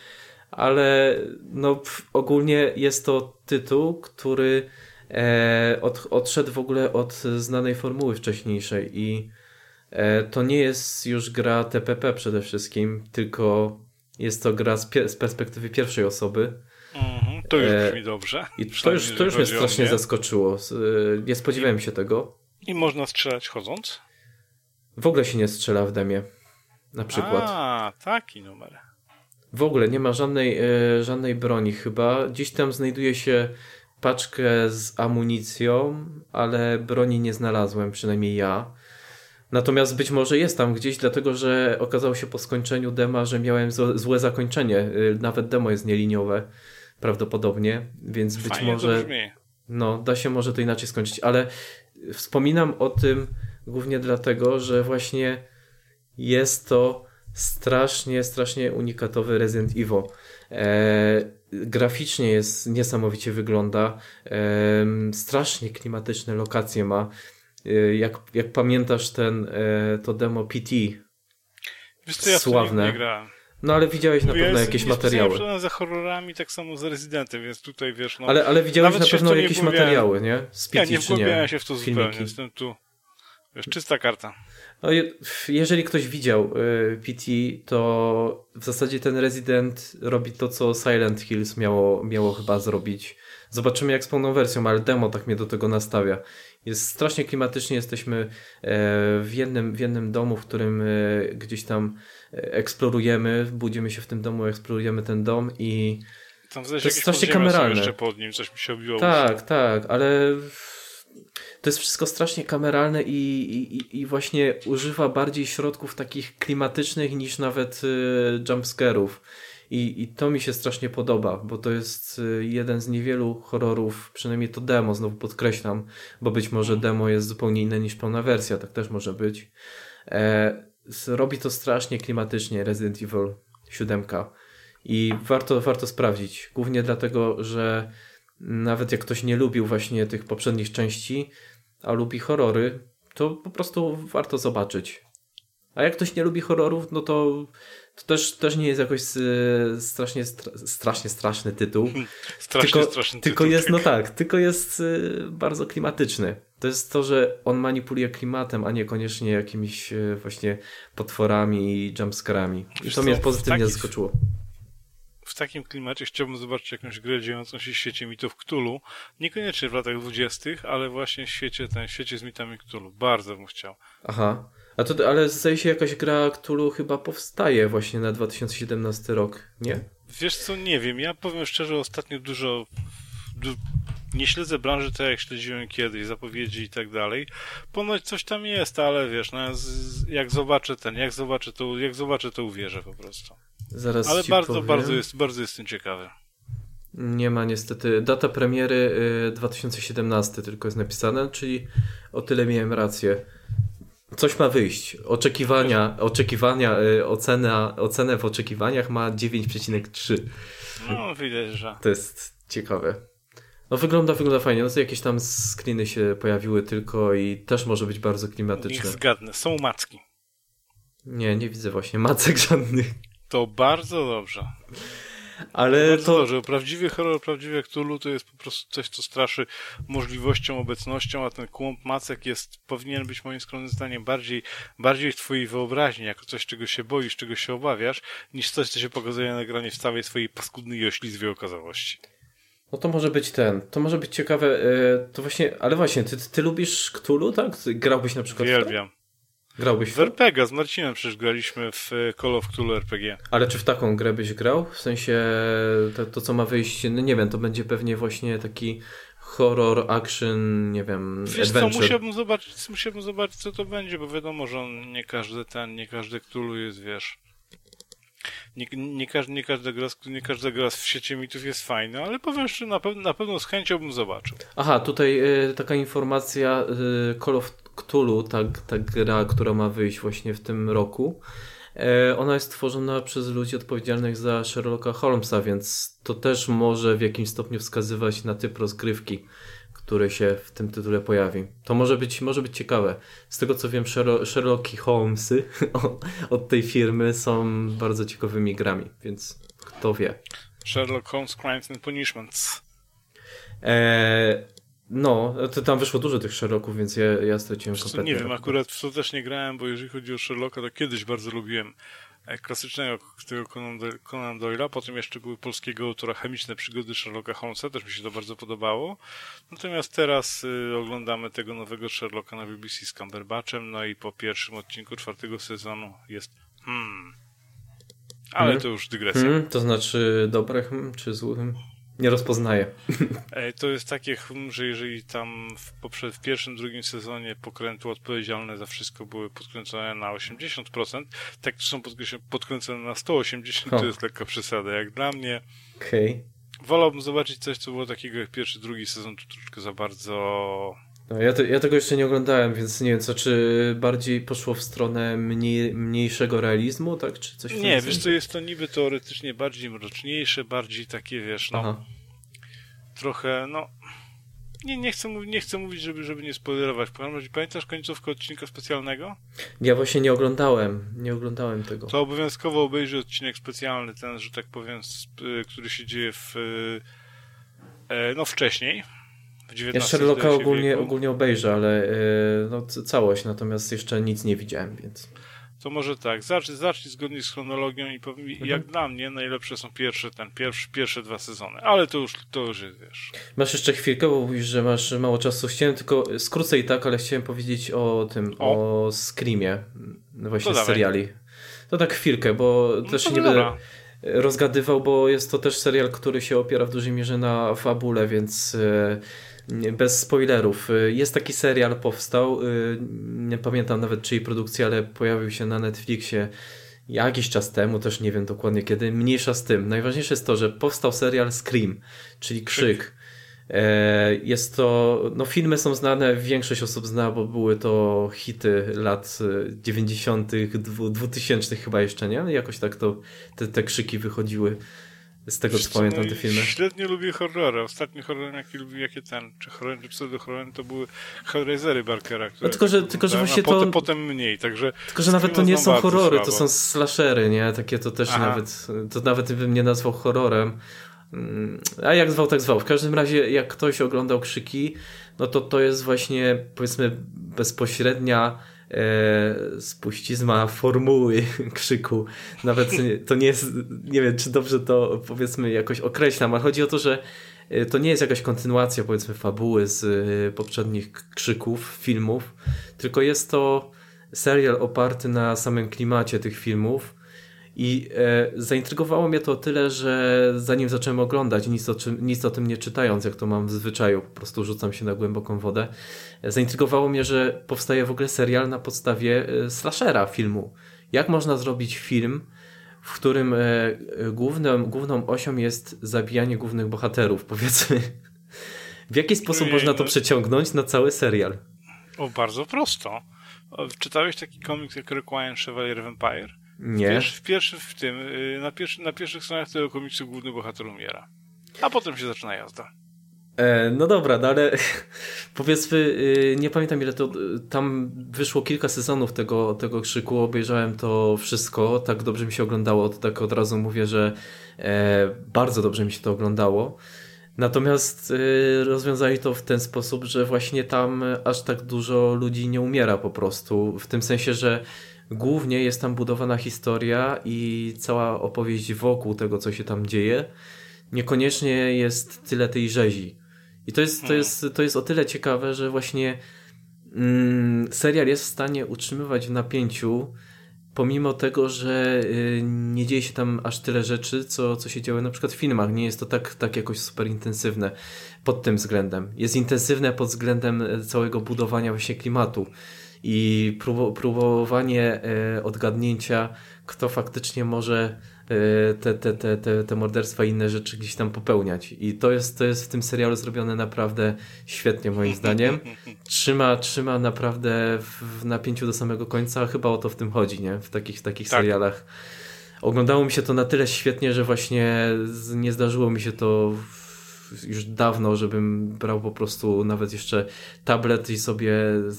ale no ogólnie jest to tytuł, który e, od, odszedł w ogóle od znanej formuły wcześniejszej i e, to nie jest już gra TPP przede wszystkim, tylko jest to gra z, z perspektywy pierwszej osoby. Mhm, to już e, brzmi dobrze. I to już, to już mnie strasznie mnie. zaskoczyło. E, nie spodziewałem się tego. I można strzelać chodząc? W ogóle się nie strzela w demie. Na przykład. A, taki numer. W ogóle nie ma żadnej, e, żadnej broni chyba. Gdzieś tam znajduje się paczkę z amunicją, ale broni nie znalazłem, przynajmniej ja. Natomiast być może jest tam gdzieś, dlatego że okazało się po skończeniu dema, że miałem złe zakończenie. E, nawet demo jest nieliniowe prawdopodobnie, więc być Fajnie może no, da się może to inaczej skończyć, ale Wspominam o tym głównie dlatego, że właśnie jest to strasznie, strasznie unikatowy Resident Evil. E, graficznie jest niesamowicie wygląda. E, strasznie klimatyczne lokacje ma. E, jak, jak pamiętasz ten, e, to demo PT. Wiesz co, ja sławne. nie grałem. No ale widziałeś na pewno jakieś materiały. Ja za horrorami, tak samo z Residentem, więc tutaj wiesz, no... Ale, ale widziałeś na pewno jakieś materiały, nie? Z PT, ja nie wgłębiałem się w to filmiki. zupełnie, jestem tu... Wiesz, czysta karta. No, jeżeli ktoś widział y, PT, to w zasadzie ten Resident robi to, co Silent Hills miało, miało chyba zrobić. Zobaczymy jak z pełną wersją, ale demo tak mnie do tego nastawia. Jest strasznie klimatycznie, jesteśmy e, w jednym, w jednym domu, w którym e, gdzieś tam eksplorujemy, budzimy się w tym domu, eksplorujemy ten dom i tam to jest strasznie kameralne. jeszcze pod nim, coś mi się obiło. Tak, tak, ale to jest wszystko strasznie kameralne i, i, i właśnie używa bardziej środków takich klimatycznych niż nawet jumpscare'ów. I, I to mi się strasznie podoba, bo to jest y, jeden z niewielu horrorów, przynajmniej to demo, znowu podkreślam, bo być może demo jest zupełnie inne niż pełna wersja, tak też może być. E, robi to strasznie klimatycznie Resident Evil 7 i warto, warto sprawdzić, głównie dlatego, że nawet jak ktoś nie lubił właśnie tych poprzednich części, a lubi horrory, to po prostu warto zobaczyć. A jak ktoś nie lubi horrorów, no to to też, też nie jest jakoś e, strasznie, strasznie straszny tytuł. <laughs> strasznie tylko, straszny tylko tytuł. Jest, no tak, tylko jest e, bardzo klimatyczny. To jest to, że on manipuluje klimatem, a niekoniecznie jakimiś e, właśnie potworami i jumpscarami. I to mnie pozytywnie taki, zaskoczyło. W takim klimacie chciałbym zobaczyć jakąś grę dziejącą się w świecie mitów Cthulhu. Niekoniecznie w latach dwudziestych, ale właśnie w świecie, ten, w świecie z mitami Cthulhu. Bardzo bym chciał. Aha. A to, ale zdaje się jakaś gra, Cthulhu chyba powstaje właśnie na 2017 rok, nie? Wiesz co, nie wiem. Ja powiem szczerze, ostatnio dużo du nie śledzę branży tak jak śledziłem kiedyś, zapowiedzi i tak dalej. Ponoć coś tam jest, ale wiesz, no, jak zobaczę ten, jak zobaczę to, jak zobaczę to uwierzę po prostu. Zaraz ale bardzo, powiem. bardzo jest, bardzo jestem ciekawy. Nie ma niestety. Data premiery 2017 y, tylko jest napisane, czyli o tyle miałem rację. Coś ma wyjść. Oczekiwania, oczekiwania, y, ocena, ocenę w oczekiwaniach ma 9,3. No, widać, że. To jest ciekawe. No wygląda, wygląda fajnie. No to jakieś tam screeny się pojawiły tylko i też może być bardzo klimatyczne. Niech zgadnę. Są macki. Nie, nie widzę właśnie macek żadnych. To bardzo dobrze. Ale Bardzo to... dobrze. Prawdziwy horror, prawdziwy Cthulhu to jest po prostu coś, co straszy możliwością, obecnością, a ten kłąb macek jest, powinien być moim skromnym zdaniem bardziej, bardziej w twojej wyobraźni, jako coś, czego się boisz, czego się obawiasz, niż coś, co się pokazuje na ekranie w całej swojej paskudnej i oślizwej okazałości. No to może być ten, to może być ciekawe, e, to właśnie, ale właśnie, ty, ty lubisz Cthulhu, tak? Grałbyś na przykład Uwielbiam. Grałbyś w RPG, z Marcinem przecież graliśmy w e, Call of Cthulhu RPG. Ale czy w taką grę byś grał? W sensie to, to co ma wyjść, no nie wiem, to będzie pewnie właśnie taki horror, action, nie wiem, Wiesz adventure. co, musiałbym zobaczyć, musiałbym zobaczyć co to będzie, bo wiadomo, że nie każdy ten, nie każdy Cthulhu jest, wiesz nie, nie, każdy, nie, każda gra, nie każda gra w sieci mitów jest fajna, ale powiem szczerze, na, pewno, na pewno z chęcią bym zobaczył. Aha, tutaj y, taka informacja, y, Call of Cthulhu, ta, ta gra, która ma wyjść właśnie w tym roku, y, ona jest tworzona przez ludzi odpowiedzialnych za Sherlocka Holmesa, więc to też może w jakimś stopniu wskazywać na typ rozgrywki który się w tym tytule pojawi. To może być, może być ciekawe. Z tego co wiem, Sherlocki Holmesy <laughs> od tej firmy są bardzo ciekawymi grami, więc kto wie. Sherlock Holmes Crimes and Punishments. Eee, no, to tam wyszło dużo tych Sherlocków, więc ja, ja straciłem kompletnie. Nie wiem, akurat w to też nie grałem, bo jeżeli chodzi o Sherlocka, to kiedyś bardzo lubiłem E, klasycznego tego Conan Doyle'a, potem jeszcze były polskiego autora chemiczne przygody Sherlocka Holmesa, też mi się to bardzo podobało. Natomiast teraz y, oglądamy tego nowego Sherlocka na BBC z Cumberbatchem, no i po pierwszym odcinku czwartego sezonu jest hmm. Ale hmm. to już dygresja. Hmm, to znaczy dobre hmm, czy złe? Hmm? Nie rozpoznaję. To jest takie, że jeżeli tam w, poprzed, w pierwszym, drugim sezonie pokrętu odpowiedzialne za wszystko były podkręcone na 80%, tak to są podkręcone na 180%, to jest lekka przesada. Jak dla mnie, okay. wolałbym zobaczyć coś, co było takiego jak pierwszy, drugi sezon, to troszeczkę za bardzo no, ja, te, ja, tego jeszcze nie oglądałem, więc nie wiem, co, czy bardziej poszło w stronę mniej, mniejszego realizmu, tak? Czy coś Nie, wiesz co, jest to niby teoretycznie bardziej mroczniejsze, bardziej takie, wiesz, no, Aha. trochę, no, nie, nie, chcę, nie chcę mówić, żeby, żeby nie spoilerować. Pamiętasz końcówkę odcinka specjalnego? Ja właśnie nie oglądałem, nie oglądałem tego. To obowiązkowo obejrzyj odcinek specjalny, ten, że tak powiem, y, który się dzieje w, y, e, no wcześniej, ja Sherlocka ogólnie, ogólnie obejrzę, ale yy, no, całość, natomiast jeszcze nic nie widziałem, więc... To może tak, zacznij, zacznij zgodnie z chronologią i powiem, mhm. jak dla mnie najlepsze są pierwsze, ten, pierwszy, pierwsze dwa sezony, ale to już, to już jest, wiesz. Masz jeszcze chwilkę, bo mówisz, że masz mało czasu. Chciałem tylko, skrócę i tak, ale chciałem powiedzieć o tym, o, o Screamie, no właśnie z seriali. To tak chwilkę, bo no też nie dobra. będę rozgadywał, bo jest to też serial, który się opiera w dużej mierze na fabule, więc... Yy, bez spoilerów. Y, jest taki serial, powstał, y, nie pamiętam nawet czyjej produkcji, ale pojawił się na Netflixie jakiś czas temu, też nie wiem dokładnie kiedy, mniejsza z tym. Najważniejsze jest to, że powstał serial Scream, czyli Krzyk. E, jest to, no filmy są znane, większość osób zna, bo były to hity lat 90., 2000 chyba jeszcze, nie? Jakoś tak to te, te krzyki wychodziły z tego co pamiętam te filmy. Średnio lubię horrory. Ostatni horror, jaki lubię, jakie ten, czy horror, czy pseudo-horror, to były Hellraisery Barkera. Które no tylko, że, tylko, że właśnie to... Potem, potem mniej, także... Tylko, że nawet to nie są horrory, słabo. to są slashery, nie? Takie to też Aha. nawet, to nawet bym nie nazwał horrorem. Mm, a jak zwał, tak zwał. W każdym razie, jak ktoś oglądał krzyki, no to to jest właśnie, powiedzmy, bezpośrednia e, spuścizma formuły <laughs> krzyku. Nawet to nie jest, nie wiem, czy dobrze to powiedzmy jakoś określam, ale chodzi o to, że e, to nie jest jakaś kontynuacja powiedzmy fabuły z e, poprzednich krzyków, filmów, tylko jest to serial oparty na samym klimacie tych filmów i e, zaintrygowało mnie to tyle, że zanim zacząłem oglądać, nic o, czym, nic o tym nie czytając, jak to mam w zwyczaju, po prostu rzucam się na głęboką wodę, e, zaintrygowało mnie, że powstaje w ogóle serial na podstawie e, slashera filmu. Jak można zrobić film, w którym e, główną, główną osią jest zabijanie głównych bohaterów, <laughs> powiedzmy. W jaki sposób można to no... przeciągnąć na cały serial? O, bardzo prosto. Czytałeś taki komiks jak Requiem Chevalier Vampire? Nie. Wiesz, w pierwszym, w tym, y, na, pierwszy, na pierwszych stronach tego komiksu główny bohater umiera. A potem się zaczyna jazda. E, no dobra, no ale <laughs> powiedzmy, y, nie pamiętam ile to, tam wyszło kilka sezonów tego, tego krzyku, obejrzałem to wszystko, tak dobrze mi się oglądało, to tak od razu mówię, że e, bardzo dobrze mi się to oglądało. Natomiast y, rozwiązali to w ten sposób, że właśnie tam aż tak dużo ludzi nie umiera po prostu, w tym sensie, że głównie jest tam budowana historia i cała opowieść wokół tego, co się tam dzieje. Niekoniecznie jest tyle tej rzezi. I to jest, to hmm. jest, to jest o tyle ciekawe, że właśnie mm, serial jest w stanie utrzymywać w napięciu, pomimo tego, że y, nie dzieje się tam aż tyle rzeczy, co, co się działo na przykład w filmach. Nie jest to tak, tak jakoś super intensywne pod tym względem. Jest intensywne pod względem e, całego budowania właśnie klimatu i próbowanie e, odgadnięcia, kto faktycznie może e, te, te, te, te, te morderstwa i inne rzeczy gdzieś tam popełniać. I to jest, to jest w tym serialu zrobione naprawdę świetnie moim zdaniem. Trzyma, trzyma naprawdę w napięciu do samego końca, chyba o to w tym chodzi, nie? W takich, w takich tak. serialach. Oglądało mi się to na tyle świetnie, że właśnie nie zdarzyło mi się to już dawno, żebym brał po prostu nawet jeszcze tablet i sobie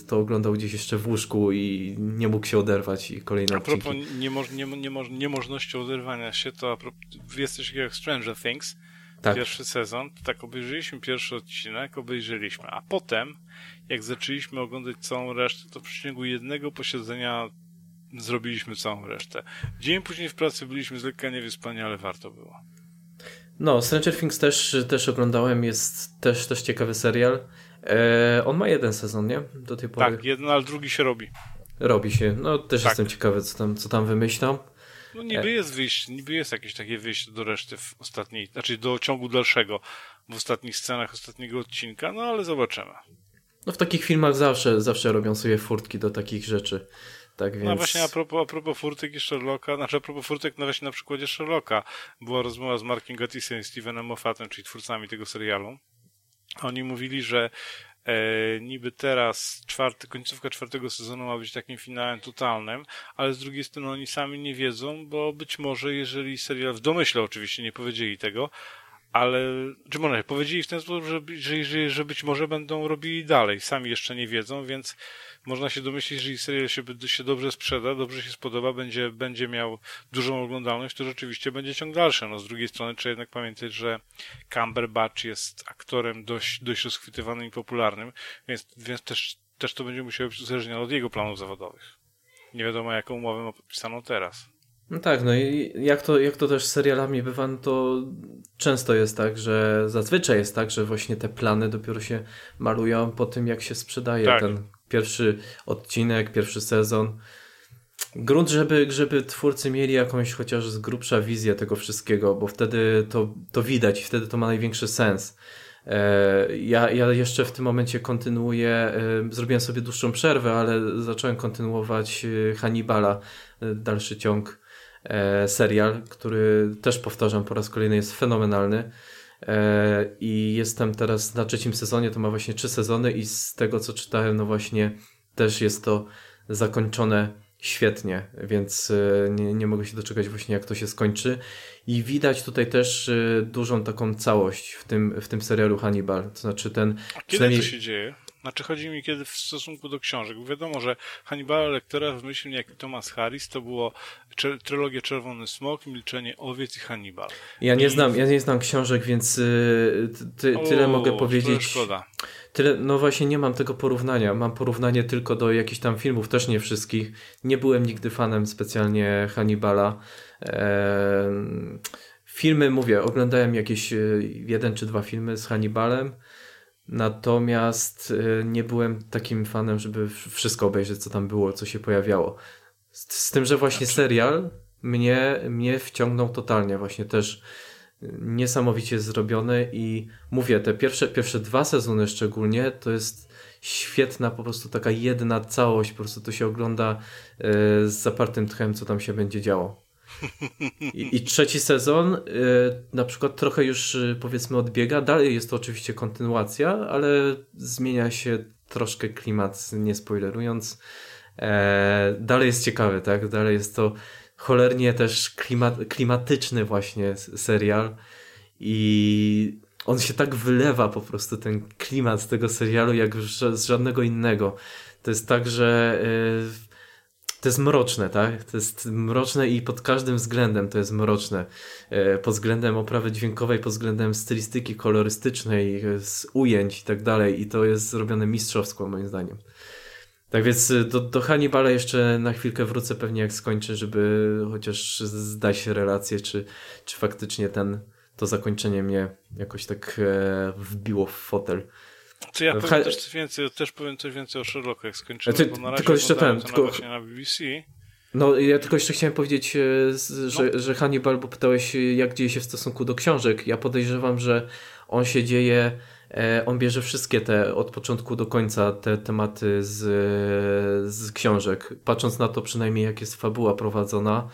to oglądał gdzieś jeszcze w łóżku i nie mógł się oderwać i kolejne A propos niemoż, nie, niemoż, niemożności oderwania się, to a propos, jesteś jak Stranger Things, tak. pierwszy sezon, to tak obejrzeliśmy pierwszy odcinek, obejrzeliśmy, a potem jak zaczęliśmy oglądać całą resztę, to w przeciągu jednego posiedzenia zrobiliśmy całą resztę. Dzień później w pracy byliśmy z lekka niewyspani, ale warto było. No, Stranger Things też, też oglądałem, jest też, też ciekawy serial. E, on ma jeden sezon, nie? Do tej pory. Tak, jeden, ale drugi się robi. Robi się. No, też tak. jestem ciekawy, co tam, co tam wymyślą. No niby e. jest wyjście, niby jest jakieś takie wyjście do reszty w ostatniej, znaczy do ciągu dalszego w ostatnich scenach ostatniego odcinka, no ale zobaczymy. No w takich filmach zawsze, zawsze robią sobie furtki do takich rzeczy. Tak no więc... No właśnie a propos, a propos furtek i Sherlocka, znaczy a propos furtek, no właśnie na przykładzie Sherlocka była rozmowa z Markiem Gattisem i Stevenem Moffatem, czyli twórcami tego serialu. Oni mówili, że e, niby teraz czwarty, końcówka czwartego sezonu ma być takim finałem totalnym, ale z drugiej strony oni sami nie wiedzą, bo być może jeżeli serial, w domyśle oczywiście nie powiedzieli tego, ale, czy może powiedzieli w ten sposób, że, że, że, być może będą robili dalej, sami jeszcze nie wiedzą, więc można się domyślić, że serial się, się dobrze sprzeda, dobrze się spodoba, będzie, będzie miał dużą oglądalność, to rzeczywiście będzie ciąg dalszy. No z drugiej strony trzeba jednak pamiętać, że Cumberbatch jest aktorem dość, dość rozchwytywanym i popularnym, więc, więc też, też to będzie musiało być uzależnione od jego planów zawodowych. Nie wiadomo, jaką umowę ma podpisaną teraz. No tak, no i jak to, jak to też z serialami bywa, no to często jest tak, że zazwyczaj jest tak, że właśnie te plany dopiero się malują po tym, jak się sprzedaje tak. ten pierwszy odcinek, pierwszy sezon. Grunt, żeby, żeby twórcy mieli jakąś chociaż z grubsza wizję tego wszystkiego, bo wtedy to, to widać i wtedy to ma największy sens. E, ja, ja jeszcze w tym momencie kontynuuję, e, zrobiłem sobie dłuższą przerwę, ale zacząłem kontynuować e, Hannibala, dalszy ciąg, serial, który też powtarzam po raz kolejny jest fenomenalny. E, I jestem teraz na trzecim sezonie, to ma właśnie trzy sezony i z tego co czytałem, no właśnie też jest to zakończone świetnie, więc e, nie, nie mogę się doczekać właśnie jak to się skończy. I widać tutaj też e, dużą taką całość w tym, w tym serialu Hannibal. To znaczy ten... A kiedy to się dzieje? Znaczy chodzi mi kiedy w stosunku do książek. Wiadomo, że Hannibala Lectera w myśli jak Thomas Harris to było trylogia Czerwony Smok, Milczenie Owiec i Hannibal. Ja nie I... znam, ja nie znam książek, więc y, ty, tyle o, mogę powiedzieć. Szkoda. Tyle, no właśnie nie mam tego porównania. Mam porównanie tylko do jakichś tam filmów, też nie wszystkich. Nie byłem nigdy fanem specjalnie Hannibala. Eee, filmy, mówię, oglądałem jakieś y, jeden czy dwa filmy z Hannibalem. Natomiast y, nie byłem takim fanem, żeby wszystko obejrzeć, co tam było, co się pojawiało. Z, z tym, że właśnie serial mnie, mnie wciągnął totalnie, właśnie też niesamowicie zrobione i mówię, te pierwsze, pierwsze dwa sezony szczególnie to jest świetna po prostu taka jedna całość, po prostu to się ogląda y, z zapartym tchem, co tam się będzie działo. I, I, trzeci sezon y, na przykład trochę już y, powiedzmy odbiega. Dalej jest to oczywiście kontynuacja, ale zmienia się troszkę klimat, nie spoilerując. E, dalej jest ciekawy, tak? Dalej jest to cholernie też klimat, klimatyczny właśnie serial i on się tak wylewa po prostu ten klimat tego serialu jak z żadnego innego. To jest tak, że yy, to jest mroczne, tak? To jest mroczne i pod każdym względem to jest mroczne. Yy, pod względem oprawy dźwiękowej, pod względem stylistyki kolorystycznej, z ujęć i tak dalej. I to jest zrobione mistrzowsko moim zdaniem. Tak więc y, do, do Hannibala jeszcze na chwilkę wrócę pewnie jak skończę, żeby chociaż zdać relację, czy, czy faktycznie ten, to zakończenie mnie jakoś tak e, wbiło w fotel. To ja powiem też coś więcej, też powiem coś więcej o Sherlocku, jak skończymy, ty, bo na razie tylko jeszcze ten, tylko... właśnie na BBC. No, ja tylko jeszcze chciałem powiedzieć, e, że, no. że Hannibal, bo pytałeś, jak dzieje się w stosunku do książek. Ja podejrzewam, że on się dzieje E, on bierze wszystkie te od początku do końca te tematy z, z książek. Patrząc na to przynajmniej jak jest fabuła prowadzona,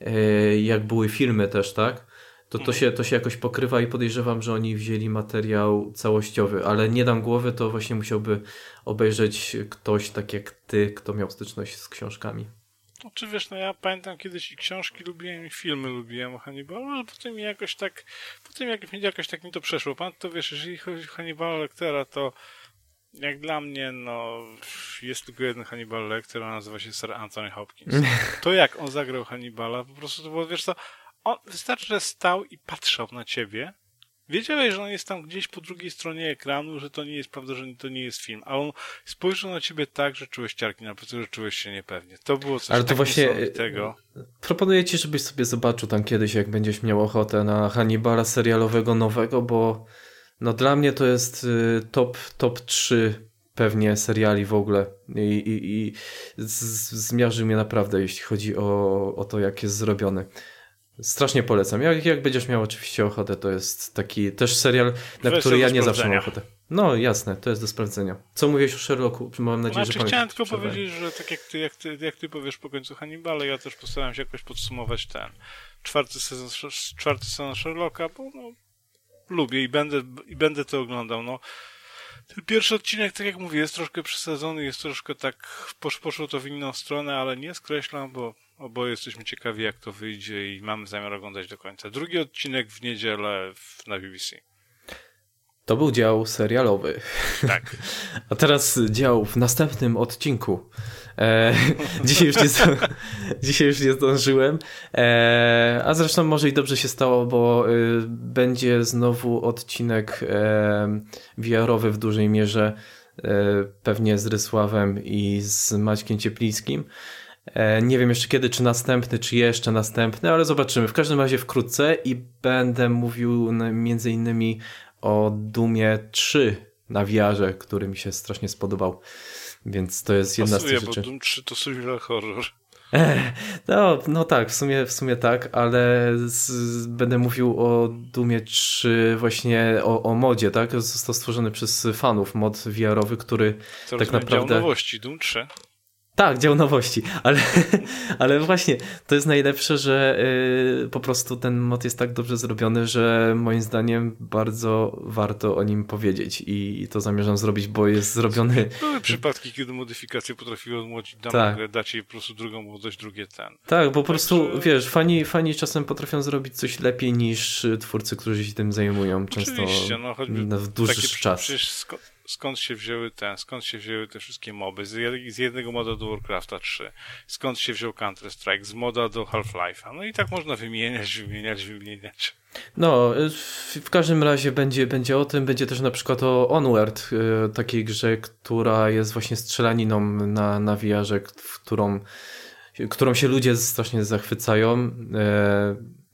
e, jak były filmy też, tak? To, to, się, to się jakoś pokrywa i podejrzewam, że oni wzięli materiał całościowy, ale nie dam głowy, to właśnie musiałby obejrzeć ktoś tak jak ty, kto miał styczność z książkami. No, czy wiesz, no ja pamiętam kiedyś i książki lubiłem i filmy lubiłem o Hannibalu, ale potem jakoś tak, potem jak, jakoś tak mi to przeszło. Pan to wiesz, jeżeli chodzi o Hannibala Lectera, to jak dla mnie, no, jest tylko jeden Hannibal Lecter, nazywa się Sir Anthony Hopkins. <laughs> To jak on zagrał Hannibala, po prostu to było, wiesz co, on wystarczy, że stał i patrzał na ciebie Wiedziałeś, że on jest tam gdzieś po drugiej stronie ekranu, że to nie jest prawda, że to nie jest film, a on spojrzał na ciebie tak, że czułeś ciarki na plecy, że czułeś się niepewnie. To było coś Ale to właśnie tego. Proponuję ci, żebyś sobie zobaczył tam kiedyś, jak będziesz miał ochotę na Hannibala serialowego nowego, bo no dla mnie to jest y, top, top 3 pewnie seriali w ogóle i, i, i zmiarzy mnie naprawdę, jeśli chodzi o, o to, jak jest zrobiony. Strasznie polecam. Jak, jak będziesz miał oczywiście ochotę, to jest taki też serial, na który ja nie zawsze mam ochotę. No jasne, to jest do sprawdzenia. Co mówiłeś o Sherlocku? Mam nadzieję, znaczy, że Chciałem tylko powiedzieć, że tak jak ty, jak, ty, jak ty powiesz po końcu Hannibala, ja też postaram się jakoś podsumować ten czwarty sezon, czwarty sezon Sherlocka, bo no, lubię i będę, i będę to oglądał. No, ten pierwszy odcinek, tak jak mówię, jest troszkę przesadzony, jest troszkę tak, posz, poszło to w inną stronę, ale nie skreślam, bo Oboje jesteśmy ciekawi, jak to wyjdzie i mamy zamiar oglądać do końca. Drugi odcinek w niedzielę w, na BBC. To był dział serialowy. Tak. <laughs> A teraz dział w następnym odcinku. E, <laughs> dzisiaj, już nie, <laughs> dzisiaj już nie zdążyłem. E, a zresztą może i dobrze się stało, bo y, będzie znowu odcinek e, VR-owy w dużej mierze. E, pewnie z Rysławem i z Maćkiem Cieplińskim. E, nie wiem jeszcze kiedy, czy następny, czy jeszcze następny, ale zobaczymy. W każdym razie wkrótce i będę mówił między innymi o Dumie 3 na VR, który mi się strasznie spodobał. Więc to jest jedna Pasuje, z tych rzeczy. bo Doom 3 to survival horror. No, no tak, w sumie, w sumie tak, ale z, będę mówił o Dumie 3 właśnie o, o modzie, tak? Został stworzony przez fanów mod VR-owy, który to tak naprawdę... nowości, Doom 3. Tak, dział nowości, ale, <laughs> ale właśnie to jest najlepsze, że y, po prostu ten mod jest tak dobrze zrobiony, że moim zdaniem bardzo warto o nim powiedzieć i, to zamierzam zrobić, bo jest zrobiony... <laughs> Były przypadki, kiedy modyfikacje potrafiły odmłodzić daną tak. grę, dać jej po prostu drugą młodość, drugie ten. Tak, bo po prostu, wiesz, fani, fani czasem potrafią zrobić coś lepiej niż twórcy, którzy się tym zajmują, często no, w dłuższy czas. Przecież skąd się wzięły te, skąd się wzięły te wszystkie moby, z, z jednego moda do Warcrafta 3, skąd się wziął Counter-Strike, z moda do Half-Life'a, no i tak można wymieniać, wymieniać, wymieniać. No, w każdym razie będzie, będzie o tym, będzie też na przykład o Onward, e, takiej grze, która jest właśnie strzelaniną na, na VR-ze, którą, którą się ludzie strasznie zachwycają.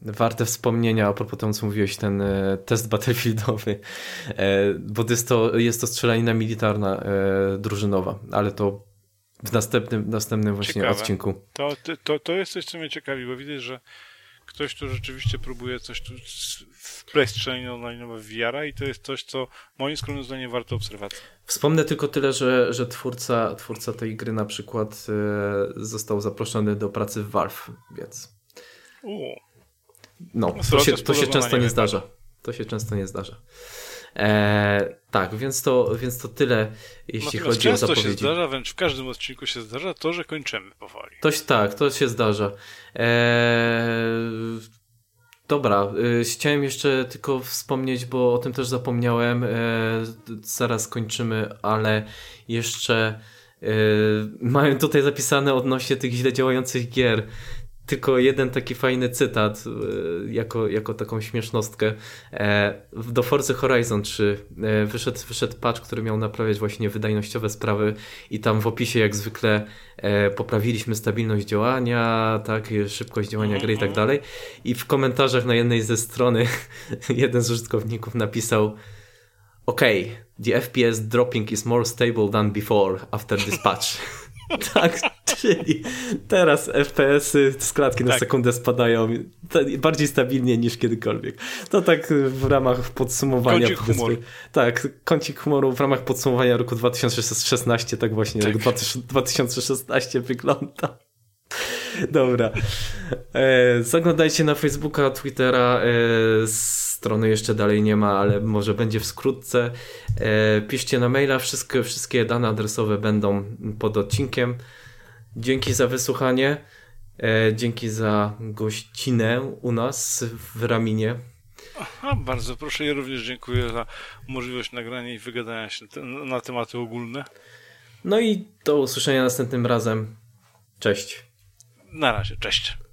Warte wspomnienia a propos tego, co mówiłeś, ten e, test battlefieldowy, e, bo jest to, jest to strzelanina militarna e, drużynowa, ale to w następnym, następnym właśnie Ciekawe. odcinku. To, to, to jest coś, co mnie ciekawi, bo widać, że ktoś tu rzeczywiście próbuje coś tu wpleść strzelaniny online w VR i to jest coś, co moim skromnym zdaniem warto obserwacji. Wspomnę tylko tyle, że, że twórca, twórca tej gry na przykład został zaproszony do pracy w Valve, więc... U. No, to się, to się często nie zdarza. To się często nie zdarza. E, tak, więc to, więc to tyle, jeśli Natomiast chodzi o zapowiedzi. często się zdarza, wręcz w każdym odcinku się zdarza to, że kończymy powoli. Toś tak, to się zdarza. E, Dobra, y, chciałem jeszcze tylko wspomnieć, bo o tym też zapomniałem. Y, zaraz kończymy, ale jeszcze y, <laughs> mają tutaj zapisane odnośnie tych źle działających gier tylko jeden taki fajny cytat e, jako, jako taką śmiesznostkę. E, do Forza Horizon 3 e, wyszedł, wyszedł patch, który miał naprawiać właśnie wydajnościowe sprawy i tam w opisie jak zwykle poprawiliśmy stabilność działania, tak, szybkość działania gry i tak dalej. I w komentarzach na jednej ze strony <laughs> jeden z użytkowników napisał OK, the FPS dropping is more stable than before after this patch. <laughs> <laughs> tak, czyli teraz FPS-y z klatki na tak. sekundę spadają bardziej stabilnie niż kiedykolwiek. To tak w ramach podsumowania. Kącik humoru. Tak, kącik humoru w ramach podsumowania roku 2016, tak właśnie tak. 2016 wygląda. Dobra. E, zaglądajcie na Facebooka, Twittera. E, strony jeszcze dalej nie ma, ale może będzie wkrótce. E, piszcie na maila, wszystkie, wszystkie dane adresowe będą pod odcinkiem. Dzięki za wysłuchanie. E, dzięki za gościnę u nas w Raminie. Aha, bardzo proszę i również dziękuję za możliwość nagrania i wygadania się na tematy ogólne. No i do usłyszenia następnym razem. Cześć. Na razie, cześć.